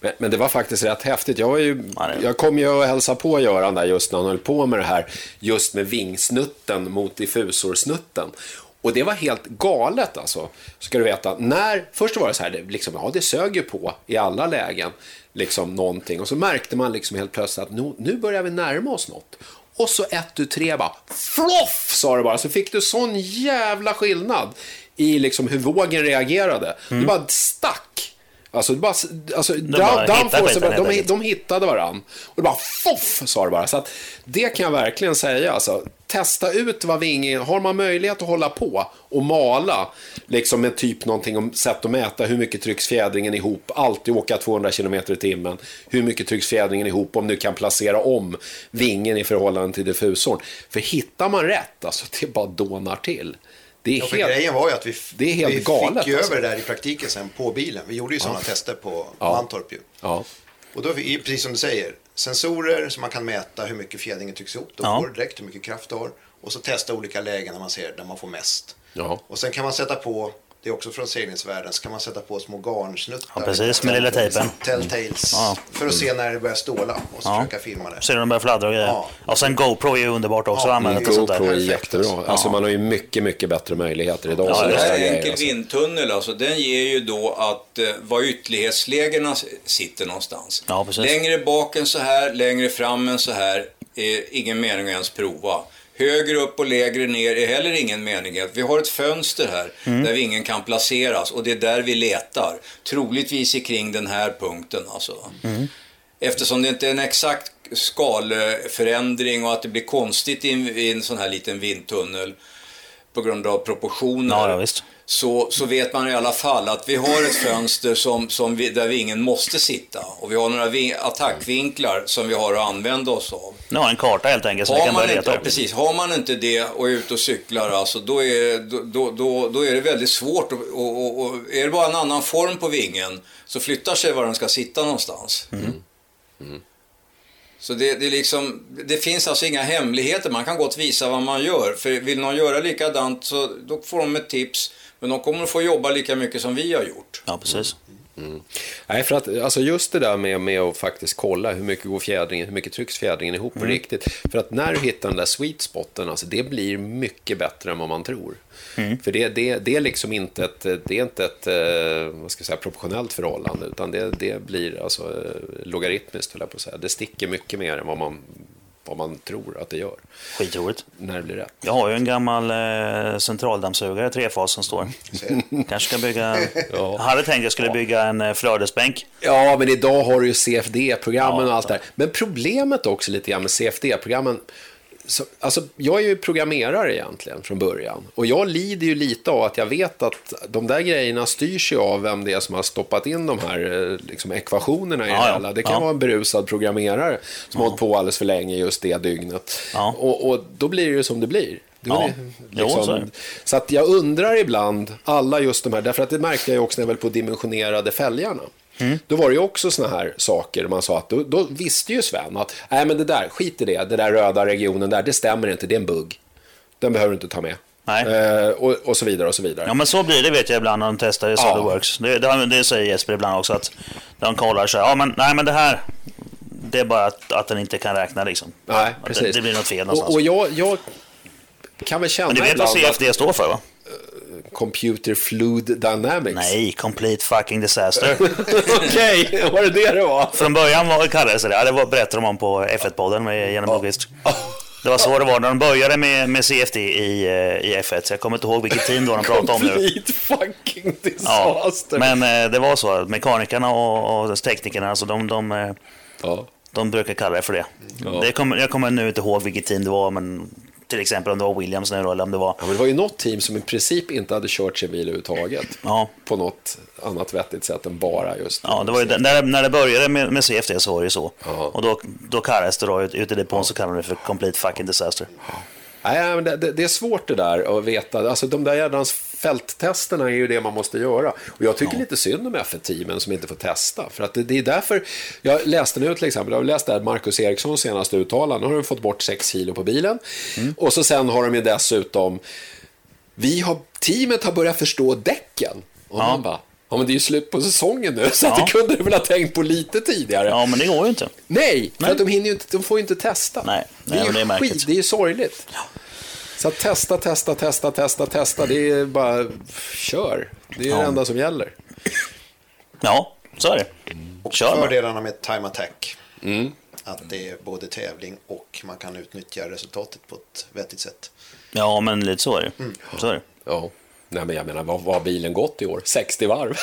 Men, men, det var faktiskt rätt häftigt. Jag, var ju, jag kom ju och hälsade på Göran där just när han höll på med det här, just med vingsnutten mot diffusorsnutten. Och det var helt galet alltså, ska du veta. När, först var det så här, det, liksom, ja det sög ju på i alla lägen, liksom någonting. Och så märkte man liksom helt plötsligt att nu, nu börjar vi närma oss något. Och så ett, tu, tre bara, floff sa det bara. Så fick du sån jävla skillnad i liksom hur vågen reagerade. Mm. Det bara stack. Alltså, bara, alltså, de, bara downforce, de, de, de hittade varann. Och det bara foff, sa det bara. Så att, det kan jag verkligen säga. Alltså, testa ut vad vingen, har man möjlighet att hålla på och mala, liksom med typ någonting om sätt att mäta hur mycket trycks fjädringen ihop, alltid åka 200 km i timmen, hur mycket trycks fjädringen ihop om du kan placera om vingen i förhållande till diffusorn. För hittar man rätt, alltså det bara dånar till. Det är ja, helt, grejen var ju att vi, det är helt vi galet, fick ju alltså. över det där i praktiken sen på bilen. Vi gjorde ju sådana ja. tester på ja. Mantorp ju. Ja. Och då, precis som du säger, sensorer som man kan mäta hur mycket fjädringen tycks ihop. Då ja. får direkt hur mycket kraft du har. Och så testa olika lägen när man ser där man får mest. Ja. Och sen kan man sätta på det är också från seglingsvärlden. Så kan man sätta på små garnsnuttar. Ja, precis, med lilla tejpen. Telltales. Ja. För att se när det börjar ståla och så ja. försöka filma det. Ser när de börjar fladdra och grejer. Ja. Och sen GoPro är ju underbart också ja, att använda till sånt där. GoPro är jättebra. Ja. Alltså man har ju mycket, mycket bättre möjligheter idag. Ja, det här är en enkel alltså. vindtunnel alltså. Den ger ju då att eh, var ytterlighetslägena sitter någonstans. Ja, precis. Längre bak än så här, längre fram än så här. Är ingen mening att ens prova. Högre upp och lägre ner är heller ingen menighet. Vi har ett fönster här mm. där ingen kan placeras och det är där vi letar. Troligtvis kring den här punkten alltså. Mm. Eftersom det inte är en exakt skalförändring och att det blir konstigt i en, i en sån här liten vindtunnel på grund av proportioner. Ja, ja, så, så vet man i alla fall att vi har ett fönster som, som vi, där vingen måste sitta. Och vi har några ving, attackvinklar som vi har att använda oss av. Ja, en karta helt enkelt som vi kan börja leta Precis, har man inte det och är ute och cyklar, alltså, då, är, då, då, då är det väldigt svårt. Och, och, och, är det bara en annan form på vingen så flyttar sig var den ska sitta någonstans. Mm. Mm. Så det, det, liksom, det finns alltså inga hemligheter, man kan gott visa vad man gör. För vill någon göra likadant så då får de ett tips. Men de kommer att få jobba lika mycket som vi har gjort. Ja, precis. Mm. Nej, för att alltså just det där med, med att faktiskt kolla hur mycket går fjädringen, hur mycket trycks fjädringen ihop mm. riktigt. För att när du hittar den där sweet spoten, alltså det blir mycket bättre än vad man tror. Mm. För det, det, det är liksom inte ett, det är inte ett eh, vad ska jag säga, proportionellt förhållande, utan det, det blir alltså eh, logaritmiskt, jag på att säga. Det sticker mycket mer än vad man vad man tror att det gör. Skitroligt. När det blir rätt. Jag har ju en gammal eh, centraldammsugare, trefas som står. Kanske ska bygga... ja. Jag hade tänkt att jag skulle bygga en eh, flödesbänk. Ja, men idag har du ju CFD-programmen ja, och allt det där. Men problemet också lite grann med CFD-programmen så, alltså, jag är ju programmerare egentligen från början. Och jag lider ju lite av att jag vet att de där grejerna styrs ju av vem det är som har stoppat in de här eh, liksom, ekvationerna i ja, det hela. Det kan ja. vara en berusad programmerare som ja. hållit på alldeles för länge just det dygnet. Ja. Och, och, då blir det ju som det blir. Det ja. liksom, jo, så, att jag undrar ibland, alla just de här, därför att det märkte jag också när jag väl på dimensionerade fälgarna. Mm. Då var det ju också såna här saker, man sa att då, då, visste ju Sven att nej men det där, skit i det, det där röda regionen där, det stämmer inte, det är en bugg. Den behöver du inte ta med. Eh, och, och, så vidare och så vidare. Ja men så blir det vet jag ibland när de testar i SolidWorks. Ja. Det, det, det säger Jesper ibland också att de kollar så här, ja men nej men det här, det är bara att, att den inte kan räkna liksom. Nej, precis. Det, det blir något fel någonstans. Och, och jag, jag kan väl känna Men du vet vad CFD står för va? Computer Fluid Dynamics. Nej, Complete Fucking Disaster. Okej, okay, var det det det var? Från början var, kallades det det. Det berättade de om på F1-podden med Jenny Blomqvist. Det var så det var när de började med, med CFD i, eh, i F1. Så jag kommer inte ihåg vilket team då de pratade om nu. Complete fucking disaster. Ja, men eh, det var så. Mekanikerna och, och teknikerna, alltså de, de, eh, ja. de brukar kalla det för det. Ja. det kommer, jag kommer nu inte ihåg vilket team det var, men till exempel om det var Williams nu eller om det var... Ja, men det var ju något team som i princip inte hade kört sin bil överhuvudtaget. Ja. På något annat vettigt sätt än bara just... Ja, det var ju, när, när det började med, med CFD så var det ju så. Ja. Och då, då kallades det då, ute i depån så kallade det för Complete Fucking Disaster. Ja. Nej, men det, det, det, är svårt det där att veta. Alltså, de där jädrans fälttesterna är ju det man måste göra. Och jag tycker ja. lite synd om F1-teamen som inte får testa. För att det, det, är därför, jag läste nu till exempel, jag har läst där Marcus Erikssons senaste uttalande. Nu har de fått bort 6 kilo på bilen. Mm. Och så sen har de ju dessutom, vi har, teamet har börjat förstå däcken. Och ja. man bara, Ja, men det är ju slut på säsongen nu, så ja. att det kunde du väl ha tänkt på lite tidigare. Ja, men det går ju inte. Nej, för Nej. att de, hinner inte, de får ju inte testa. Nej, det är ju det är skit, det är ju sorgligt. Ja. Så att testa, testa, testa, testa, testa, det är bara kör. Det är ja. det enda som gäller. Ja, så är det. Och kör fördelarna med time attack. Mm. Att det är både tävling och man kan utnyttja resultatet på ett vettigt sätt. Ja, men lite så är det. Mm. Så är det. Ja. Nej, men jag menar, vad, vad har bilen gått i år? 60 varv.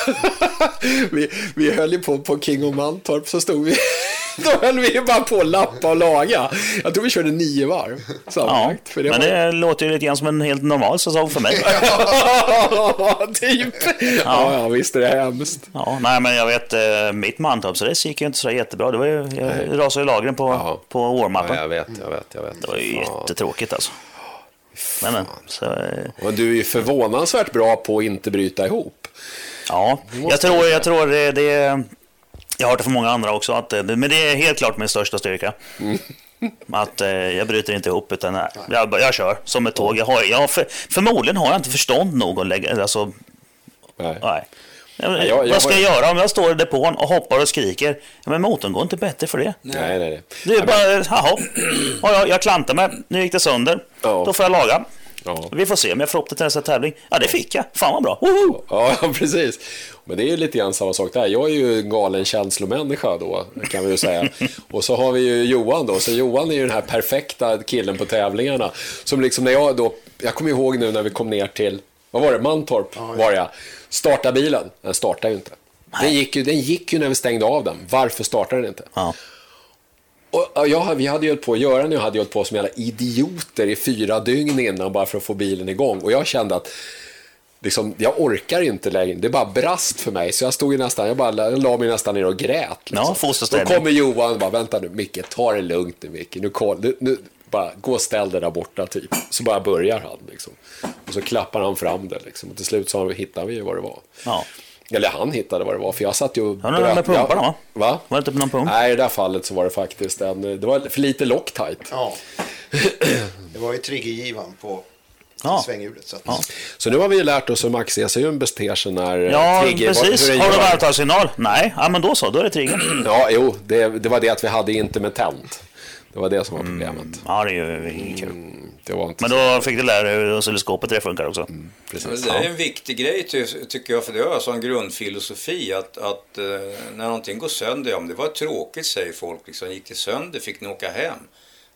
vi, vi höll ju på på King of Mantorp, så stod vi... Då höll vi ju bara på att lappa och laga. Jag tror vi körde nio varv sammanlagt. Ja, för det men var... det låter ju lite grann som en helt normal säsong för mig. ja, typ. Ja. ja, visst är det hemskt. Ja, nej, men jag vet, eh, mitt Mantorpsrace gick ju inte så jättebra. Det var ju, jag rasade i lagren på, ja. på warm-upen. Ja, jag vet, jag vet, jag vet. Det var ju jättetråkigt alltså. Men, men, så, eh, och du är förvånansvärt bra på att inte bryta ihop. Ja, jag tror, jag tror det, det jag har hört det från många andra också, att, men det är helt klart min största styrka. Mm. Att eh, jag bryter inte ihop utan nej, jag, jag kör som ett tåg. Jag har, jag, för, förmodligen har jag inte förstånd nog att lägga, alltså, nej. nej. Jag, jag, vad ska jag göra om jag står i depån och hoppar och skriker? Ja, men motorn går inte bättre för det. Nej, nej, nej. Det är bara, jaha, ja, jag, jag klantar mig, nu gick det sönder. Ja. Då får jag laga. Ja. Vi får se om jag får upp det till nästa tävling. Ja, det fick jag. Fan vad bra. Woho! Ja, precis. Men det är ju lite grann samma sak där. Jag är ju en galen känslomänniska då, kan vi ju säga. Och så har vi ju Johan då. Så Johan är ju den här perfekta killen på tävlingarna. Som liksom när jag då, jag kommer ihåg nu när vi kom ner till, vad var det, Mantorp var jag. Starta bilen. Den startade ju inte. Den gick ju, den gick ju när vi stängde av den. Varför startade den inte? Ja. Och jag, vi hade ju på, Göran och jag hade ju på som jävla idioter i fyra dygn innan bara för att få bilen igång. Och jag kände att liksom, jag orkar inte längre. Det bara brast för mig. Så jag stod ju nästan, jag bara jag la mig nästan ner och grät. Liksom. Ja, Då kommer Johan och bara, vänta nu Micke, ta det lugnt nu Micke. Nu, nu, nu, bara gå och ställ dig där borta typ. Så bara börjar han liksom. Och så klappar han fram det liksom. Och till slut så hittar vi ju vad det var. Ja. Eller han hittade vad det var, för jag satt ju och... Var det med pumparna va? Va? Var det inte på någon pump? Nej, i det där fallet så var det faktiskt en... Det var för lite Loctite. Ja. det var ju triggergivan på ja. svänghjulet. Så, att... ja. så nu har vi lärt oss hur Max ECUn beter sig när ja, trigger... precis. Har du varvtalssignal? Nej, ja, men då så, då är det triggern. ja, jo, det, det var det att vi hade intermittent. Det var det som var problemet. Mm. Ja, det är ju inget kul. Mm, det var inte Men då fick du lära dig hur oscilloscopet det funkar också. Mm, precis. Det är en viktig grej tycker jag, för det har jag som grundfilosofi att, att eh, när någonting går sönder, ja men det var tråkigt säger folk, liksom, gick det sönder, fick ni åka hem?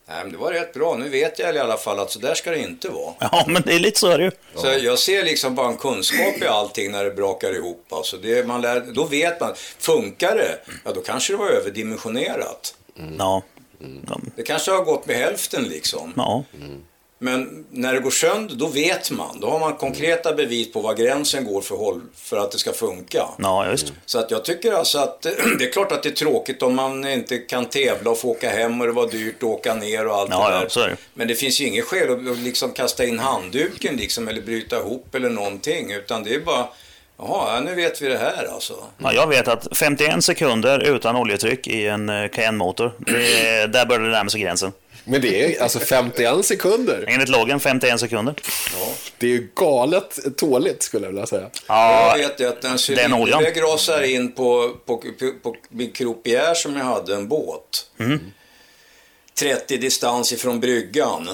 Nej, men det var rätt bra. Nu vet jag i alla fall att så där ska det inte vara. Ja, men det är lite så är det ju. Så jag ser liksom bara en kunskap i allting när det brakar ihop. Alltså det man lär, då vet man, funkar det, ja då kanske det var överdimensionerat. Mm. Ja. Mm. Det kanske har gått med hälften liksom. Ja. Mm. Men när det går sönder, då vet man. Då har man konkreta bevis på var gränsen går för, håll, för att det ska funka. Ja, just. Så att jag tycker alltså att det är klart att det är tråkigt om man inte kan tävla och få åka hem och det var dyrt att åka ner och allt ja, det där. Ja, så är det. Men det finns ju inget skäl att liksom kasta in handduken liksom, eller bryta ihop eller någonting. Utan det är bara Jaha, nu vet vi det här alltså. Ja, jag vet att 51 sekunder utan oljetryck i en eh, Cayenne-motor, där börjar det närma sig gränsen. Men det är alltså 51 sekunder? Enligt loggen 51 sekunder. Ja. Det är ju galet tåligt skulle jag vilja säga. Ja, jag vet ju att en cylindervägg rasar in på, på, på, på min Croupier som jag hade, en båt. Mm. 30 distans ifrån bryggan.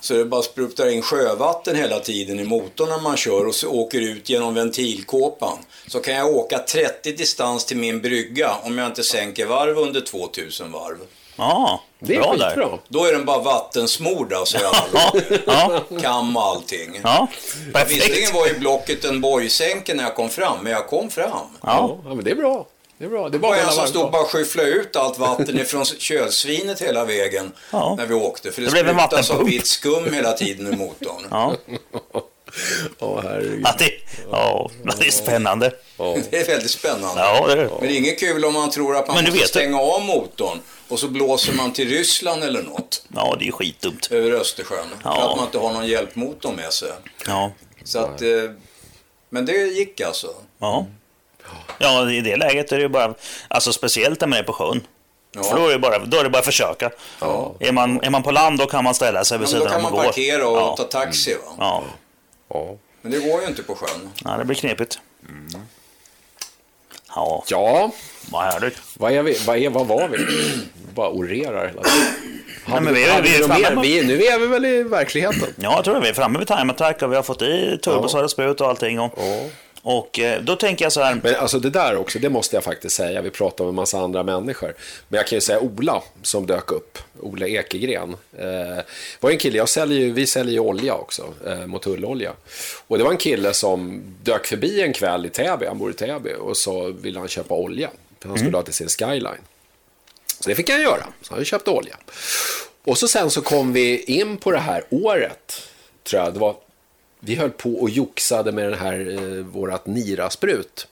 Så det bara sprutar in sjövatten hela tiden i motorn när man kör och så åker ut genom ventilkåpan. Så kan jag åka 30 distans till min brygga om jag inte sänker varv under 2000 varv. Ja, det är bra där. Då är den bara vattensmord alltså. ja. Kam och allting. Ja, Visserligen var ju blocket en borgsänke när jag kom fram, men jag kom fram. Ja, ja men det är bra. Det är bra. Det bara en som stod bara skyffla ut allt vatten ifrån kölsvinet hela vägen ja. när vi åkte. För det, det sprutas av vitt skum hela tiden i motorn. Ja. Åh, herregud. Ja, det, ja, det är spännande. Det är väldigt spännande. Ja, det är. Men det är inget kul om man tror att man måste stänga det. av motorn och så blåser man till Ryssland eller något. Ja, det är skitdumt. Över Östersjön. Ja. För att man inte har någon hjälpmotor med sig. Ja. Så att, eh, men det gick alltså. Ja. Ja, i det läget är det ju bara, alltså speciellt när man är på sjön. Ja. För då är, det bara, då är det bara att försöka. Ja. Är, man, är man på land då kan man ställa sig vid sidan om och gå. Då kan man parkera och ja. ta taxi. Va? Ja. ja. Men det går ju inte på sjön. Ja, det blir knepigt. Mm. Ja, Ja, vad härligt. vad, är vi, vad, är, vad var vi? Bara orerar hela tiden. Nej, men vi är- vi är framme vi, nu är vi väl i verkligheten. Ja, jag tror det. Vi är framme vid time attack och vi har fått i turbosar och sprut och allting. Och, och eh, då tänker jag så här. Men alltså det där också, det måste jag faktiskt säga. Vi pratar om en massa andra människor. Men jag kan ju säga Ola som dök upp. Ola Ekegren. Eh, var en kille, jag säljer ju, vi säljer ju olja också. Eh, motorolja. Och det var en kille som dök förbi en kväll i Täby, han bor i Täby. Och så ville han köpa olja. För han skulle ha till sin skyline. Så det fick han göra. Så han köpte olja. Och så sen så kom vi in på det här året. Tror jag. Det var, vi höll på och joxade med den här, eh, vårat Nira-sprut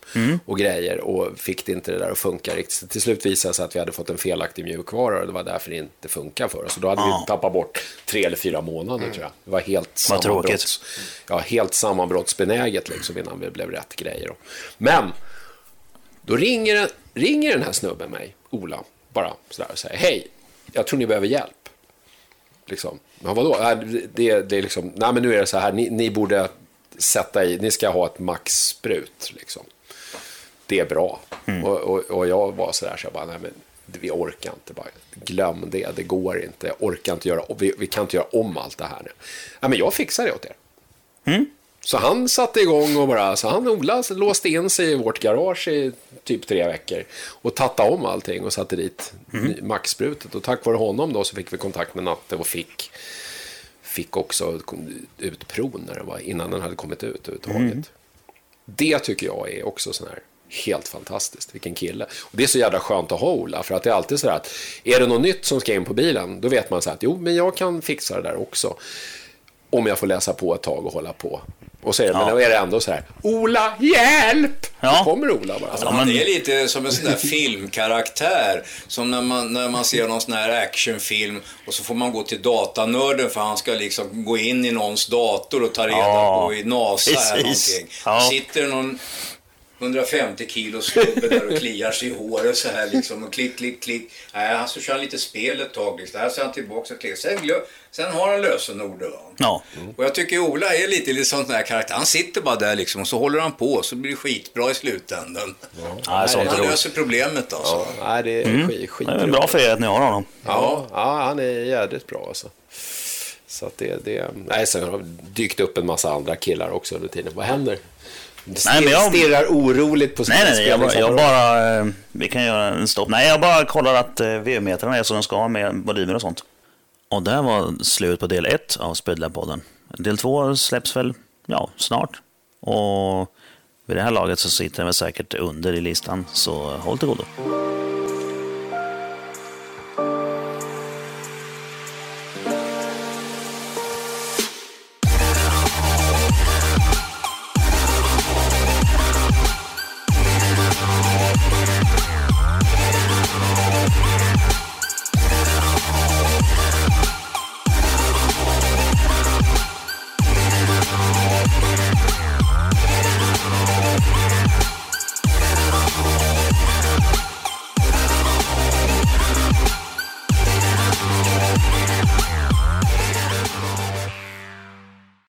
och grejer och fick det inte det där att funka riktigt. Till slut visade det sig att vi hade fått en felaktig mjukvara och det var därför det inte funkar för oss. Så då hade Ja. vi tappat bort tre eller fyra månader tror jag. Det var helt sammanbrotts, ja, helt sammanbrottsbenäget liksom innan vi blev rätt grejer. Men då ringer, ringer den här snubben mig, Ola, bara sådär och säger hej, jag tror ni behöver hjälp. Liksom. Men vadå? Det, det är liksom, nej men nu är det så här, ni, ni borde sätta i, ni ska ha ett maxsprut liksom. Det är bra. Och, och, och jag var sådär så jag bara, nej men vi orkar inte bara. Glöm det, det går inte. Jag orkar inte göra, vi, vi kan inte göra om allt det här nu. Nej men jag fixar det åt er. Så han satte igång och bara, så han Ola låste in sig i vårt garage i typ tre veckor och tattade om allting och satte dit ny- maxsprutet. Och tack vare honom då så fick vi kontakt med Natte och fick, fick också ut prov när det var, innan den hade kommit ut överhuvudtaget. Det tycker jag är också sån här helt fantastiskt. Vilken kille. Och det är så jävla skönt att ha Ola. För att det är alltid så här att är det något nytt som ska in på bilen, då vet man så här att jo, men jag kan fixa det där också. Om jag får läsa på ett tag och hålla på. Och så det, men då är det ändå så här, Ola, hjälp! Ja. Då kommer Ola bara. Ja, men- är lite som en sån där filmkaraktär. Som när man, när man ser någon sån här actionfilm och så får man gå till datanörden för han ska liksom gå in i någons dator och ta reda Ja, på i NASA eller precis. någonting. Ja. Sitter någon 150 kilos snubbe där och kliar sig i håret så här liksom och klick, klick, klick. Nej, han så kör han lite spel ett tag liksom. Här ser han tillbaka och klickar. Sen, sen har han lösenordet. Ja. Och jag tycker Ola är lite, lite sån där karaktär. Han sitter bara där liksom och så håller han på så blir det skitbra i slutändan. Ja, sånt är Han löser problemet alltså. Ja, nej, det är skit, skit Det är bra för er att ni har honom. Ja, ja, han är jädrigt bra alltså. Så att det, det, nej, sen har det dykt upp en massa andra killar också under tiden. Vad händer? Nej, men jag- Stirrar oroligt på Nej, nej, nej. Jag, jag bara... eh, Vi kan göra en stopp. Nej, jag bara kollar att eh, V-metrarna är som de ska med volymer och sånt. Och där var slut på del ett av Speedlab-podden. Del två släpps väl, ja, snart. Och vid det här laget så sitter den väl säkert under i listan, så håll till godo.